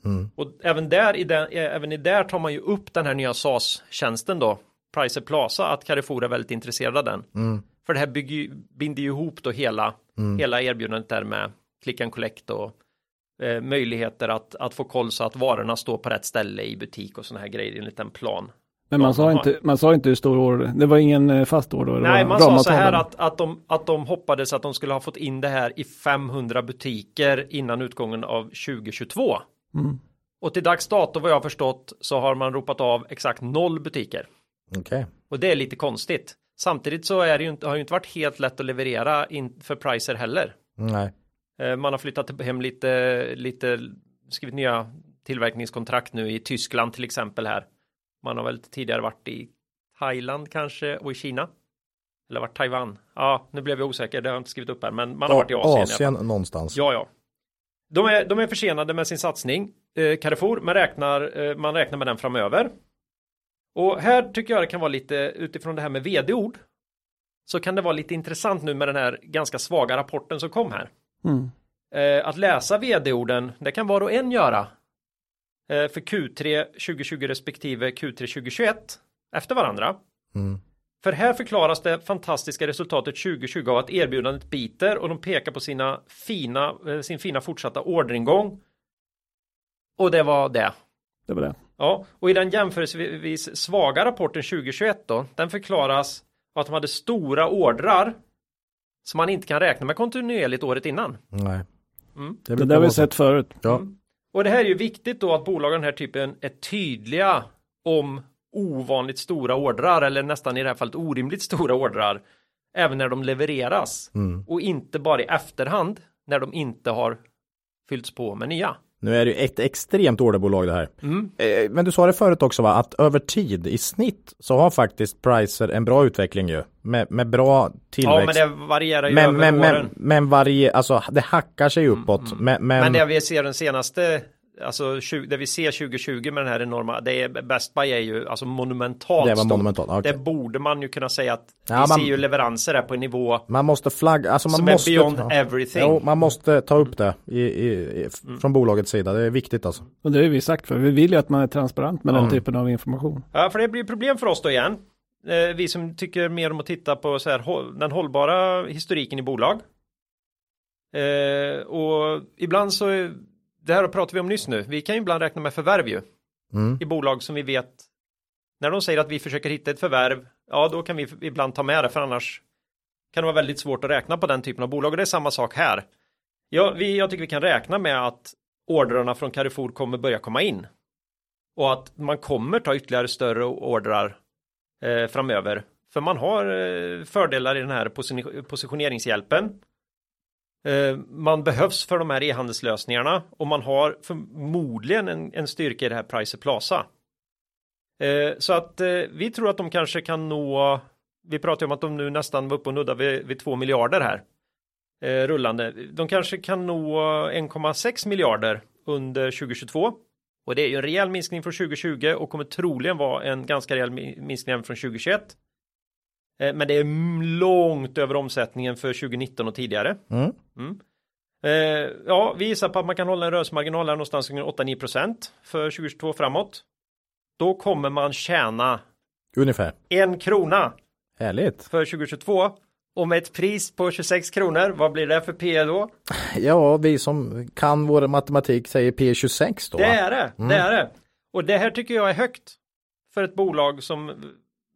Mm. Och även där, i den, eh, även i där tar man ju upp den här nya SAS-tjänsten då, Pricer Plaza, att Carrefour är väldigt intresserad av den. Mm. För det här bygger, ju- binder ju ihop då hela, hela erbjudandet där med click and collect och eh, möjligheter att, att få koll så att varorna står på rätt ställe i butik och sådana här grejer enligt en plan. Men man sa, inte, man sa inte hur stor order, det var ingen eh, fast order. Nej, man sa så här att, att, de, att de hoppades att de skulle ha fått in det här i 500 butiker innan utgången av 2022. Mm. Och till dags dato vad jag har förstått så har man ropat av exakt noll butiker. Okej. Och det är lite konstigt. Samtidigt så är det ju inte, har det inte varit helt lätt att leverera in för Pricer heller. Nej. Eh, Man har flyttat hem lite, lite, skrivit nya tillverkningskontrakt nu i Tyskland till exempel här. Man har väl tidigare varit i Thailand kanske och i Kina. Eller varit Taiwan. Ja, nu blev jag osäker, det har jag inte skrivit upp här, men man har varit i Asien. Asien någonstans. Ja, ja. De är, de är försenade med sin satsning, eh, Carrefour, men räknar, eh, man räknar med den framöver. Och här tycker jag det kan vara lite utifrån det här med vd-ord. Så kan det vara lite intressant nu med den här ganska svaga rapporten som kom här. Mm. Eh, att läsa vd-orden, det kan var och en göra. Eh, för Q3 2020 respektive Q3 2021 efter varandra. Mm. För här förklaras det fantastiska resultatet 2020 av att erbjudandet biter och de pekar på sina fina, eh, sin fina fortsatta orderingång. Och det var det. Det var det. Ja, och i den jämförelsevis svaga rapporten 2021 då, den förklaras av att de hade stora ordrar som man inte kan räkna med kontinuerligt året innan. Nej. Mm. Det brukar där har vi sett förut. Ja. Och det här är ju viktigt då att bolag av den här typen är tydliga om ovanligt stora ordrar eller nästan i det här fallet orimligt stora ordrar även när de levereras Mm. och inte bara i efterhand när de inte har fyllts på med nya. Nu är det ju ett extremt orderbolag det här. Mm. Eh, Men du sa det förut också va, att över tid i snitt så har faktiskt Pricer en bra utveckling ju. Med, med bra Ja, men tillväxt. det varierar ju men, över men, åren. men, men varje, alltså det hackar sig uppåt. Men, men, Men det vi ser den senaste, alltså 20, det vi ser 2020 med den här enorma, det är Best Buy är ju alltså monumentalt det var monumentalt. Okej. Det borde man ju kunna säga att Ja, vi man- ser ju leveranser här på en nivå Man måste flagga, alltså man som måste. är beyond ja. everything. Jo, man måste ta upp det i, i, i, Mm. från bolagets sida. Det är viktigt alltså. Och det har vi sagt för. Vi vill ju att man är transparent med den typen av information. Ja, för det blir problem för oss då igen. Eh, vi som tycker mer om att titta på så här, den hållbara historiken i bolag. Eh, och ibland så, är- det här pratar vi om nyss nu, vi kan ju ibland räkna med förvärv ju. Mm. I bolag som vi vet, när de säger att vi försöker hitta ett förvärv, ja då kan vi ibland ta med det för annars kan det vara väldigt svårt att räkna på den typen av bolag och det är samma sak här. Ja, vi, jag tycker vi kan räkna med att ordrarna från Carrefour kommer börja komma in. Och att man kommer ta ytterligare större ordrar eh, framöver. För man har eh, fördelar i den här posi positioneringshjälpen. Eh, man behövs för de här e-handelslösningarna och man har förmodligen en, en styrka i det här Pricer Plaza. Eh, så att eh, vi tror att de kanske kan nå, vi pratar om att de nu nästan var uppe och nuddar vid, vid 2 miljarder här rullande. De kanske kan nå 1,6 miljarder under 2022. Och det är ju en rejäl minskning från 2020 och kommer troligen vara en ganska rejäl minskning även från 2021. Eh, men det är långt över omsättningen för 2019 och tidigare. Mm. Mm. Eh, ja, vi gissar på att man kan hålla en rörelsemarginal här någonstans kring 8-9% för 2022 framåt. Då kommer man tjäna Ungefär en krona Härligt. för 2022 och med ett pris på 26 kronor, vad blir det för P då? Ja, vi som kan vår matematik säger P26 då. Det är det, mm. det är det. Och det här tycker jag är högt för ett bolag som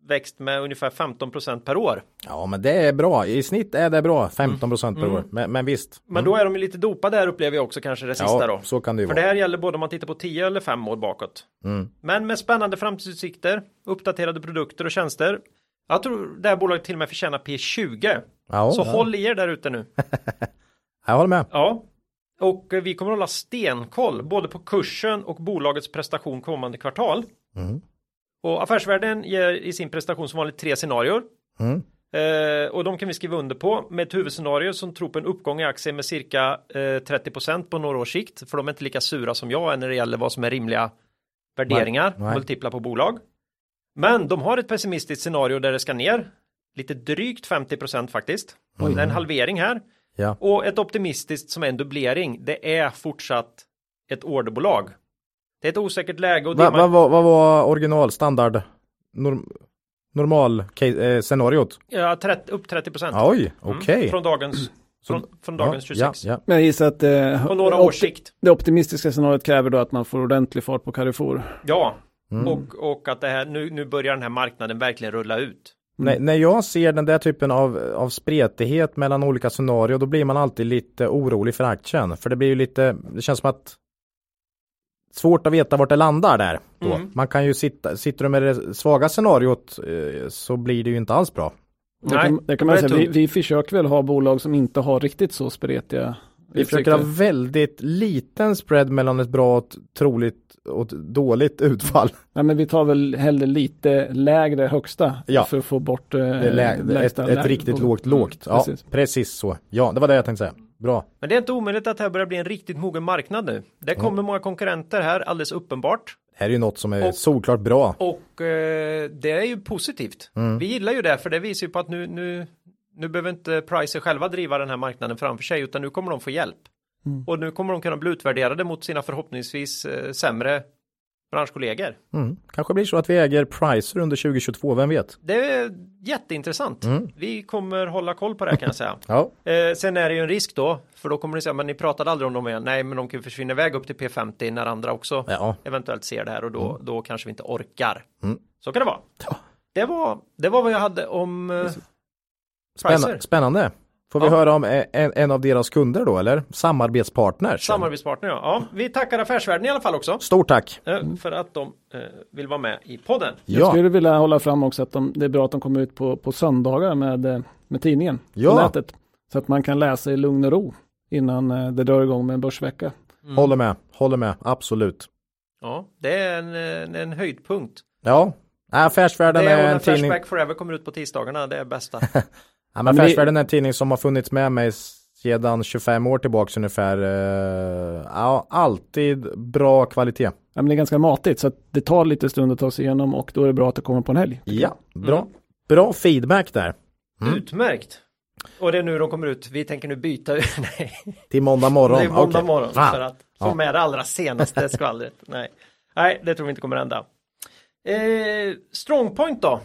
växt med ungefär 15% per år. Ja, men det är bra. I snitt är det bra. 15% per mm. år. Men, men visst. Men då mm. är de lite dopade här upplever jag också kanske det sista ja, då. så kan det ju För vara. det här gäller både om man tittar på 10 eller 5 år bakåt. Mm. Men med spännande framtidsutsikter, uppdaterade produkter och tjänster. Jag tror det här bolaget till och med förtjänar P20. Ja, så ja. håll i er där ute nu. jag håller med. Ja. Och vi kommer hålla stenkoll både på kursen och bolagets prestation kommande kvartal. Mm. Och Affärsvärlden ger i sin prestation som vanligt tre scenarier. Mm. Eh, och de kan vi skriva under på med ett huvudscenario som tror på en uppgång i aktier med cirka eh, 30% på några års sikt. För de är inte lika sura som jag är när det gäller vad som är rimliga värderingar, Nej. multipla på bolag. Men de har ett pessimistiskt scenario där det ska ner lite drygt 50% faktiskt. Oj. Det är en halvering här. Ja. Och ett optimistiskt som är en dubblering. Det är fortsatt ett orderbolag. Det är ett osäkert läge. Och vad, man... vad, vad var originalstandard? Norm, normal eh, scenariot? Ja, 30, upp 30 procent. Oj, okej. Okay. Mm, från dagens, från, från dagens ja, 26. Ja, ja. Men jag gissar att eh, på några års sikt. Det optimistiska scenariot kräver då att man får ordentlig fart på Carrefour. Ja, mm. och, och att det här, nu, nu börjar den här marknaden verkligen rulla ut. Mm. När, när jag ser den där typen av, av spretighet mellan olika scenarier då blir man alltid lite orolig för aktien. För det blir ju lite, det känns som att svårt att veta vart det landar där. Då. Mm. Man kan ju sitta, sitter du med det svaga scenariot eh, så blir det ju inte alls bra. Det kan, det kan man säga, vi, vi försöker väl ha bolag som inte har riktigt så spretiga vi försöker ha väldigt liten spread mellan ett bra och troligt och dåligt utfall. Ja, men vi tar väl hellre lite lägre högsta ja. för att få bort eh, ett, ett riktigt lågt lågt. Ja, precis. precis. så. Ja, det var det jag tänkte säga. Bra. Men det är inte omöjligt att det här börjar bli en riktigt mogen marknad nu. Det kommer mm. många konkurrenter här, alldeles uppenbart. Det här är ju något som är och, solklart bra. Och eh, det är ju positivt. Mm. Vi gillar ju det, för det visar ju på att nu, nu, nu behöver inte Pricer själva driva den här marknaden framför sig, utan nu kommer de få hjälp. Mm. Och nu kommer de kunna bli utvärderade mot sina förhoppningsvis eh, sämre branschkollegor. Mm. Kanske blir så att vi äger Pricer under 2022, vem vet? Det är jätteintressant. Mm. Vi kommer hålla koll på det kan jag säga. ja. eh, sen är det ju en risk då, för då kommer ni säga, men ni pratade aldrig om dem igen. Nej, men de kan försvinna iväg upp till P50 när andra också ja. eventuellt ser det här och då, mm. då kanske vi inte orkar. Mm. Så kan det vara. Ja. Det, var det var vad jag hade om eh, Spänna, Spännande. Får vi höra om en, en, av deras kunder då eller? Samarbetspartners? Samarbetspartner ja. ja. Vi tackar Affärsvärlden i alla fall också. Stort tack! Eh, för att de eh, vill vara med i podden. Ja. Jag skulle vilja hålla fram också att de, det är bra att de kommer ut på, på söndagar med, eh, med tidningen. Ja. På nätet. Så att man kan läsa i lugn och ro innan det drar igång med en börsvecka. Mm. Håller med, håller med, absolut. Ja, det är en, en, en höjdpunkt. Ja, Affärsvärlden det är, är en tidning. Flashback Forever kommer ut på tisdagarna, det är bästa. Ja, men Affärsvärlden är en tidning som har funnits med mig sedan 25 år tillbaka ungefär. Uh, ja, alltid bra kvalitet. Ja, men det är ganska matigt så att det tar lite stund att ta sig igenom och då är det bra att det kommer på en helg. Ja, bra. Mm. Bra feedback där. Mm. Utmärkt. Och det är nu de kommer ut. Vi tänker nu byta. Nej. Till måndag morgon. Det är måndag okay. morgon för att få ja. med det allra senaste skvallret. Nej. Nej, det tror vi inte kommer hända. Eh, Strongpoint då?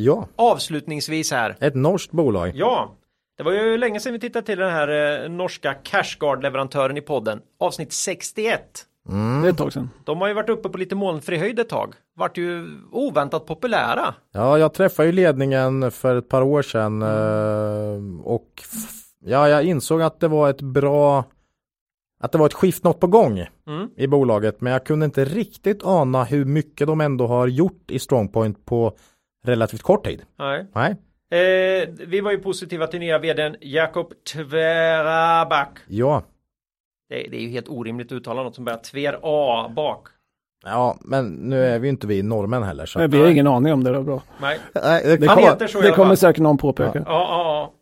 Ja. Avslutningsvis här. Ett norskt bolag. Ja. Det var ju länge sedan vi tittade till den här eh, norska Cashguard-leverantören i podden. Avsnitt 61. Mm. Det är ett tag sedan. De har ju varit uppe på lite molnfri höjd ett tag. Vart ju oväntat populära. Ja, jag träffade ju ledningen för ett par år sedan eh, och ja, jag insåg att det var ett bra att det var ett skift något på gång Mm. i bolaget, men jag kunde inte riktigt ana hur mycket de ändå har gjort i Strongpoint på relativt kort tid. Nej. Nej, Eh, vi var ju positiva till nya vdn Jakob Tverabak. ja, Det, det är ju helt orimligt att uttala något som börjar Tver A bak. ja, men nu är vi ju inte vi norrmän heller. Så. Vi har ingen aning om det är bra. Nej. Nej, det Det, Han kommer- heter så det kommer säkert någon påpeka. Ja, ja,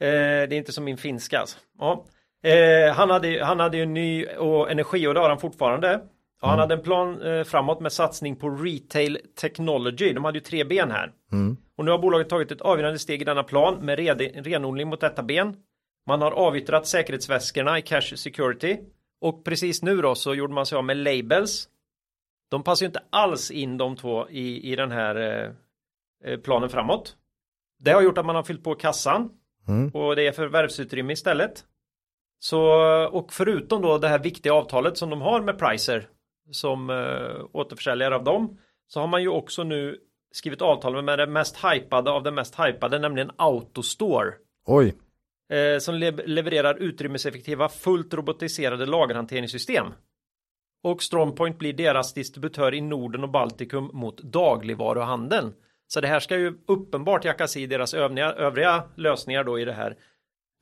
ja. Eh, det är inte som min finska alltså. Ja. Eh, han, hade, han hade ju ny och energi och det har han fortfarande. Och han hade en plan eh, framåt med satsning på retail technology. De hade ju tre ben här. Mm. Och nu har bolaget tagit ett avgörande steg i denna plan med red, renodling mot detta ben. Man har avyttrat säkerhetsväskorna i Cash Security. Och precis nu då så gjorde man sig av med labels. De passar ju inte alls in de två i, i den här eh, eh, planen framåt. Det har gjort att man har fyllt på kassan. Mm. Och det är förvärvsutrymme istället. Så, och förutom då det här viktiga avtalet som de har med Pricer som eh, återförsäljare av dem så har man ju också nu skrivit avtal med det mest hypade av det mest hypade, nämligen Autostore. Oj, Eh, som le levererar utrymmeseffektiva fullt robotiserade lagerhanteringssystem. Och Strongpoint blir deras distributör i Norden och Baltikum mot dagligvaruhandeln. Så det här ska ju uppenbart jackas i deras övriga, övriga lösningar då i det här.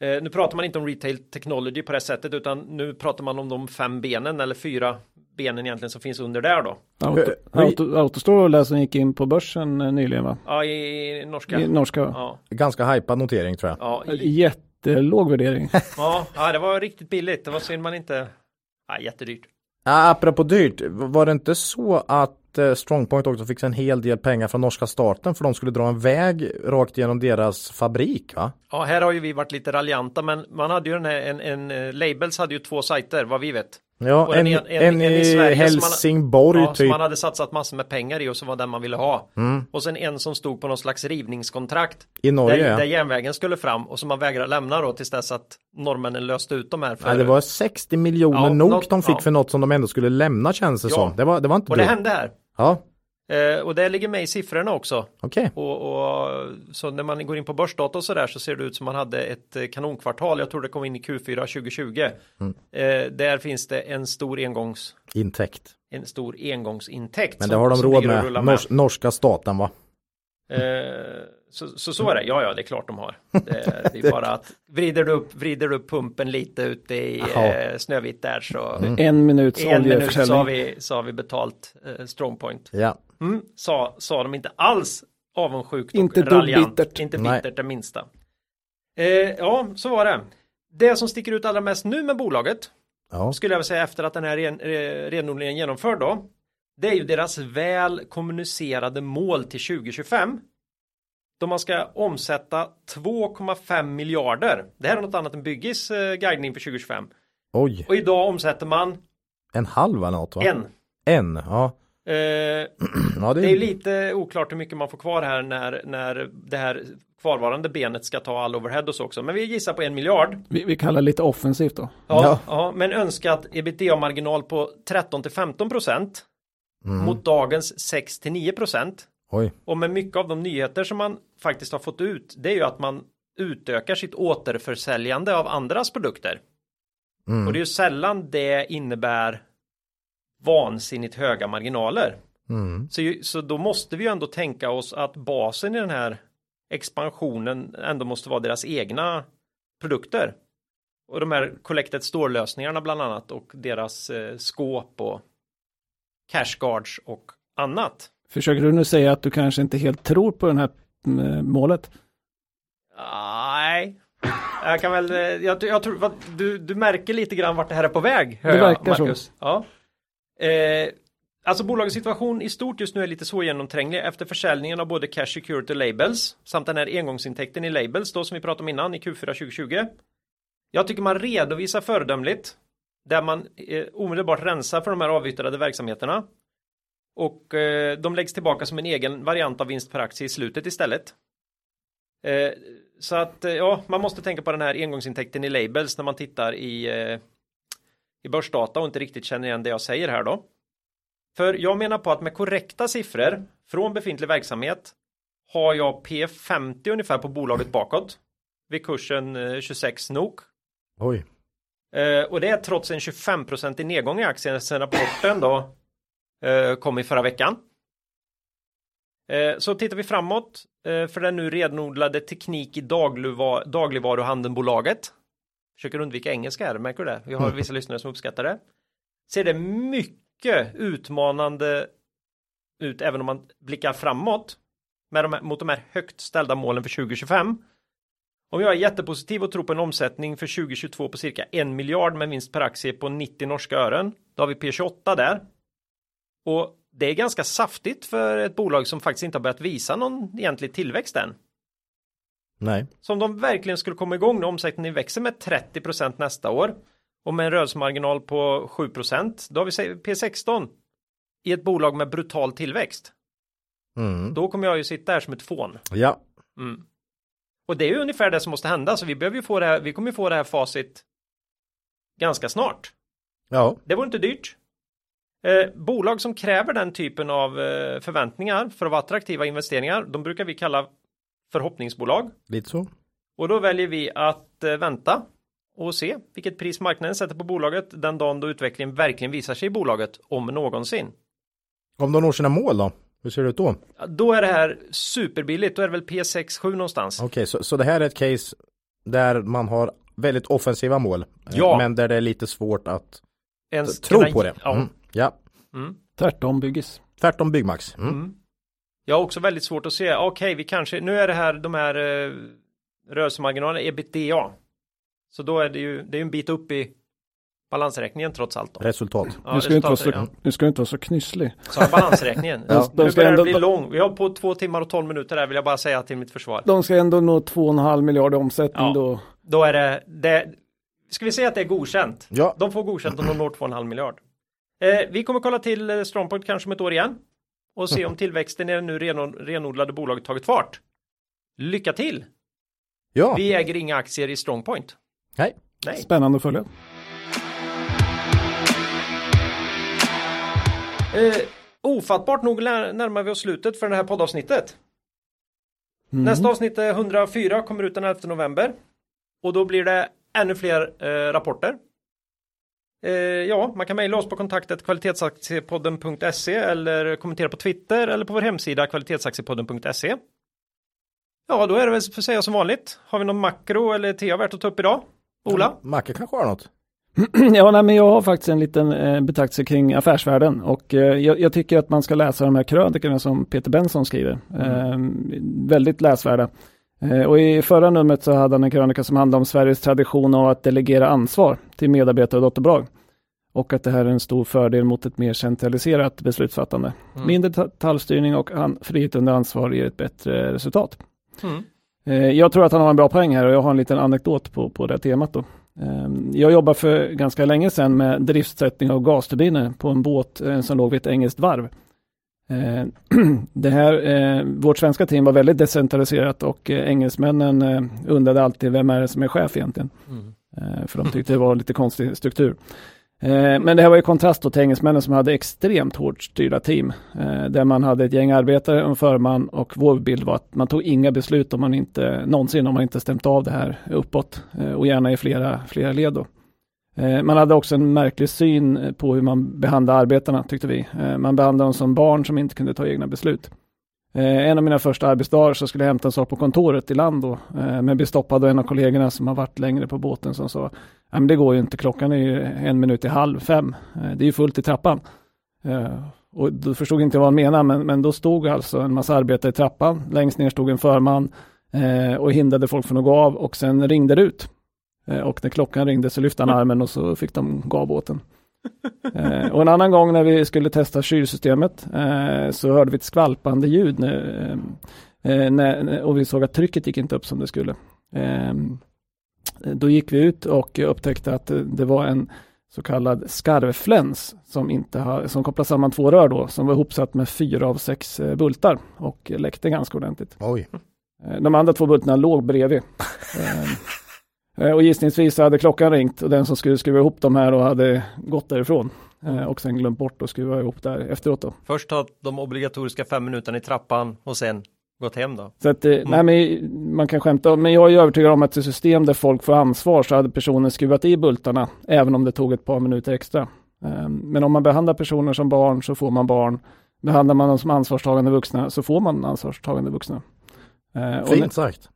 Eh, nu pratar man inte om retail technology på det sättet utan nu pratar man om de fem benen eller fyra benen egentligen som finns under där då. Auto, Eh, auto, Autostore och som gick in på börsen eh, nyligen va? Ja, i norska. I norska. Ja, ganska hypad notering tror jag. ja, i, Jättelåg värdering. ja, ja, det var riktigt billigt. Det var synd man inte... Ja, jättedyrt. Ja, apropå dyrt, var det inte så att eh, Strongpoint också fick en hel del pengar från norska staten för de skulle dra en väg rakt genom deras fabrik va? Ja, här har ju vi varit lite raljanta, men man hade ju den här, en, en, Labels hade ju två sajter, vad vi vet. Ja, en, en- en, en- i Sverige som man- Helsingborg Ja, som typ. man hade satsat massor med pengar i och som var den man ville ha. Mm. Och sen en som stod på någon slags rivningskontrakt. I Norge där, ja. där järnvägen skulle fram och som man vägrade lämna då tills dess att norrmännen löste ut de här. För, Nej, det var 60 miljoner Ja, något- de fick ja. för något som de ändå skulle lämna känns det Ja. som. Det var, det var inte och det dumt. hände här. Ja, Eh, och det ligger med i siffrorna också. okej. Och, och, så när man går in på börsdata och sådär så ser det ut som man hade ett eh, kanonkvartal. Jag tror det kom in i Q4 2020. Mm. Eh, där finns det en stor engångs Intäkt. en stor engångsintäkt. Men det har de råd med. Nors, norska staten va? Eh, så, så så är det. Ja, ja, det är klart de har. Det, det är bara att vrider du upp, vrider du upp pumpen lite ute i eh, Snövit där så En minuts i en minut så har vi, så har vi betalt eh, Strongpoint. Ja. Mm, sa, sa de inte alls avundsjukt Inte och raljant. bittert. Inte Nej. bittert det minsta. Eh, ja, så var det. Det som sticker ut allra mest nu med bolaget ja. skulle jag vilja säga efter att den här ren, renodlingen genomförd då. Det är ju deras väl kommunicerade mål till 2025. Då man ska omsätta 2,5 miljarder. Det här är något annat än Byggis eh, guidning för 2025. Oj, Och idag omsätter man en halv eller något va? en. En, ja. Eh, ja det det är lite oklart hur mycket man får kvar här när, när det här kvarvarande benet ska ta all overhead och så också. Men vi gissar på en miljard. Vi, vi kallar det lite offensivt då. Ja, Ja. ja. men önskat ebitda-marginal på 13 till 15 procent Mm. mot dagens 6 till 9 procent. Oj. Och med mycket av de nyheter som man faktiskt har fått ut, det är ju att man utökar sitt återförsäljande av andras produkter. Mm. Och det är ju sällan det innebär vansinnigt höga marginaler. Mm. Så, så då måste vi ju ändå tänka oss att basen i den här expansionen ändå måste vara deras egna produkter. Och de här collected store-lösningarna bland annat och deras eh, skåp och cash guards och annat. Försöker du nu säga att du kanske inte helt tror på det här mm, målet? Nej, jag kan väl, eh, jag, jag tror, vad, du, du märker lite grann vart det här är på väg. hör Det jag, verkar så. Marcus. Ja. Eh, alltså bolagets situation i stort just nu är lite så genomtränglig efter försäljningen av både Cash Security Labels samt den här engångsintäkten i Labels då som vi pratade om innan i Q4 2020. Jag tycker man redovisar föredömligt där man eh, omedelbart rensar för de här avyttrade verksamheterna. Och eh, de läggs tillbaka som en egen variant av vinst per aktie i slutet istället. Eh, så att eh, ja, man måste tänka på den här engångsintäkten i labels när man tittar i, eh, i börsdata och inte riktigt känner igen det jag säger här då. För jag menar på att med korrekta siffror från befintlig verksamhet har jag P50 ungefär på bolaget bakåt vid kursen 26 NOK. Oj. Och det är trots en 25 i nedgång i aktien sedan rapporten då kom i förra veckan. Eh, så tittar vi framåt eh, för den nu renodlade teknik i dagligvar dagligvaruhandelnbolaget. Försöker undvika engelska här, märker du det? Vi har vissa lyssnare som uppskattar det. Ser det mycket utmanande ut även om man blickar framåt med de här, mot de här högt ställda målen för 2025. Om jag är jättepositiv och tror på en omsättning för 2022 på cirka en miljard med vinst per aktie på 90 norska ören. Då har vi P28 där. Och det är ganska saftigt för ett bolag som faktiskt inte har börjat visa någon egentlig tillväxt än. Nej. Så om de verkligen skulle komma igång när omsättningen växer med 30% nästa år och med en rörelsemarginal på 7% då har vi P16 i ett bolag med brutal tillväxt. Mm. Då kommer jag ju sitta här som ett fån. Ja. Mm. Och det är ju ungefär det som måste hända, så vi behöver ju få det här, vi kommer ju få det här facit ganska snart. Ja. Det vore inte dyrt. Eh, bolag som kräver den typen av eh, förväntningar för att vara attraktiva investeringar, de brukar vi kalla förhoppningsbolag. Lite så. Och då väljer vi att eh, vänta och se vilket pris marknaden sätter på bolaget den dagen då utvecklingen verkligen visar sig i bolaget om någonsin. Om de når sina mål då? Hur ser det ut då? Då är det här superbilligt, då är det väl P6 7 någonstans. Okej, så, så det här är ett case där man har väldigt offensiva mål. eh, Ja. Men där det är lite svårt att Ens tro på det. Mm. ja. Mm. Tvärtom byggis. Tvärtom Byggmax. Mm. Mm. Jag har också väldigt svårt att se, okej, vi kanske, nu är det här de här eh, rörelsemarginalerna ebitda. Så då är det ju, det är en bit upp i balansräkningen trots allt. Då. Resultat. Ja, nu, ska vara så, resultatet, nu ska inte vara så knysslig. ja. Så balansräkningen. Ja. Nu De ska börjar det ändå- bli lång. Vi har på två timmar och tolv minuter där vill jag bara säga till mitt försvar. De ska ändå nå 2,5 miljarder omsättning Ja. då. Då är det, det, ska vi säga att det är godkänt? Ja. De får godkänt om de når 2,5 miljard. Eh, vi kommer kolla till eh, Strongpoint kanske om ett år igen och se om tillväxten i det nu reno- renodlade bolaget tagit fart. Lycka till! Ja. Vi äger inga aktier i Strongpoint. Nej. Nej. Spännande att följa. Eh, ofattbart nog närmar vi oss slutet för det här poddavsnittet. Mm. Nästa avsnitt är 104 kommer ut den 11 november. Och då blir det ännu fler eh, rapporter. Eh, ja, man kan mejla oss på kontaktet kvalitetsaktiepodden.se eller kommentera på Twitter eller på vår hemsida kvalitetsaktiepodden.se. Ja, då är det väl för att säga som vanligt. Har vi någon makro eller TA värt att ta upp idag? Ola? Macke kanske har något. Ja, nej, men jag har faktiskt en liten eh, betraktelse kring affärsvärlden och eh, jag, jag tycker att man ska läsa de här krönikorna som Peter Benson skriver. Eh, väldigt läsvärda. Eh, och i förra numret så hade han en krönika som handlade om Sveriges tradition av att delegera ansvar till medarbetare och dotterbolag. Och att det här är en stor fördel mot ett mer centraliserat beslutsfattande. Mm. Mindre detaljstyrning och frihet under ansvar ger ett bättre resultat. Mm. Eh, Jag tror att han har en bra poäng här och jag har en liten anekdot på, på det temat. Då. Eh, Jag jobbade för ganska länge sedan med driftsättning av gasturbiner på en båt eh, som låg vid ett engelskt varv. Eh, Det här, eh, vårt svenska team var väldigt decentraliserat och eh, engelsmännen undrade alltid vem är det som är chef egentligen. Mm. För de tyckte det var lite konstig struktur. Men det här var i kontrast till engelsmännen som hade extremt hårt styrda team. Där man hade ett gäng arbetare, en förman och vår bild var att man tog inga beslut om man inte någonsin om man inte stämt av det här uppåt. Och gärna i flera, flera led då. Eh, man hade också en märklig syn eh, på hur man behandlade arbetarna tyckte vi. Eh, man behandlade dem som barn som inte kunde ta egna beslut. En av mina första arbetsdagar så skulle jag hämta en sak på kontoret i land då, men blev stoppad av en av kollegorna som har varit längre på båten som sa men det går ju inte, klockan är ju en minut i halv fem. Det är ju fullt i trappan. Och då förstod inte jag vad han menade, men, men då stod alltså en massa arbetare i trappan. Längst ner stod en förman och hindrade folk från att gå av och sen ringde det ut. Eh, Och när klockan ringde så lyfte han armen och så fick de gå av båten. Eh, och en annan gång när vi skulle testa kylsystemet eh, så hörde vi ett skvalpande ljud när, eh, när, och vi såg att trycket gick inte upp som det skulle. Eh, då gick vi ut och upptäckte att det var en så kallad skarvfläns som, inte har, som kopplar samman två rör då, som var ihopsatt med fyra av sex eh, bultar och läckte ganska ordentligt. Oj. Eh, De andra två bultarna låg bredvid. Eh, Eh, och gissningsvis hade klockan ringt och den som skulle skruva ihop de här och hade gått därifrån. Eh, och sen glömt bort att skruva ihop där efteråt då. Först ta de obligatoriska fem minuterna i trappan och sen gått hem då. Så att, mm. nej, men man kan skämta, men jag är övertygad om att ett system där folk får ansvar så hade personen skruvat i bultarna, även om det tog ett par minuter extra. Ehm, men om man behandlar personer som barn så får man barn. Behandlar man dem som ansvarstagande vuxna så får man ansvarstagande vuxna. Fint sagt.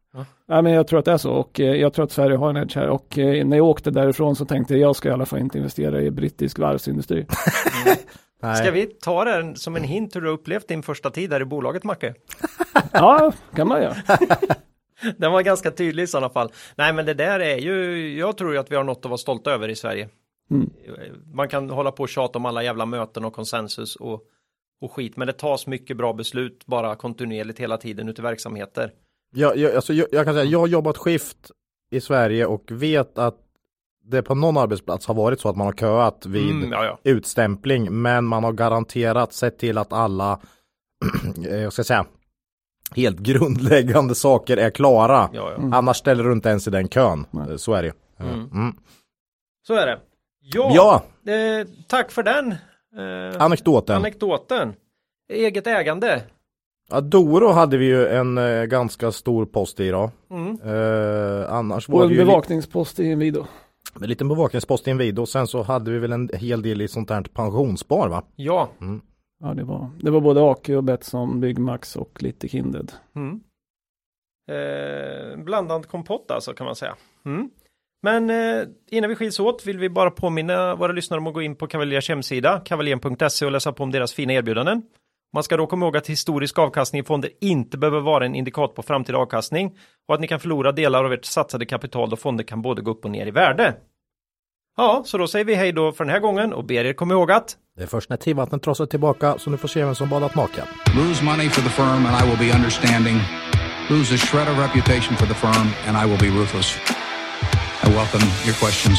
Ja, men jag tror att det är så och eh, jag tror att Sverige har en edge här och eh, när jag åkte därifrån så tänkte jag jag ska i alla fall inte investera i brittisk varvsindustri. Mm. Ska vi ta det som en hint hur du upplevt din första tid där i bolaget Macke? ja, kan man göra. Den var ganska tydlig i sådana fall. Nej, men det där är ju, jag tror ju att vi har något att vara stolta över i Sverige. Mm. Man kan hålla på och tjata om alla jävla möten och konsensus och, och skit, men det tas mycket bra beslut bara kontinuerligt hela tiden ute i verksamheter. Jag, jag, alltså, jag, jag kan säga, jag har jobbat skift i Sverige och vet att det på någon arbetsplats har varit så att man har köat vid mm, ja, ja. utstämpling, men man har garanterat sett till att alla, jag ska säga, helt grundläggande saker är klara. Ja, mm. Annars ställer du inte ens i den kön. Så är det. Mm. mm. Så är det. Ja, ja. Eh, tack för den eh, anekdoten. anekdoten. Eget ägande. Ja, Doro hade vi ju en eh, ganska stor post i idag. Mm. Eh, annars var och en bevakningspost i Inwido. En liten bevakningspost i Inwido. Sen så hade vi väl en hel del i sånt här pensionsspar va? Ja. Mm. Ja, det var, det var både AK och Betsson, Byggmax och lite Kindred. Mm. Eh, blandad kompott alltså kan man säga. Mm. Men eh, innan vi skiljs åt vill vi bara påminna våra lyssnare om att gå in på Cavaliers hemsida, kavaljen.se och läsa på om deras fina erbjudanden. Man ska då komma ihåg att historisk avkastning i fonder inte behöver vara en indikator på framtida avkastning och att ni kan förlora delar av ert satsade kapital då fonder kan både gå upp och ner i värde. Ja, så då säger vi hej då för den här gången och ber er komma ihåg att det är först när tidvattnet trossar tillbaka så nu får se vem som badat naken. Lose money for the firm and I will be understanding. Lose a shred of reputation for the firm and I will be ruthless. I welcome your questions.